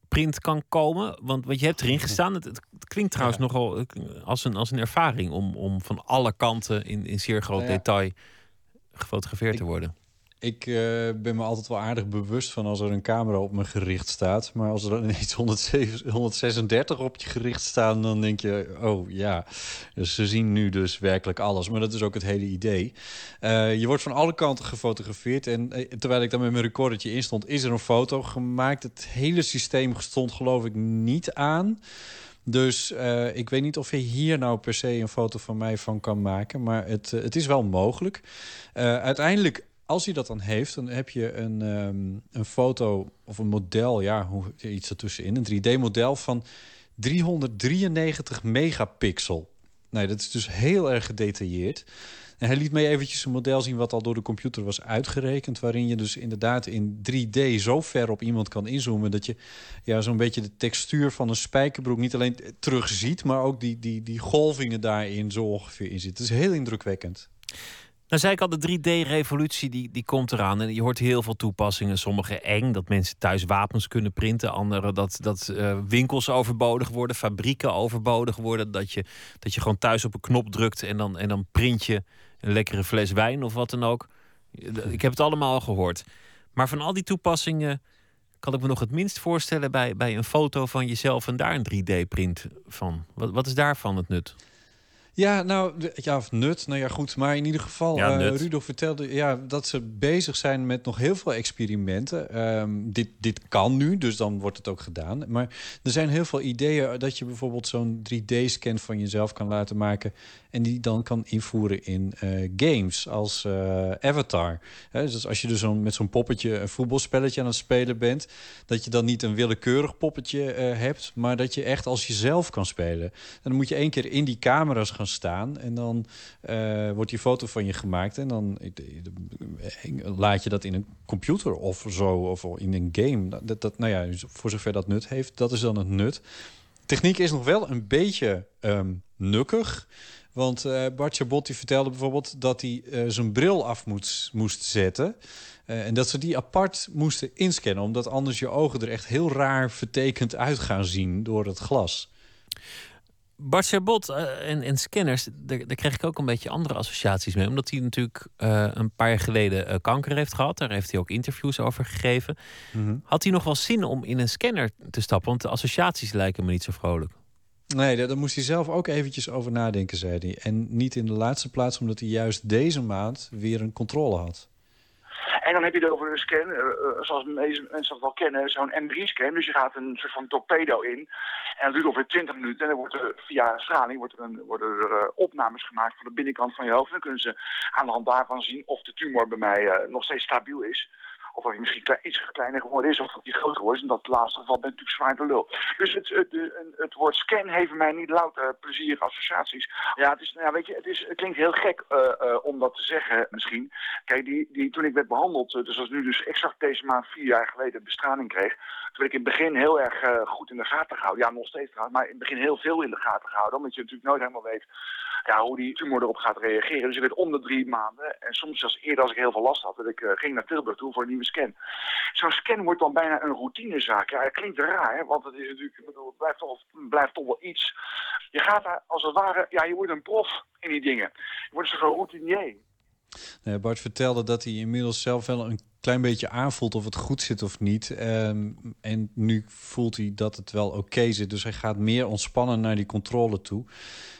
print kan komen? Want, want je hebt erin gestaan. Het, het klinkt trouwens nogal eh, als een, als een ervaring om, om van alle kanten in, in zeer groot Nou ja. detail gefotografeerd te worden. Ik eh, ben me altijd wel aardig bewust van als er een camera op me gericht staat. Maar als er dan ineens 107 136 op je gericht staan, dan denk je, oh ja. Ze zien nu dus werkelijk alles. Maar dat is ook het hele idee. Eh, je wordt van alle kanten gefotografeerd. En eh, terwijl ik dan met mijn recordertje in stond, is er een foto gemaakt. Het hele systeem stond geloof ik niet aan. Dus ik weet niet of je hier nou per se een foto van mij van kan maken. Maar het, het is wel mogelijk. Uiteindelijk, als hij dat dan heeft, dan heb je een, ehm, een foto of een model, ja, hoe, iets ertussenin, een 3D-model van 393 megapixel. Nee, dat is dus heel erg gedetailleerd. En hij liet mij eventjes een model zien wat al door de computer was uitgerekend, waarin je dus inderdaad in 3D zo ver op iemand kan inzoomen dat je ja, zo'n beetje de textuur van een spijkerbroek niet alleen terugziet, maar ook die, die, die golvingen daarin zo ongeveer in zitten. Het is heel indrukwekkend. Nou zei ik al, de 3D-revolutie die, die komt eraan. En je hoort heel veel toepassingen. Sommige eng, dat mensen thuis wapens kunnen printen. Andere dat, dat eh, winkels overbodig worden, fabrieken overbodig worden. Dat je, dat je gewoon thuis op een knop drukt en dan, en dan print je een lekkere fles wijn of wat dan ook. Ik heb het allemaal al gehoord. Maar van al die toepassingen kan ik me nog het minst voorstellen bij, bij een foto van jezelf en daar een 3D-print van. Wat, wat is daarvan het nut? Ja, nou, ja, of nut. Nou ja, goed. Maar in ieder geval, Ja, eh. Rudolf vertelde ja, dat ze bezig zijn met nog heel veel experimenten. Ehm, dit, dit kan nu, dus dan wordt het ook gedaan. Maar er zijn heel veel ideeën dat je bijvoorbeeld zo'n 3D-scan van jezelf kan laten maken. En die dan kan invoeren in eh, games als eh, Avatar. Dus als je dus met zo'n poppetje een voetbalspelletje aan het spelen bent, dat je dan niet een willekeurig poppetje eh, hebt, maar dat je echt als jezelf kan spelen. En dan moet je één keer in die camera's gaan staan en dan wordt die foto van je gemaakt en dan laat je dat in een computer of zo of in een game. Dat, dat, nou ja, voor zover dat nut heeft, dat is dan het nut. Techniek is nog wel een beetje ehm, nukkig. Want eh Bart Chabot die vertelde bijvoorbeeld dat hij eh, zijn bril af moest zetten. Eh, en dat ze die apart moesten inscannen. Omdat anders je ogen er echt heel raar vertekend uit gaan zien door het glas. Bart Chabot eh, en, en scanners, daar, daar kreeg ik ook een beetje andere associaties mee. Omdat hij natuurlijk eh, een paar jaar geleden eh, kanker heeft gehad. Daar heeft hij ook interviews over gegeven. Had hij nog wel zin om in een scanner te stappen? Want de associaties lijken me niet zo vrolijk. Nee, daar, moest hij zelf ook eventjes over nadenken, zei hij. En niet in de laatste plaats omdat hij juist deze maand weer een controle had. En dan heb je het over een scan, eh, eh, zoals mensen dat wel kennen, zo'n M3-scan. Dus je gaat een soort van torpedo in. En dat duurt ongeveer 20 minuten. En dan wordt er via straling wordt er een, worden er eh, opnames gemaakt van de binnenkant van je hoofd. En dan kunnen ze aan de hand daarvan zien of de tumor bij mij nog steeds stabiel is. Of hij misschien iets kleiner geworden is, of dat hij groter geworden is. In dat laatste geval ben ik natuurlijk zwaar de lul. Dus het, het, woord scan heeft mij niet louter plezierige associaties. Ja, het, is, nou weet je, het, is, het klinkt heel gek eh, eh, om dat te zeggen misschien. Kijk, die, die, toen ik werd behandeld, eh, dus als nu dus exact deze maand vier jaar geleden bestraling kreeg. Toen werd ik in het begin heel erg eh, goed in de gaten gehouden. Ja, nog steeds trouwens, maar in het begin heel veel in de gaten gehouden. Omdat je natuurlijk nooit helemaal weet ja, hoe die tumor erop gaat reageren. Dus ik werd om de drie maanden, en soms zelfs eerder als ik heel veel last had, dat ik eh, ging naar Tilburg toe voor een nieuwe scan. Zo'n scan wordt dan bijna een routinezaak. Ja, het klinkt raar, hè, want het is natuurlijk, ik bedoel, het blijft toch, blijft toch wel iets. Je gaat daar als het ware, ja, je wordt een prof in die dingen. Je wordt zo'n routinier. Nee, Bart vertelde dat hij inmiddels zelf wel een klein beetje aanvoelt of het goed zit of niet. Ehm, en nu voelt hij dat het wel oké zit. Dus hij gaat meer ontspannen naar die controle toe.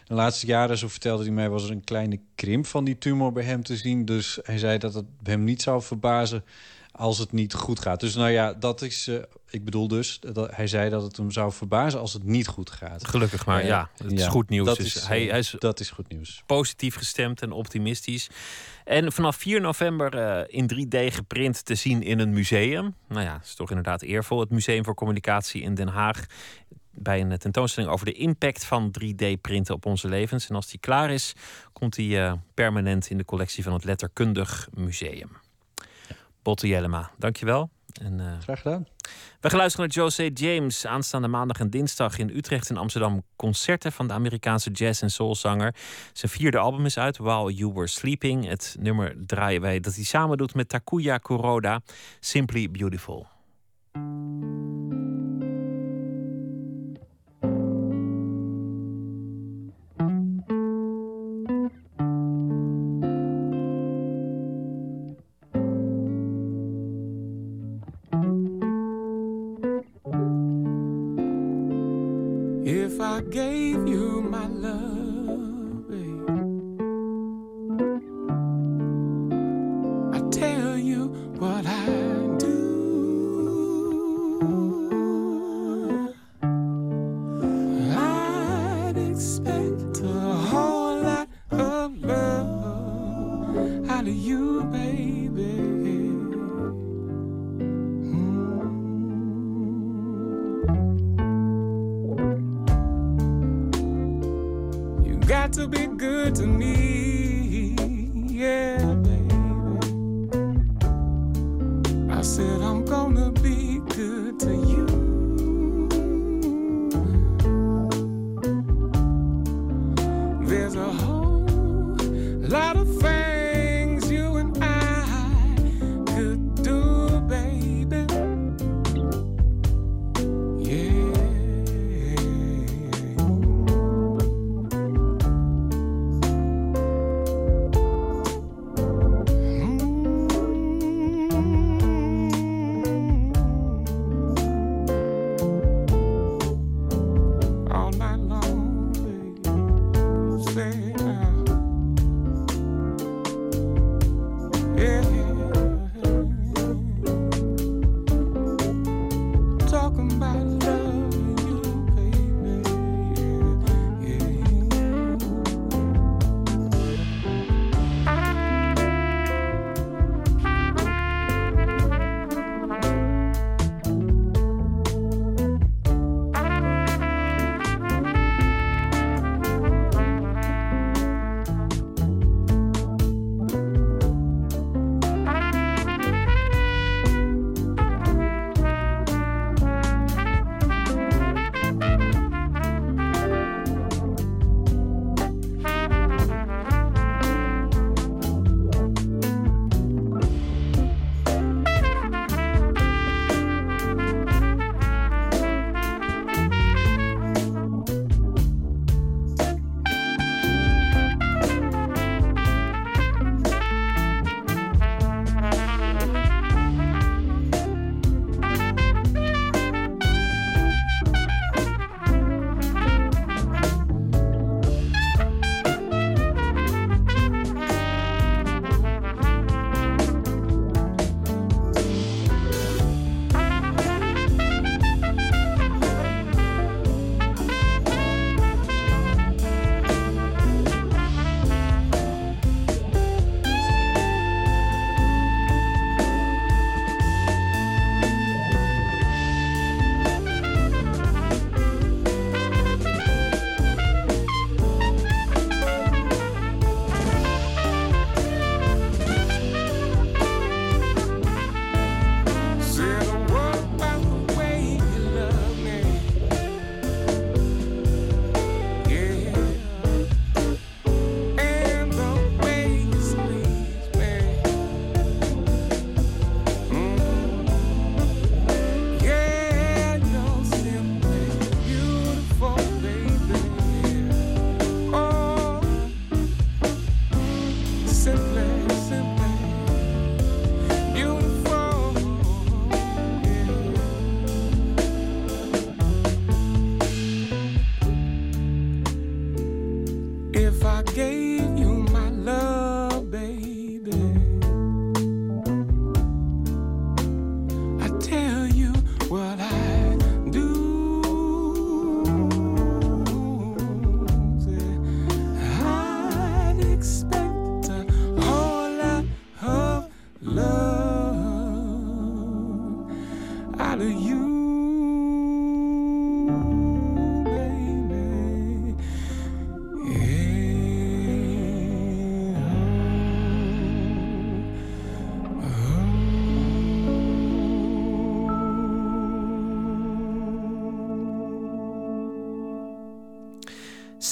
De laatste jaren, zo vertelde hij mij, was er een kleine krimp van die tumor bij hem te zien. Dus hij zei dat het hem niet zou verbazen als het niet goed gaat. Dus nou ja, dat is. eh, ik bedoel dus, dat, hij zei dat het hem zou verbazen als het niet goed gaat. Gelukkig maar, Eh, ja. Het is goed nieuws. Dat, Dus is, hij, eh, hij is dat is goed nieuws. positief gestemd en optimistisch. En vanaf 4 november in 3D geprint te zien in een museum. Nou ja, is toch inderdaad eervol. Het Museum voor Communicatie in Den Haag. Bij een tentoonstelling over de impact van 3D-printen op onze levens. En als die klaar is, komt die permanent in de collectie van het Letterkundig Museum. Botte Jellema, dankjewel. En, eh, Graag gedaan. we gaan luisteren naar Jose James. Aanstaande maandag en dinsdag in Utrecht en Amsterdam concerten van de Amerikaanse jazz- en soulzanger. Zijn vierde album is uit, While You Were Sleeping. Het nummer draaien wij dat hij samen doet met Takuya Kuroda, Simply Beautiful.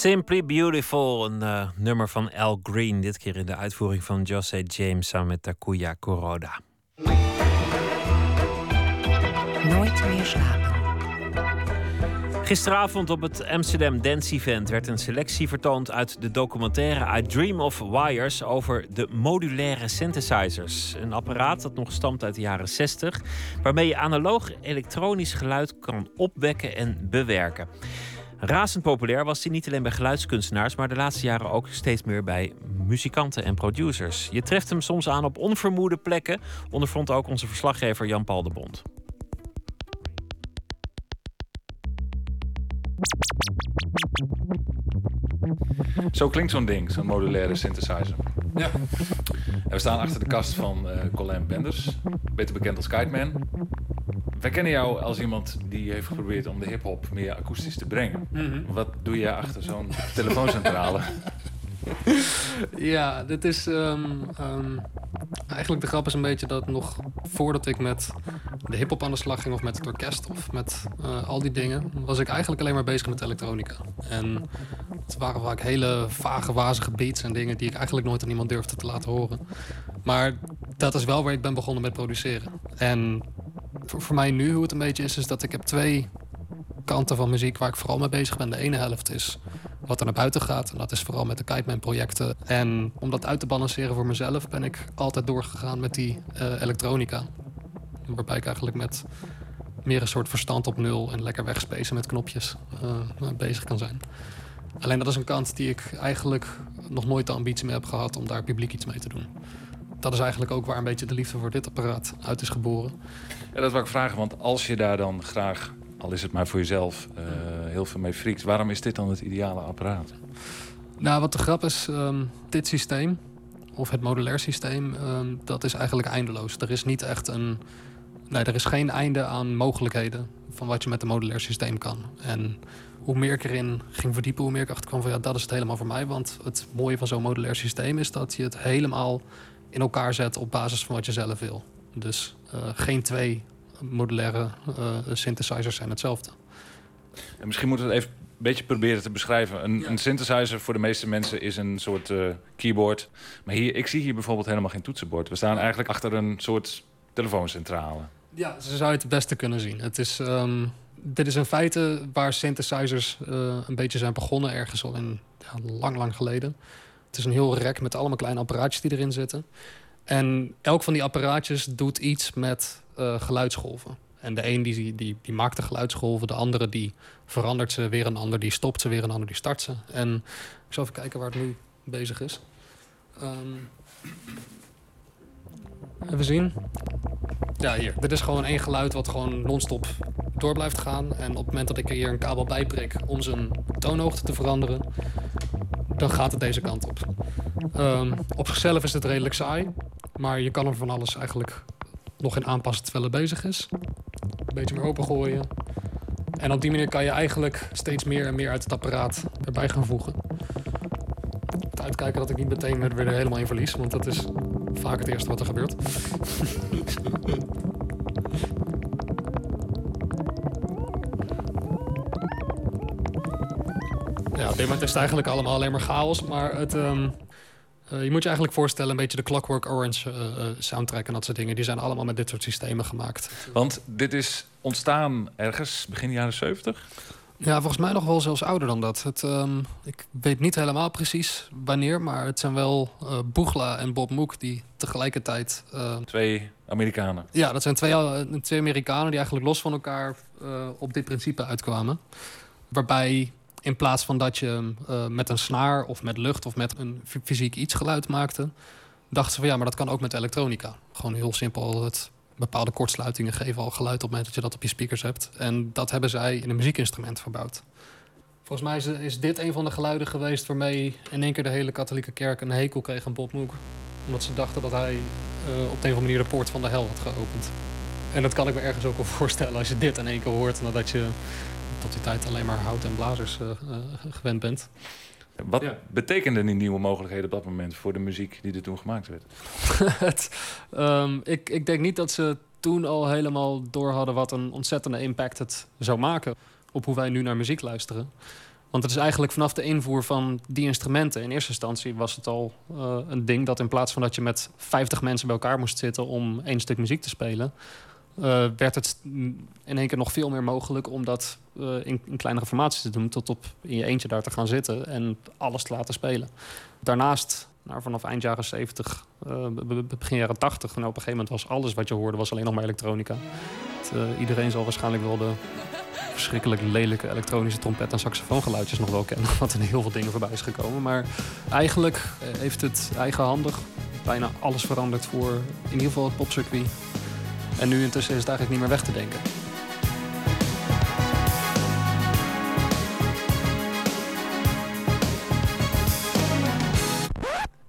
Simply Beautiful, een eh, nummer van Al Green. Dit keer in de uitvoering van Jose James samen met Takuya Kuroda. Nooit meer slapen. Gisteravond op het Amsterdam Dance Event werd een selectie vertoond uit de documentaire I Dream of Wires over de modulaire synthesizers. Een apparaat dat nog stamt uit de jaren 60, waarmee je analoog elektronisch geluid kan opwekken en bewerken. Razend populair was die niet alleen bij geluidskunstenaars, maar de laatste jaren ook steeds meer bij muzikanten en producers. Je treft hem soms aan op onvermoede plekken, ondervond ook onze verslaggever Jan-Paul de Bond. Zo klinkt zo'n ding, zo'n modulaire synthesizer. Ja. En we staan achter de kast van eh Colin Benders, beter bekend als Kite Man. Wij kennen jou als iemand die heeft geprobeerd om de hip-hop meer akoestisch te brengen. Mhm. Wat doe je achter zo'n telefooncentrale? Ja, dit is ehm, ehm, eigenlijk de grap is een beetje dat nog voordat ik met de hip-hop aan de slag ging of met het orkest of met eh, al die dingen, was ik eigenlijk alleen maar bezig met elektronica. En het waren vaak hele vage, wazige beats en dingen die ik eigenlijk nooit aan iemand durfde te laten horen. Maar dat is wel waar ik ben begonnen met produceren. En voor, voor mij nu, hoe het een beetje is, is dat ik heb twee kanten van muziek waar ik vooral mee bezig ben. De ene helft is wat er naar buiten gaat. En dat is vooral met de Kiteman projecten. En om dat uit te balanceren voor mezelf ben ik altijd doorgegaan met die eh, elektronica. Waarbij ik eigenlijk met meer een soort verstand op nul en lekker wegspacen met knopjes eh, bezig kan zijn. Alleen dat is een kant die ik eigenlijk nog nooit de ambitie mee heb gehad om daar publiek iets mee te doen. Dat is eigenlijk ook waar een beetje de liefde voor dit apparaat uit is geboren. Ja, dat wil ik vragen, want als je daar dan graag, al is het maar voor jezelf, eh, heel veel mee friekt, waarom is dit dan het ideale apparaat? Nou, wat de grap is, ehm, dit systeem, of het modulair systeem, ehm, dat is eigenlijk eindeloos. Er is niet echt een. Nee, er is geen einde aan mogelijkheden van wat je met een modulair systeem kan. En hoe meer ik erin ging verdiepen, hoe meer ik achterkwam van ja, dat is het helemaal voor mij. Want het mooie van zo'n modulair systeem is dat je het helemaal in elkaar zet op basis van wat je zelf wil. Dus eh, geen twee modulaire eh, synthesizers zijn hetzelfde. En misschien moeten we het even een beetje proberen te beschrijven. Een, een synthesizer voor de meeste mensen is een soort eh, keyboard. Maar hier, ik zie hier bijvoorbeeld helemaal geen toetsenbord. We staan eigenlijk achter een soort telefooncentrale. Ja, zo zou je het het beste kunnen zien. Het is, ehm, dit is in feite waar synthesizers eh, een beetje zijn begonnen, ergens al in ja, lang, lang geleden. Het is een heel rek met allemaal kleine apparaatjes die erin zitten. En elk van die apparaatjes doet iets met eh, geluidsgolven. En de een die, die, die maakt de geluidsgolven, de andere die verandert ze, weer een ander die stopt ze, weer een ander die start ze. En ik zal even kijken waar het nu bezig is. Ehm, even zien. Ja, hier. Dit is gewoon één geluid wat gewoon non-stop door blijft gaan. En op het moment dat ik er hier een kabel bij prik om zijn toonhoogte te veranderen, dan gaat het deze kant op. Ehm, op zichzelf is het redelijk saai, maar je kan er van alles eigenlijk nog in aanpassen terwijl het bezig is. Een beetje meer opengooien. En op die manier kan je eigenlijk steeds meer en meer uit het apparaat erbij gaan voegen. Het uitkijken dat ik niet meteen er weer helemaal in verlies, want dat is vaak het eerste wat er gebeurt. ja, op dit moment is het eigenlijk allemaal alleen maar chaos, maar het, ehm, eh, je moet je eigenlijk voorstellen een beetje de Clockwork Orange eh, eh, soundtrack en dat soort dingen. Die zijn allemaal met dit soort systemen gemaakt. Want dit is ontstaan ergens begin jaren 70? Ja, volgens mij nog wel zelfs ouder dan dat. Het, ehm, ik weet niet helemaal precies wanneer, maar het zijn wel Boegla en Bob Mook die tegelijkertijd... Twee Amerikanen. ja, dat zijn twee, twee Amerikanen die eigenlijk los van elkaar op dit principe uitkwamen. Waarbij in plaats van dat je eh, met een snaar of met lucht of met een fy- fysiek iets geluid maakte, dachten ze van ja, maar dat kan ook met elektronica. Gewoon heel simpel het bepaalde kortsluitingen geven al geluid op het moment dat je dat op je speakers hebt. En dat hebben zij in een muziekinstrument verbouwd. Volgens mij is, dit een van de geluiden geweest waarmee in één keer de hele katholieke kerk een hekel kreeg aan Bob Mook. Omdat ze dachten dat hij eh, op een of andere manier de poort van de hel had geopend. En dat kan ik me ergens ook wel voorstellen als je dit in één keer hoort nadat je tot die tijd alleen maar hout en blazers eh, eh, gewend bent. Wat betekenden die nieuwe mogelijkheden op dat moment voor de muziek die er toen gemaakt werd? het, ehm, ik, ik denk niet dat ze toen al helemaal door hadden wat een ontzettende impact het zou maken op hoe wij nu naar muziek luisteren. Want het is eigenlijk vanaf de invoer van die instrumenten. In eerste instantie was het al eh, een ding dat in plaats van dat je met 50 mensen bij elkaar moest zitten om één stuk muziek te spelen, eh, werd het in één keer nog veel meer mogelijk om dat eh, in, in kleinere formaties te doen, tot op in je eentje daar te gaan zitten en alles te laten spelen. Daarnaast, nou, vanaf eind jaren 70, eh, be- be- begin jaren 80, en op een gegeven moment was alles wat je hoorde was alleen nog maar elektronica. Iedereen zal waarschijnlijk wel de verschrikkelijk lelijke elektronische trompet- en saxofoongeluidjes nog wel kennen, wat in heel veel dingen voorbij is gekomen. Maar eigenlijk heeft het eigenhandig bijna alles veranderd voor in ieder geval het popcircuit. En nu intussen is het eigenlijk niet meer weg te denken.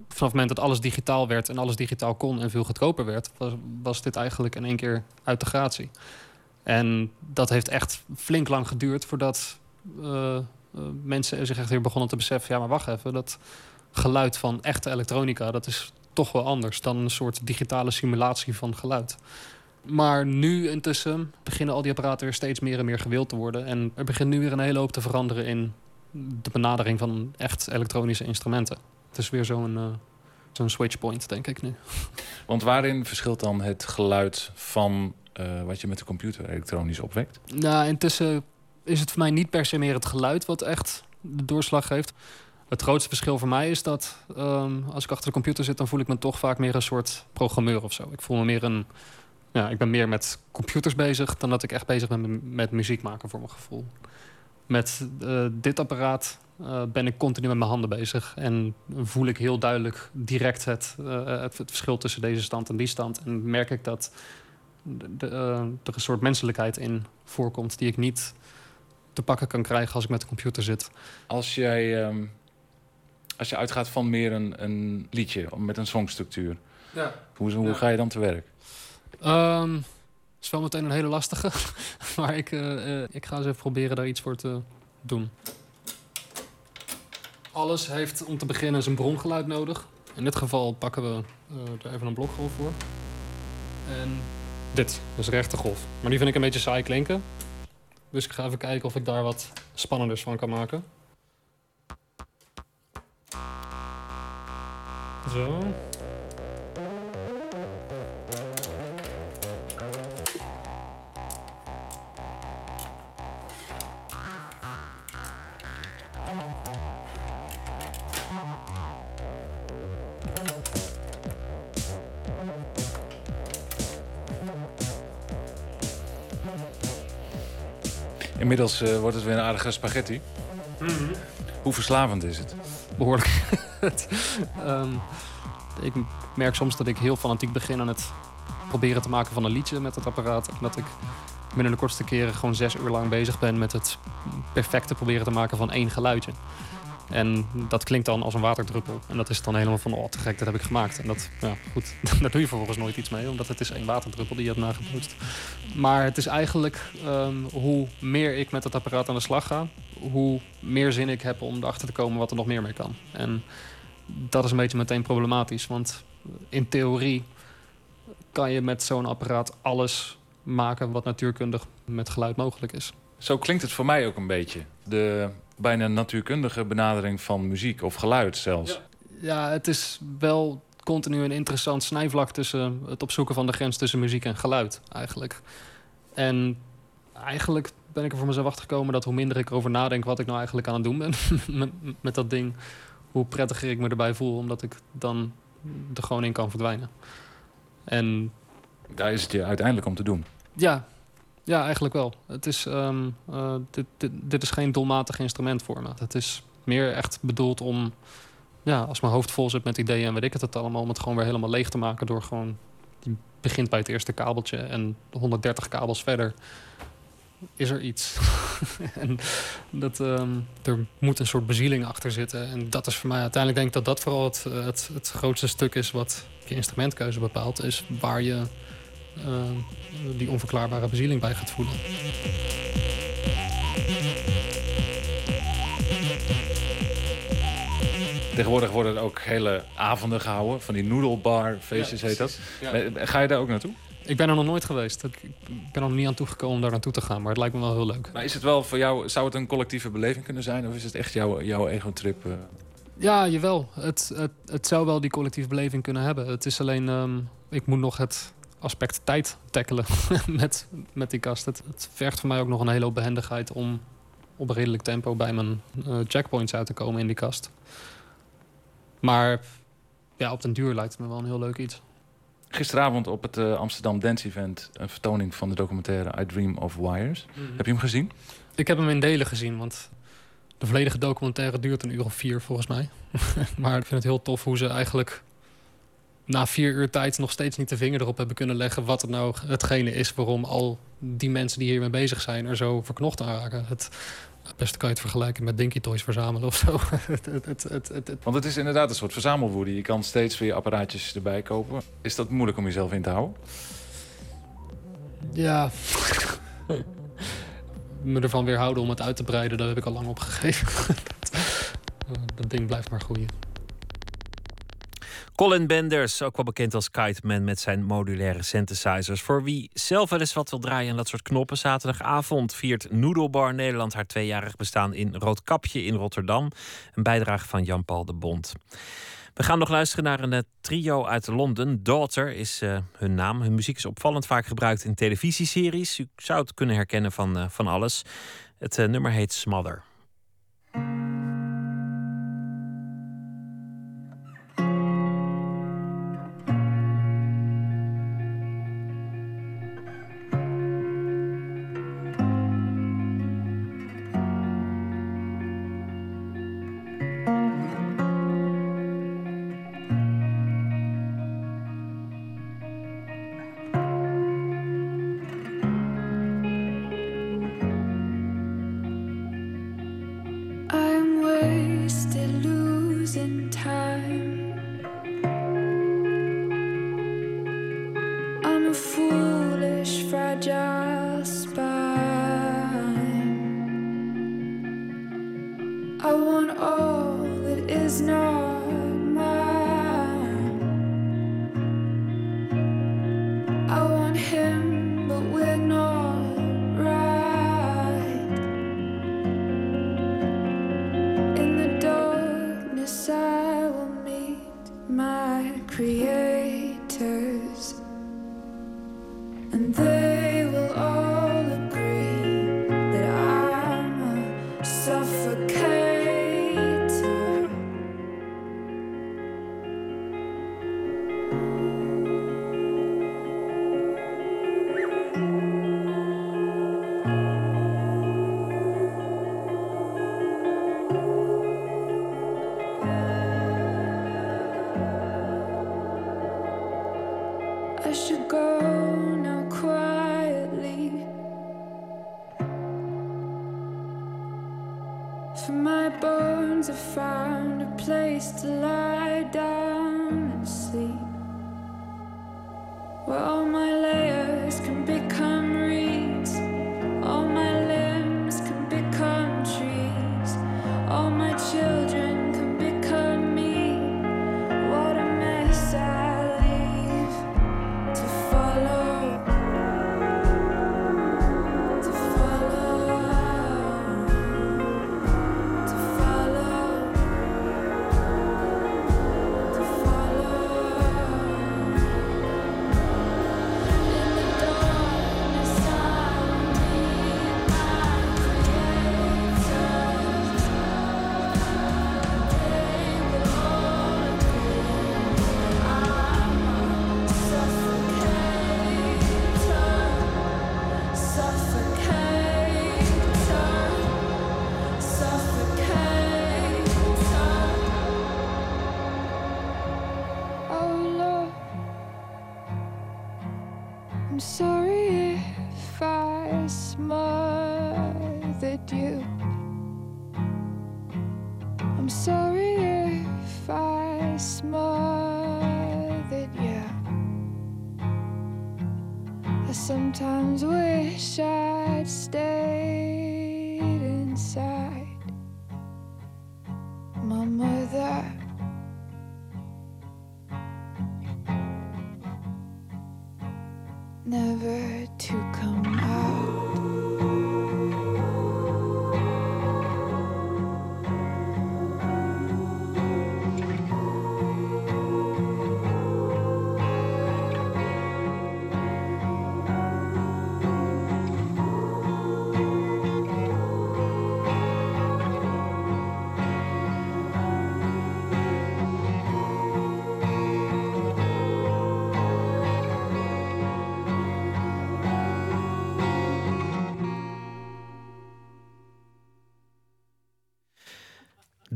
Vanaf het moment dat alles digitaal werd en alles digitaal kon en veel goedkoper werd, was, dit eigenlijk in één keer uit de gratie. En dat heeft echt flink lang geduurd voordat eh, eh, mensen zich echt weer begonnen te beseffen: ja, maar wacht even, dat geluid van echte elektronica, dat is toch wel anders dan een soort digitale simulatie van geluid. Maar nu intussen beginnen al die apparaten weer steeds meer en meer gewild te worden. En er begint nu weer een hele hoop te veranderen in de benadering van echt elektronische instrumenten. Het is weer zo'n eh, zo'n switchpoint, denk ik nu. Want waarin verschilt dan het geluid van eh, wat je met de computer elektronisch opwekt? Nou, intussen is het voor mij niet per se meer het geluid wat echt de doorslag geeft. Het grootste verschil voor mij is dat ehm, als ik achter de computer zit, dan voel ik me toch vaak meer een soort programmeur of zo. Ik voel me meer een. Ja, ik ben meer met computers bezig dan dat ik echt bezig ben met, met muziek maken voor mijn gevoel. Met eh, dit apparaat eh, ben ik continu met mijn handen bezig. En voel ik heel duidelijk direct het, eh, het, het verschil tussen deze stand en die stand. En merk ik dat de, de, er een soort menselijkheid in voorkomt die ik niet te pakken kan krijgen als ik met de computer zit. Als jij ehm, als je uitgaat van meer een, een liedje met een songstructuur, Ja. hoe, hoe Ja. ga je dan te werk? Ehm is wel meteen een hele lastige. maar ik, eh, eh, ik ga eens even proberen daar iets voor te doen. Alles heeft om te beginnen zijn brongeluid nodig. In dit geval pakken we eh, er even een blokgolf voor. En dit is rechte golf. Maar die vind ik een beetje saai klinken. Dus ik ga even kijken of ik daar wat spannenders van kan maken. Zo. Inmiddels eh, wordt het weer een aardige spaghetti. Hoe verslavend is het? behoorlijk. Ehm, ik merk soms dat ik heel fanatiek begin aan het proberen te maken van een liedje met het apparaat. En dat ik binnen de kortste keren gewoon zes uur lang bezig ben met het perfecte proberen te maken van één geluidje. En dat klinkt dan als een waterdruppel. En dat is dan helemaal van, oh te gek, dat heb ik gemaakt. En dat, ja goed, daar doe je vervolgens nooit iets mee. Omdat het is één waterdruppel die je hebt nagebootst. Maar het is eigenlijk ehm, hoe meer ik met het apparaat aan de slag ga... hoe meer zin ik heb om erachter te komen wat er nog meer mee kan. En dat is een beetje meteen problematisch. Want in theorie kan je met zo'n apparaat alles maken... wat natuurkundig met geluid mogelijk is. Zo klinkt het voor mij ook een beetje. De bijna natuurkundige benadering van muziek of geluid zelfs. Ja, het is wel continu een interessant snijvlak tussen het opzoeken van de grens tussen muziek en geluid, eigenlijk. En eigenlijk ben ik er voor mezelf achter gekomen dat hoe minder ik erover nadenk wat ik nou eigenlijk aan het doen ben met, met dat ding, hoe prettiger ik me erbij voel, omdat ik dan er gewoon in kan verdwijnen. En Daar is het je uiteindelijk om te doen. ja, ja, eigenlijk wel. Het is, ehm, eh, dit, dit, is geen doelmatig instrument voor me. Het is meer echt bedoeld om, ja, als mijn hoofd vol zit met ideeën en weet ik het, allemaal, om het gewoon weer helemaal leeg te maken door gewoon, je begint bij het eerste kabeltje en 130 kabels verder is er iets. en dat, ehm, er moet een soort bezieling achter zitten. En dat is voor mij uiteindelijk denk ik dat dat vooral het, het, het grootste stuk is wat je instrumentkeuze bepaalt. Is waar je die onverklaarbare bezieling bij gaat voelen. Tegenwoordig worden er ook hele avonden gehouden. Van die noodlebar feestjes Ja, heet dat. Ja. Eh, Ga je daar ook naartoe? Ik ben er nog nooit geweest. Ik ik ben er nog niet aan toegekomen om daar naartoe te gaan. Maar het lijkt me wel heel leuk. Maar is het wel voor jou, zou het een collectieve beleving kunnen zijn? Of is het echt jouw, jouw ego-trip? eh? Ja, jawel. Het, het, het zou wel die collectieve beleving kunnen hebben. Het is alleen, ehm, ik moet nog het aspect tijd tackelen met, met die kast. Het, het vergt voor mij ook nog een hele hoop behendigheid om op een redelijk tempo bij mijn eh, jackpoints uit te komen in die kast. Maar ja, op den duur lijkt het me wel een heel leuk iets. Gisteravond op het eh, Amsterdam Dance Event... een vertoning van de documentaire I Dream of Wires. Mhm. Heb je hem gezien? Ik heb hem in delen gezien, want de volledige documentaire duurt een uur of vier volgens mij. maar ik vind het heel tof hoe ze eigenlijk na vier uur tijd nog steeds niet de vinger erop hebben kunnen leggen wat het nou hetgene is waarom al die mensen die hiermee bezig zijn er zo verknocht aan raken. Het, het beste kan je het vergelijken met Dinky Toys verzamelen of zo. het, het, het, het, het, het- Want het is inderdaad een soort verzamelwoede. Je kan steeds weer apparaatjes erbij kopen. Is dat moeilijk om jezelf in te houden? Ja. Me ervan weerhouden om het uit te breiden, daar heb ik al lang opgegeven. dat, eh, dat ding blijft maar groeien. Colin Benders, ook wel bekend als Kite Man met zijn modulaire synthesizers. Voor wie zelf wel eens wat wil draaien aan dat soort knoppen. Zaterdagavond viert Noodlebar Nederland haar tweejarig bestaan in Roodkapje in Rotterdam. Een bijdrage van Jan-Paul de Bond. We gaan nog luisteren naar een eh, trio uit Londen. Daughter is eh, hun naam. Hun muziek is opvallend vaak gebruikt in televisieseries. U zou het kunnen herkennen van, eh, van alles. Het nummer heet Smother.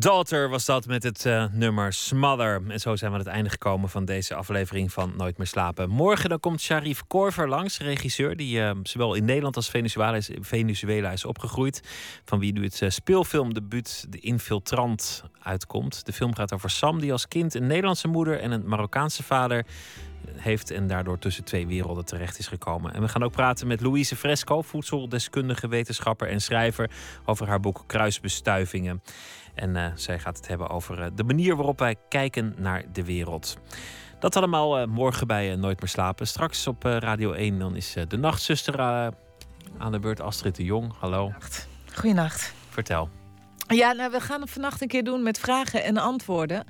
Daughter was dat met het eh, nummer Smother. En zo zijn we aan het einde gekomen van deze aflevering van Nooit meer slapen. Morgen dan komt Sharif Korver langs, regisseur... die eh, zowel in Nederland als Venezuela is, Venezuela is opgegroeid. Van wie nu het uh, De Infiltrant uitkomt. De film gaat over Sam, die als kind een Nederlandse moeder... en een Marokkaanse vader heeft en daardoor tussen twee werelden terecht is gekomen. En we gaan ook praten met Louise Fresco, voedseldeskundige, wetenschapper en schrijver, over haar boek Kruisbestuivingen. En uh, zij gaat het hebben over uh, de manier waarop wij kijken naar de wereld. Dat allemaal uh, morgen bij Nooit meer slapen. Straks op Radio 1 dan is de nachtzuster aan de beurt. Astrid de Jong, hallo. Goedenacht. Vertel. Ja, nou, we gaan het vannacht een keer doen met vragen en antwoorden.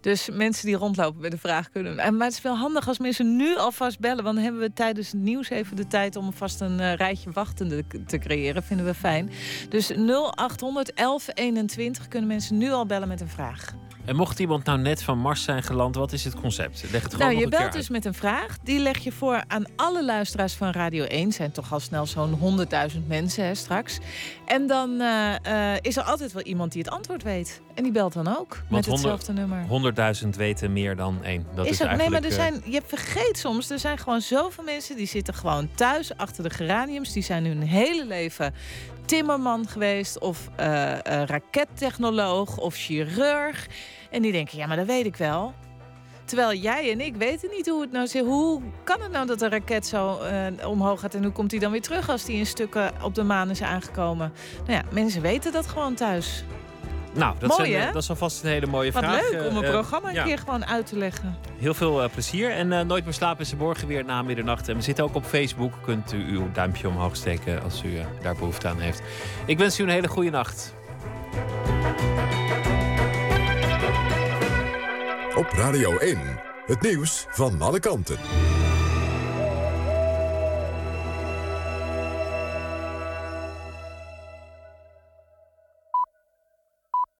Dus mensen die rondlopen met een vraag kunnen. En, maar het is wel handig als mensen nu alvast bellen. Want dan hebben we tijdens het nieuws even de tijd om vast een uh, rijtje wachtende te creëren. Vinden we fijn. Dus 0800 1121 kunnen mensen nu al bellen met een vraag. En mocht iemand nou net van Mars zijn geland, wat is het concept? Leg het gewoon nou, je belt dus met een vraag. Die leg je voor aan alle luisteraars van Radio 1. Zijn toch al snel zo'n 100.000 mensen hè, straks. En dan uh, uh, is er altijd wel iemand die het antwoord weet. En die belt dan ook Want met hetzelfde nummer. 100.000 weten meer dan één. Dat is, is nee, maar er uh, zijn, je vergeet soms, er zijn gewoon zoveel mensen die zitten gewoon thuis achter de geraniums. Die zijn hun hele leven timmerman geweest of eh, eh, rakettechnoloog of chirurg. En die denken, ja, maar dat weet ik wel. Terwijl jij en ik weten niet hoe het nou zit. Hoe kan het nou dat een raket zo eh, omhoog gaat en hoe komt hij dan weer terug als die in stukken op de maan is aangekomen? Nou ja, mensen weten dat gewoon thuis. Nou, dat, Mooi, zijn, eh, dat is alvast een hele mooie Wat vraag. leuk om een Eh, eh, programma een ja. keer gewoon uit te leggen. Heel veel eh, plezier. En eh, Nooit meer slapen is er morgen weer na middernacht. En we zitten ook op Facebook. Kunt u uw duimpje omhoog steken als u eh, daar behoefte aan heeft. Ik wens u een hele goede nacht. Op Radio 1, het nieuws van alle kanten.